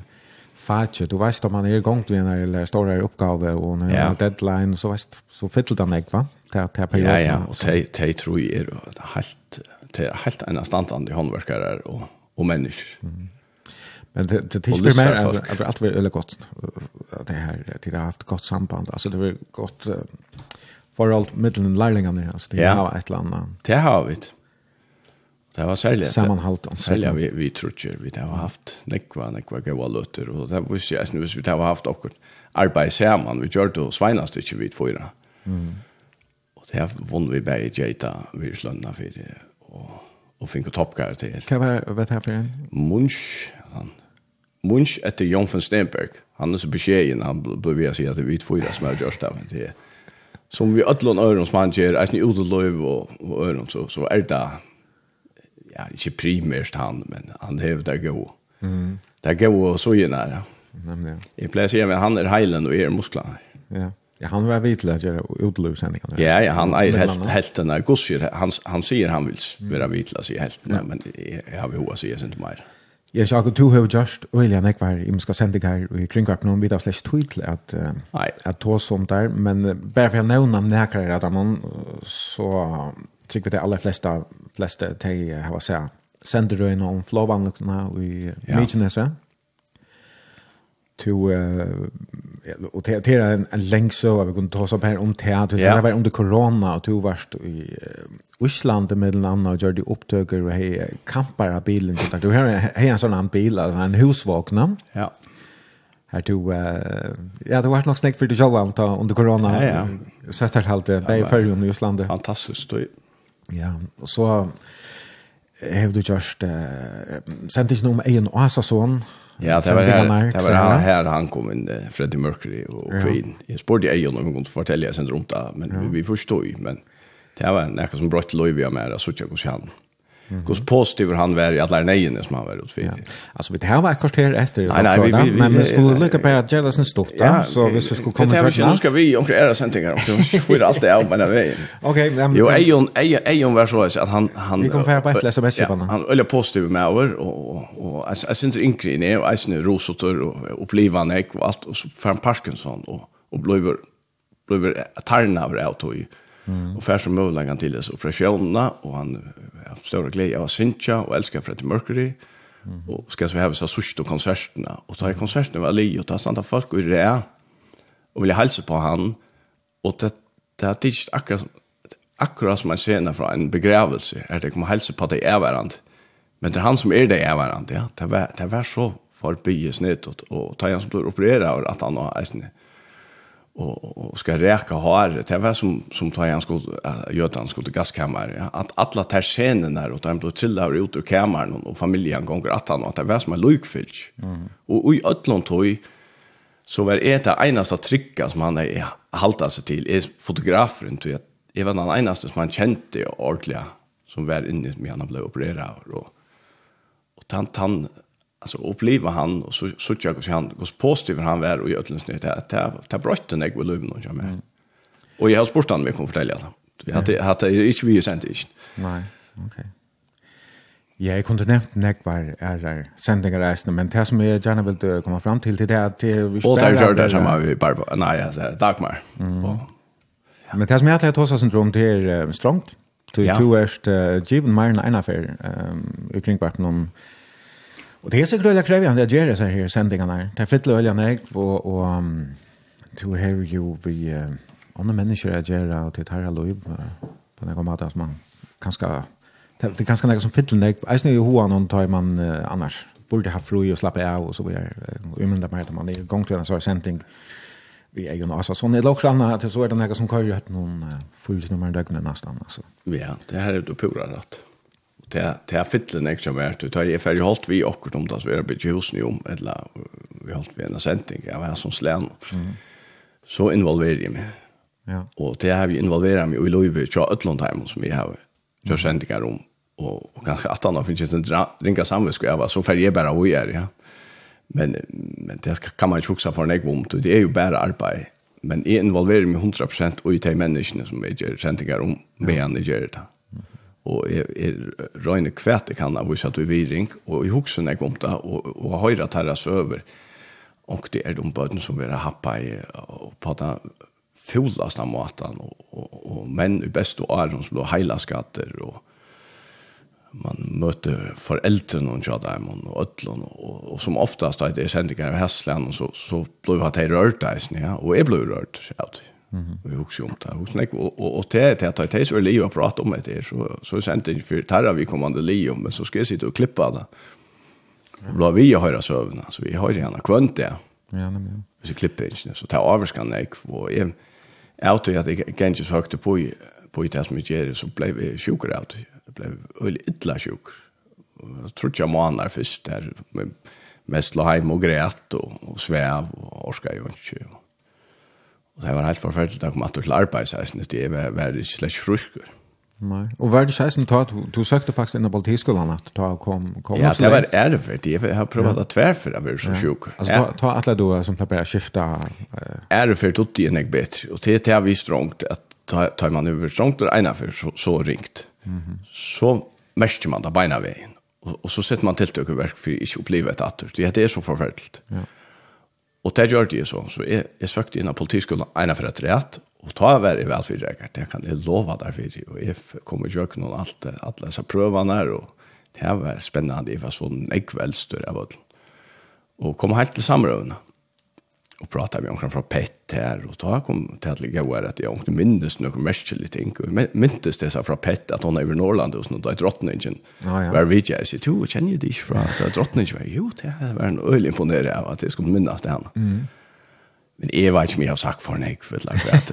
fatje. Du vet om man är igång till när det står där uppgave och när ja. deadline så vet så fyller det mig va? Ta ta perioden. Ja, ja, og te te tror jag är helt det er helt en standande handverkare och och människor. Mm. Men det det tills mer att allt var väldigt gott det här till det har haft gott samband. Alltså det var gott för allt mellan lärlingarna alltså det ja. har ett land. Det har vi. Det var særlig. Sammanhalt. sälja vi, vi tror ju Vi har haft nekva, nekva gaua lutter och det var ju jeg hvis vi har haft också arbete samman Vi gjør det svinast sveinast ikke fyra. Mm. Och det har vunnit vi bäge i vi vi för det och och fick toppkarakter. Kan vara vet här för en? Munch han Munch etter Jon von Stenberg. Han er så beskjeden, han blev vi säga att vi två där smör just där men det som vi allan øren som han gjør, eisen i utelöv og, og øren, så så er det ja ikke primært han men han hever det gode. Mm. Det er gode og så ju nära. Nämligen. pleier å si at han er heilen og er musklerna. Ja. Ja, han var vid till att göra utlösningar. Ja, ja, han är helt helt den gosjer. Han han säger han vill vara vid till att säga helt nej, men jag har behov att säga sånt mer. Jag sa att du har just William Neck var i ska sända dig i kringkvarten någon vidare slash tweet att att ta sånt där men bara för jag nämner näkrar att han så tycker vi det alla flesta flesta te har sett sender du in om flowbankarna i Mykines. Ja to uh, och det är en, en länk så att vi kunde ta oss upp här om teater yeah. det var under corona och to varst i uh, Island med en annan och gjorde upptöker och hej kampar av bilen så där du har hej en sån här bil alltså en husvagn ja. Här to uh, ja det var nog snägt för det jag var ta under corona ja, ja. så där halt det bäj för i Island. fantastiskt då ja och så Hevdu just uh, sent inte um en oasa Ja, det var här, det var här, här han kom in Freddie Mercury och Queen. Jag spurte ju om hon kunde fortälja sen runt där, men vi förstod ju, men det var en som bröt Louis via mer så jag kunde han. Hur positiv han var i alla nejen som han var utfit. Ja. Alltså vi det här var kvarter efter nej, nej, vi, vi, vi, men vi skulle lycka på att göra sen stort ja, så vi skulle komma till det. Nu ska vi omkring era sändningar om så får allt det av men vi. Okej, men Jo, Ejon Ejon var så att han han Vi kom för på ett läs bäst på honom. Han eller positiv med över och och jag syns inte in och jag rosotor och upplevande och allt och så för Parkinson och och blev blev tarna av det och Mm. Och färs som möjligen till dess operationerna och han har haft stora glädje av Sincha och älskar Freddie Mercury. Mm. Och ska så hävas så sust och konserterna. Och ta i konserterna var Leo och ta stanna folk och det och vill hälsa på han. Och det, det har tidigt akkurat, akkurat som man ser från en begravelse är det kommer hälsa på dig är. Men det är han som är det är varandra. Ja. Det, var, det var så förbi snett och, och ta igen som blir opererad och att han har ägstning och och ska räka har det var som som tar han skulle uh, göra han skulle gaskammare ja. att alla tar scenen där och de blir till där ut ur kammaren och familjen gånger att han att det var som en lukfyllt. Mm. Och i öllon tog så var det det enaste trycka som han är halta sig till är fotografen tror jag även den enaste som han kände ordentligt som var inne med han blev opererad och och tant han alltså uppleva han och så så tycker jag han går positiv han var och i öllens nytt att ta ta brotten jag vill lugna jag med. Och jag har spurt han mig kom fortälja det. Jag hade hade inte vi sent inte. Nej, okej. Ja, jeg kunne nevnt nek var er sendingar reisende, men det som jeg gjerne vil komma fram til, det er at vi spiller... där det er det som vi bara nej jag säger Dagmar. Men det som jeg har tosa syndrom, det er strongt. Du er givet mer enn en affær, ukring hvert noen... Og det är så gröliga krävande att göra her här her. Det er är øyla löjliga og, og um, to hear jo vi uh, andre andra människor att og til tarra här uh, på något mat som man ganska det er ganska nek som fett nek, Jag vet inte hur någon tar man uh, annars burde ha fru og slappe av og så vidare. Och umynda meg, att man är gång til en sånn sending, vi är ju nåsa sån eller också annat att så är det några som kör ju att någon uh, fullt nummer där nästan alltså. Ja, det här är du pura rätt det det är fittlen extra mer du tar ju för jag hållt vi och om det så är det bit hus nu om eller vi hållt vi en sändning jag var som slän. Mm. Så involverar jag mig. Ja. Och det har vi involverat mig i Louisville att Ötland hem som vi har. Jag sändningar om och och kanske att annars finns det en ringa samvisk jag var så färg bara och är ja. Men men det kan man ju också för en ekvom det är ju bara arbete men är involverar mig 100% och i de människorna som är sändningar om vad han gör det og er, er røyne kvæt jeg kan av at vi viring, og i hoksen jeg kom da, og, og høyre terras over, og det er de bøten som vil happa i, og på den fulaste måten, og, og, og menn i beste åren som blir heilaskatter, og man møter foreldrene og kjører dem, og ødlene, og, og som oftast da det er sendinger av Hesland, så, så blir det rørt, ja, og jeg blir rørt, ja, Mm. Vi husker om det. Husker ikke, og, og, og til at jeg så er livet prat om det. Så, så sendte jeg for tarra vi kommande liv, men så skal jeg sitte og klippe det. Og la vi høyre søvnene, så vi høyre gjerne kvønt det. Ja, nemlig. Hvis jeg klipper ikke, så tar jeg avvarskan jeg, og jeg, jeg til at jeg kan ikke så høyte på, på i det som jeg gjør, så ble jeg sjukker av det. Jeg ble veldig ytla sjukker. Jeg tror ikke jeg måneder først der, men mest la heim og græt og, og svev og orska jo ikke. Og, Og det var helt forferdelig, da kom jeg til arbeid, så jeg var, var ikke slett frusker. Nei, og hva er det sjeisen ta? Du, du søkte faktisk inn på politiskolen at ta kom, kom Ja, det var ærefert, jeg har prøvd å tverføre å være så sjuk. Altså, ta, ta alle du som tar bare skifta? Ærefert åt det enn jeg bedre, og det er vi strongt, at tar man over strongt og ena for så, så ringt. Så mestjer man da beina veien, og, og så setter man tiltøk i verk for ikke oppleve et atter. Det er så forferdelig. Ja. Og det gjør det så, så jeg, jeg søkte inn av politiskolen ene for et rett, og ta vær i velfyrrekker, det kan jeg lova derfor, og jeg kommer i kjøkken og alt, alle disse prøvene her, og det var spennende, jeg var så nekveldstur av det. Og kom helt til samrøvene och prata med omkring från Pett här och då kom till att ligga var att jag inte minns några märkliga ting. Och minns det så från Pett att hon är i Norrland och sånt där drottningen. Ja, ja. var vi jag så du känner ju dig från så drottningen? Var ju det var en öl imponerad av att det skulle minnas det henne mm. men jag vet inte om jag har sagt för en ägg för att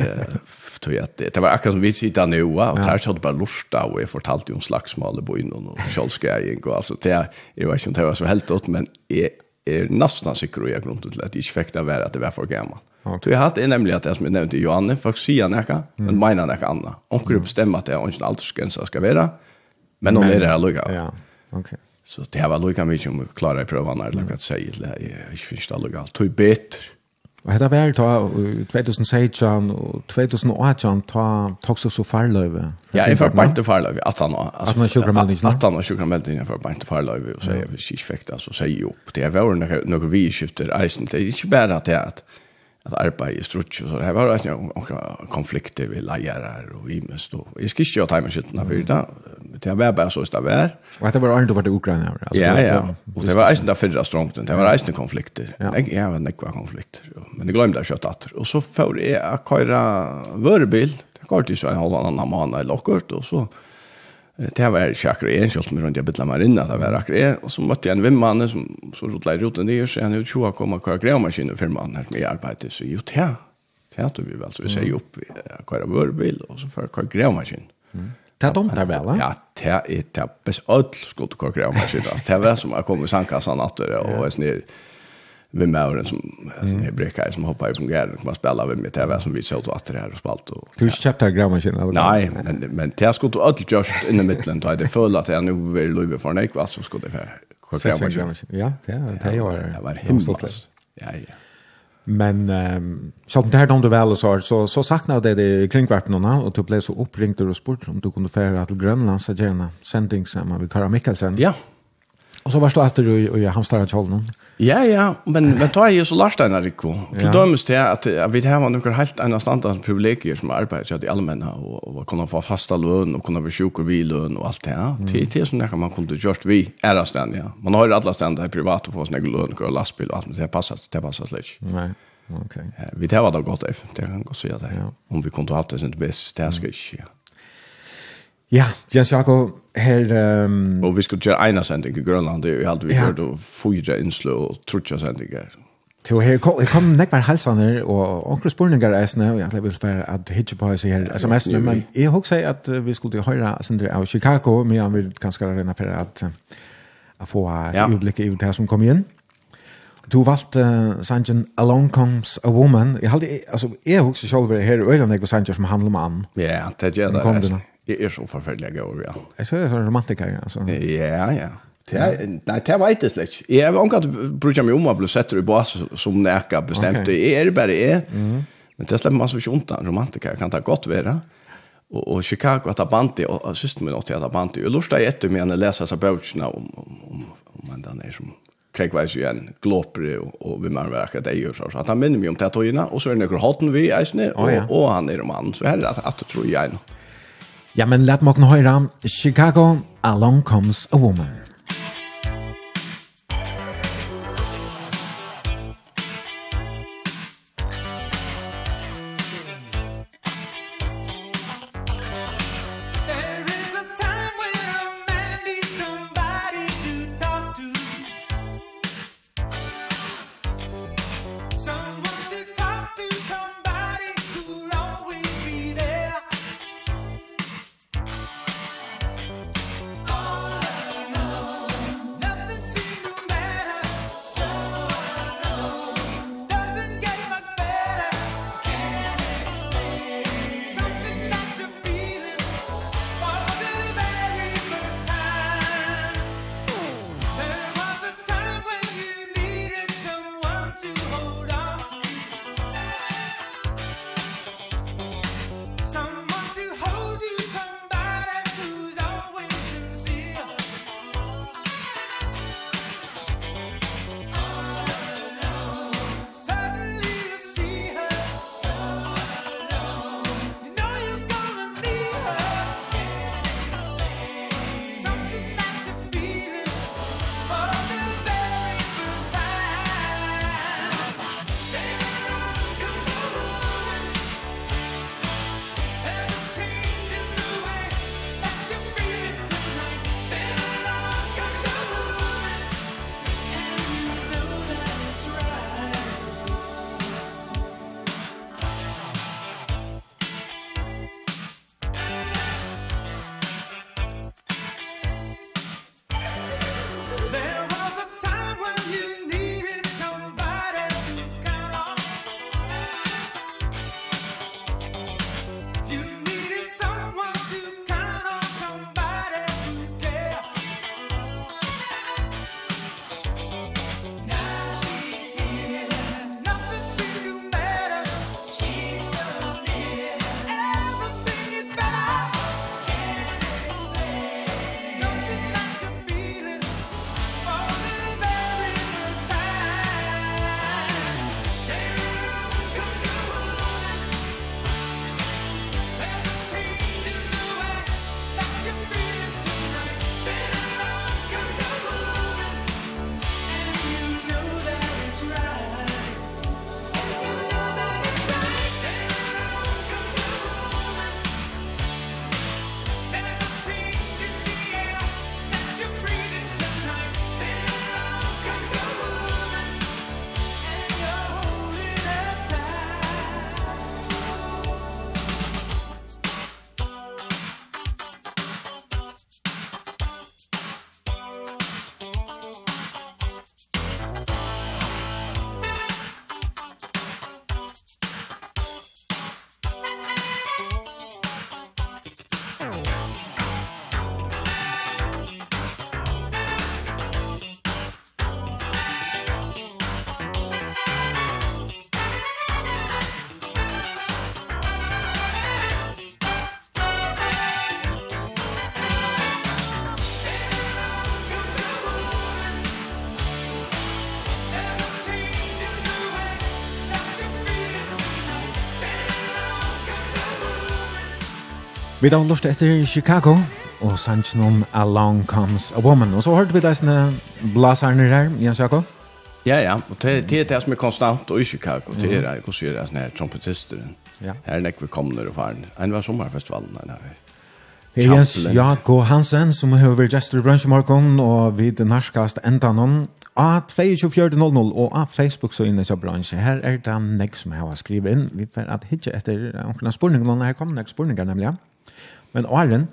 tror jag att det, det var akkurat som vi sitter nu och här så hade bara lusta och jag fortalte ju om slagsmål i byn och kjolskärging och alltså det, jag vet inte om det var så helt åt men jag är nästan säker och jag grundet till att jag fick det vara att det var för gammal. Okay. Så jag hade nämligen att det som jag nämnde Johanne, folk säger näka, men menar näka anna. Hon kunde bestämma att det är en åldersgräns ska vara, men hon är det här lugga. Ja, okej. Okay. Så det var lugga mycket om att klara i prövarna, eller vad jag säger, jag finns det lugga. Det är bättre Og hetta var ta 2016 og 2018 ta taks så så farløve. Ja, jeg får bant til farløve at han Altså man sjukra melding. 18 år sjukra melding jeg får bant til farløve og så jeg fikk det altså så jeg opp. Det er var nok nok vi skifter eisen. Det er ikke bare at det at att arbeta i struts och så det var rätt några konflikter vi lejare och i mest då. Jag ska inte att mig skjutna för det. Det var bara så där var. Och det var ändå vart det Ukraina alltså. Ja ja. Och det var isen där det strongt Det var isen konflikter. Jag jag var inte vad konflikter. Men det glömde jag kött att. Och så får jag köra vörbil. Det går till så en halv annan man eller något och så Det var ikke akkurat en kjølt med rundt jeg bytla meg inn at det var akkurat en, og så møtte jeg en vimmann som så rotla i roten der, så han er jo tjoa kom og kvar grevmaskinen for mannen her som jeg arbeidet, så jo tja, tja tog vi vel, så vi sier opp vi kvar av vørbil, og så for kvar grevmaskinen. Det er dumt der vel, Ja, det er det best ødel skulle kvar grevmaskinen, det var som jeg kom i sandkassan natter og jeg snir, vi med som alltså är bräcka som hoppar i fungerar och man spela med med TV som vi såg att det här och spalt och Du köpte här eller? Nej, men men det skulle du allt just i mitten då det föll att jag nu vill lova för nek vad så skulle det för grävmaskinen. Ja, det är det var. Det var himligt. Ja, ja. Men um, så där de du väl så så så saknar det det kringkvarten och och du blev så uppringd och spurt om du kunde färra till Grönland så gärna sending samma vi Kara Mikkelsen. Ja. Och så var det att du och jag hamstrade Charlton. Ja, ja, men men tar ju så lasta när det kom. Till dömes det att vi har några helt andra standard privilegier som arbetar i allmänna och och kunna få fasta lön och kunna vara sjuk och vilön och allt det här. Det är såna man kunde just vi är där ständigt. Ja. Man har ju alla ständigt i privat och få sina lön och lastbil och allt men det passar det passar släck. Nej. Okej. Vi det var då gott efter. Det kan gå så där. Om vi kunde ha haft det inte bäst, det ska inte. Ja, Jens Jakob her... Um... Och vi skulle göra ena sändning i Grönland det är ju allt vi ja. gjør, og fyra innslå och trutcha sändningar. Till här kom, kom nekvar halsaner och onkel spurningar eisne, og jag vill för att hitcha på sig här sms-ne, men jeg att at vi skulle höra sender av Chicago, men jeg vil ganske rena för att att få et ja. øyeblikk i det som kom in. Du valt uh, sangen Along Comes a Woman. Jag hade alltså är husker själv här i jag jeg var sangen som handlar om an. Ja, det gör det. Det är så förfärliga gåvor, ja. Jag tror det är så romantiker, alltså. Ja, ja. Det nei, det vet inte släck. Jag har omgått brukt mig om å bli sett i bas som näka bestämt. Det är det bara är. Men det släpper man så ikke ondt av Romantiker kan ta gott vara. Och, och Chicago att Abanti och systern min åt att Abanti. Jag lustar etter med att läsa så böckerna om, om, om, om en den är som kräkvejs igen, glåpere och, och vill man akkurat det gjør så. Så att han minner mig om tätorna och så er det noen hatten vi i Eisne och, oh, ja. og han är en man. Så här er det att, att tror jag. Mm. Ja, men lät mig höra Chicago Along Comes a Woman. Vi da lort etter Chicago og sanns noen Along Comes a Woman. Og så hørte vi deisne blaserne her, Jens Jakob. Ja, ja. Og det er det som er konstant og i Chicago. Det er det som er sånne her trompetister. Ja. Her er nekve kommer og faren. En var sommerfestivalen her. Det er Jens Jakob Hansen som har vært gestor i bransjemorgen og vid narskast enda noen. A 24.00 og av Facebook så inne i bransje. Her er det nek som har skrivet inn. Vi får at hitje etter omkring spurninger. Her kommer nek spurninger nemlig. Ja. Men åren,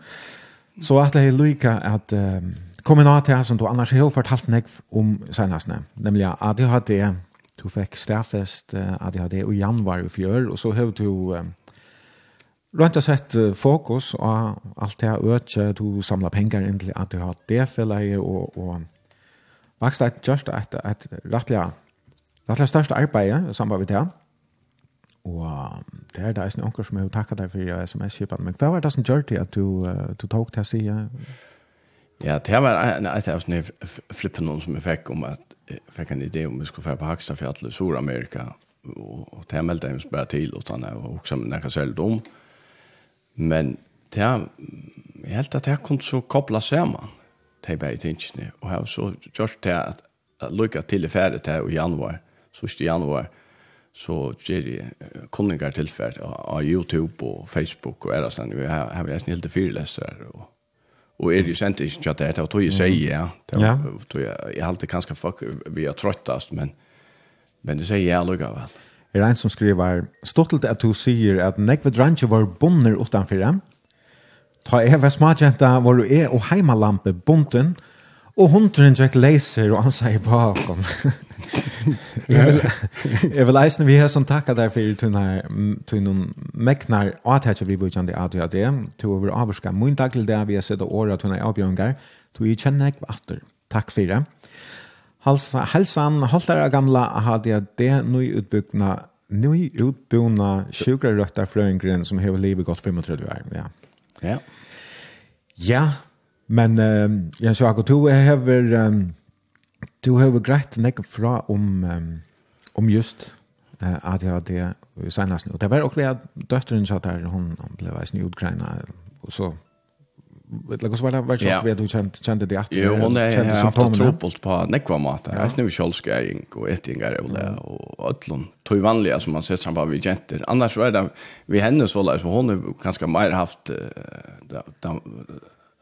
så at det er lykka at uh, komme nå til som du annars har fortalt meg om senestene, nemlig ADHD, du fikk stedfest ADHD i januar i fjør, og så har du uh, rent og sett fokus og alt det øke, du samlar penger inn til ADHD-fellet, og, og faktisk et just et, et rettelig, rettelig største arbeid sammen med det, Og det er det eisen onker som jeg har takket deg for sms-kipan. Men hva var det som gjør det at du, uh, du tok til å si? Ja, det var en av de flippen som jeg fikk om at jeg fikk en idé om vi skulle være på Hakstafjallet i Sur-Amerika. Og det meldte jeg meg bare til, og det var også med noe selv om. Men det er, jeg helt at jeg kunne så kobla sammen de bare tingene. Og jeg har så gjort det at, at lykke til i ferdet til i januar, 1. januar, 1. januar, så ger det kunningar tillfällt av Youtube och Facebook och era sen vi har har jag snällt helt läsare och och är det ju sent inte att det här tror säger ja. tror jag jag har alltid ganska fuck vi är tröttast men men det säger jag lugga väl Er en som skriver, stottelt at du sier at nekve dranje var bonner utanfyra, ta eva smadjenta var du er og heimalampe bonden, Og hundren Jack Laser, og han sier bakom. <laughs> jeg vil, jeg vil eisne vi har som takka der for til noen meknar og at jeg vi bør ADHD, til over avvarska mun takk til det vi har sett åra året til noen avbjørngar, til jeg kjenner ikke vatter. Takk for det. Halsa, helsan, holdt dere gamla ADHD, nøy utbyggna, nøy utbyggna sjukrarøkta frøyngren som hever livet gått 35 år. Ja. Ja. Ja, Men um, jeg sa akkurat, du hever, um, du hever greit nekka fra om, um, om just uh, ADHD i senast. Og det var også at døtteren sa her, hun, hun ble veisen i Ukraina, og så vet du vad det var så vet du kände kände det att Jo hon är haft trubbelt på nekva mat. Jag snur kjolskering och ättingar och och allon tog vanliga som man sett samma vi jenter. Annars var det vi henne så där så hon har ganska mer haft uh,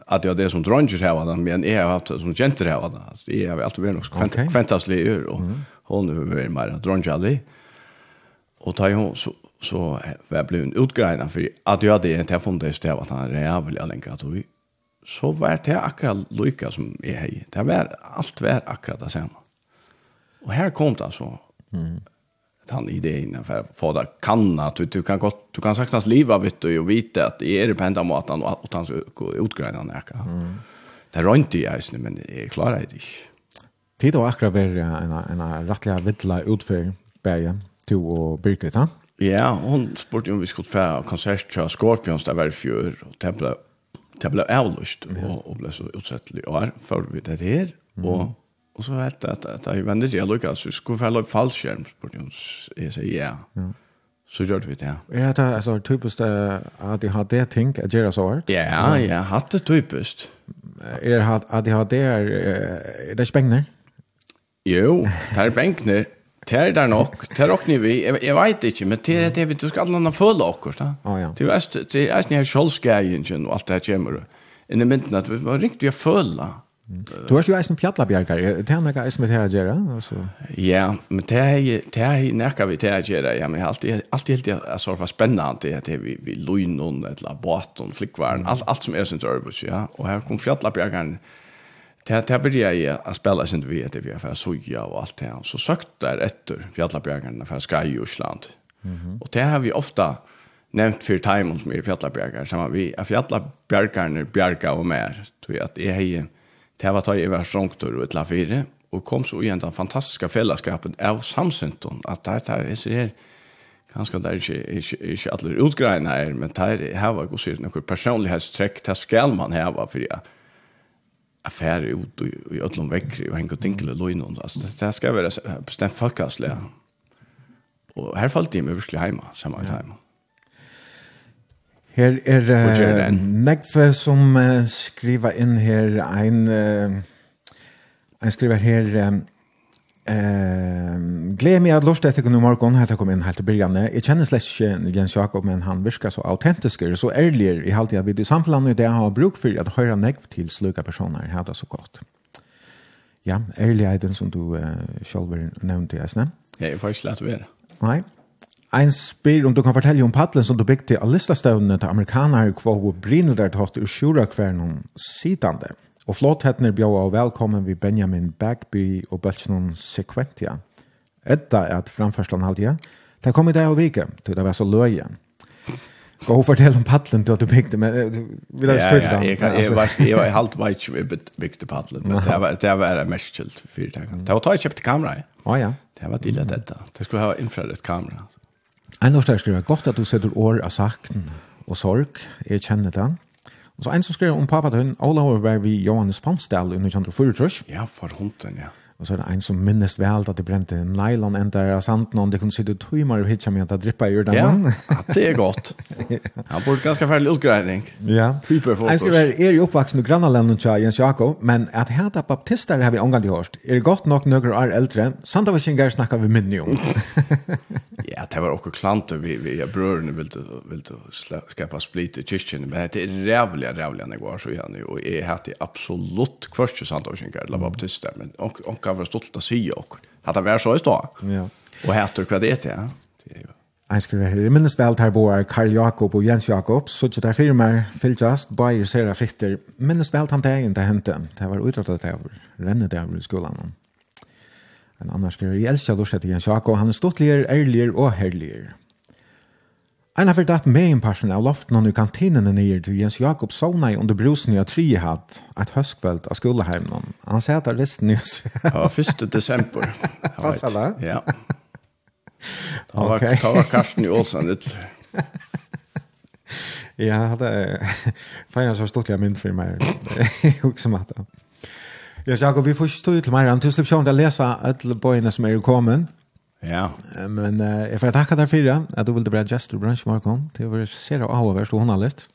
att det är det som dronger här var men jeg har haft som jenter här var det Jeg har alltid varit något fantastiskt ur och hon har varit mer dronger och da hon så så var blev en utgreina för att jag hade inte funnit det stäv att han rävliga länka att vi så var det akkurat lika som är hej det var allt var akkurat det samme. och här kom det så mm han idén för för där kan att du, du kan gott du kan saknas leva vet du och vita att det är det på ända maten och att han utgrenar näka. Mm. Det är inte jag snä men jag klarar det inte. Det då akra ver en en rättliga vittla utför bergen till och Birgit han. Ja, hon spurte om vi skulle få konsert till Scorpions där var fjör och det blev det blev avlust och, och blev så utsättligt år för vi det här och Og så vet jag att jeg jag vände jeg lukket, så skulle falla upp fallskjerm, på hun, jeg sier, ja. Så gör vi det. Ja, det är typisk typiskt att de har det tänk att göra så hvert. Ja, ja, har det typisk. Er det att de har det är det spännande. Jo, där bänkner. Tär där nok, det er ni vi. jeg vet ikke, men det er det vi du ska alla följa också, va? Ja, ja. Du är det er ni har skallskägen og alt det her kommer. I mynden, at vi var riktig att följa. Du har jo eisen fjallabjärkar, det är eisen med det här? Ja, men det er det är näka vi det här ja, men alltid alltid helt är så för spännande att det vi vi lojnon eller båten, flickvaren, alt alt som er sin örbus, ja. og her kom fjallabjärkan Det här började jag att spela sin vi att vi har för soja og alt det. Så søkt der etter fjallabjärkarna för Skaj i Osland. og det har vi ofta nevnt för timon som är fjallabjärkar, samma vi är fjallabjärkarna, bjärka och mer. Tror jag att det är Det var tog jeg var strongtur og et la fire, og kom så igjen den fantastiske fellesskapen av samsynton, at der tar jeg ser her, ganske der ikke, ikke, ikke alle utgreiene her, men der her var god sier noen personlighetstrekk, der skal man heva, for jeg affære ut og, i ødlom vekker, og henge og tinkle løgn, altså det, det skal være bestemt folkastlige. Og her falt jeg meg virkelig hjemme, sammen med hjemme. Her er uh, Negve som uh, skriver inn her en, uh, en skriver her um, uh, gled meg at lort etter kunne morgen helt jeg kom inn helt til begynnelse. Jeg kjenner slett ikke Jens Jakob, men han virker så autentisk og så ærlig i halvtiden vid i samfunnet det jeg har bruk for at høre Negve til sluka personer her det så godt. Ja, ærligheten som du uh, selv nevnte, jeg snem. Jeg er faktisk lett å være. Nei. Ein spyr om du kan fortelle om paddelen som du bygde av listastøvnene til amerikanere hva hun brinner der tatt ur sjura kvern sidande. Og flott hettner bjåa og velkommen vi Benjamin Bagby og bølsen Sequentia. Etta er at framførslan halvdia. Det kom i dag og vike, til det var så løye. Gå og fortell om paddelen du hadde bygd, men vil jeg støtte deg? Ja, ja, jeg var, jeg var halvt veit ikke vi bygde paddelen, men det var, det var mest kjelt for fyrtakken. Det var da jeg kjøpte kamera, ja. Ja, ja. Det var dillet dette. Det skulle ha infrarødt kamera, En av skriver, godt at du setter år av sakten og sorg, jeg kjenner det. Og så en som skriver om pappa til hun, Olav var vi Johannes Fannsdal under 1924. Ja, for hunden, ja. Och så är det en som minnes vel at det brände nylon ända av sanden og det kunde sitta og och med mig att drippa ur den. Ja, att det är gott. <laughs> Han borde ganska färdig utgreining. Ja. Hyperfokus. Jag ska vara er ju uppvuxen i grannalanden till Jens Jakob, men att häta baptister har vi omgang i Är det gott nog några år äldre? Santa var sin grej snackar vi minne om. <laughs> ja, det var också klant vi, vi jag bröderna vill du, vill du skapa split i kyrkan, men det är rävliga, rävliga när går så igen. Och är helt absolut kvarst sant var sin grej, baptister, men och, och kan var stolt att se och att det var så i stå. Ja. Och heter vad det är. Jag skulle her. höra minnes vel här bor Karl Jakob och Jens Jakob så att firmer firmar bare bajer sera fitter minnes vel han det inte hände. Det var utåt att det renne där i skolan. En annan skriver, jeg elsker å til Jens Jakob, han er stortligere, ærligere og herligere. Ein har fordatt med en person av loften under kantinen nere til Jens Jakob Sona under brusen i tre hatt et høstkveld av skoleheimen. Han sier at resten er Ja, 1. desember. Fast alle? Ja. Var, okay. Ta var Karsten i Olsen ut. ja, det er... Fan, jeg så stort jeg mynd for meg. Jeg husker meg det. Jakob, vi får ikke stå ut til meg. Tusen takk for at jeg leser alle bøyene som er kommet. Ja. Ja. Men uh, jeg får takke deg for det, at du ville bli gestor Brunch Markon. Det var ser av hva du hånda litt.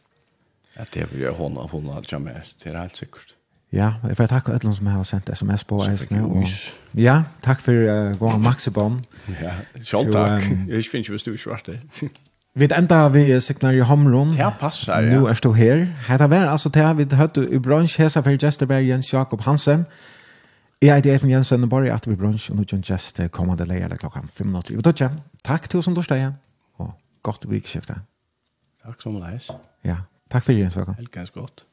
Ja, det vil jeg hånda, hånda alt som er, det er helt sikkert. Ja, jeg får takke alle som har sendt sms på eisene. Og, ja, takk for uh, gå og ja, selv takk. Um, jeg finner ikke hvis du ikke var det. <laughs> Vi enda vi signar i Hamron. Ja, passar, ja. Nu er du her. Hetta var altså til vi hørt i bransj hesa for Jesterberg Jens Jakob Hansen. Jeg heter Eifen Jensen, og bare at vi brunch, og nå kjenner just kommende leier klokka fem minutter. Vi tar ikke. Takk til oss som torsdag, og godt vikskiftet. Takk som leis. Ja, takk for det, Svaka. Helt ganske godt.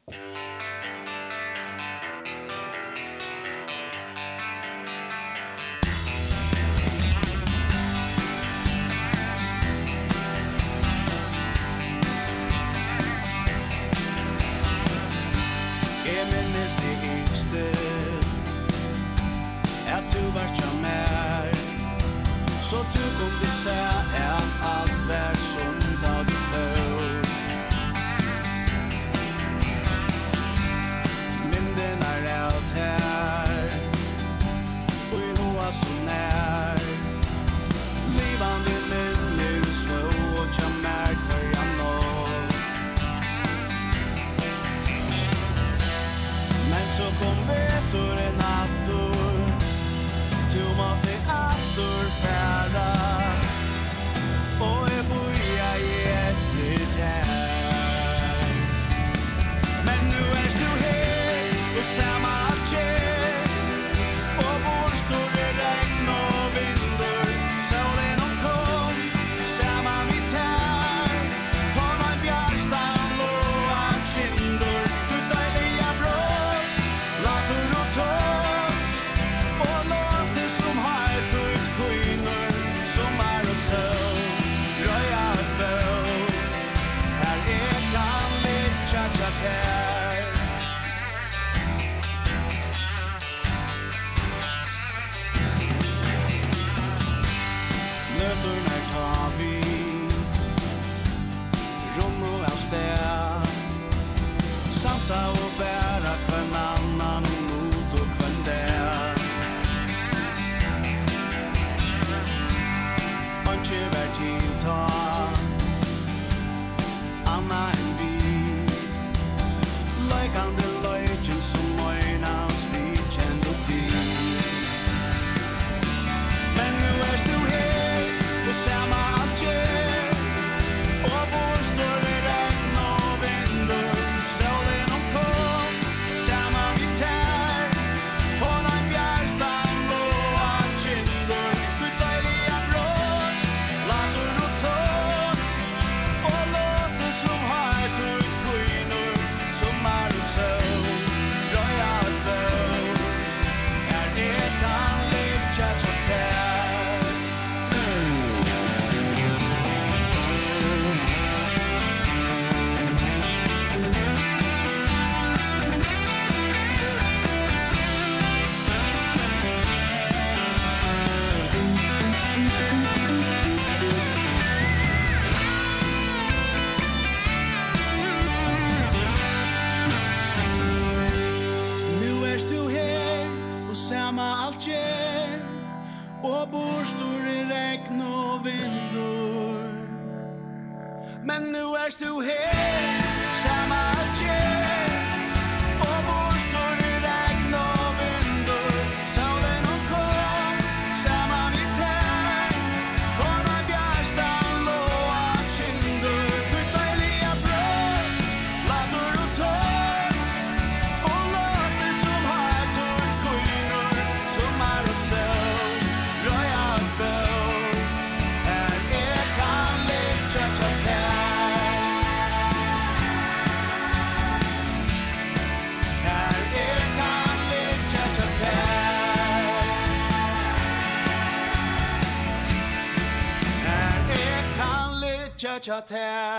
tja tær.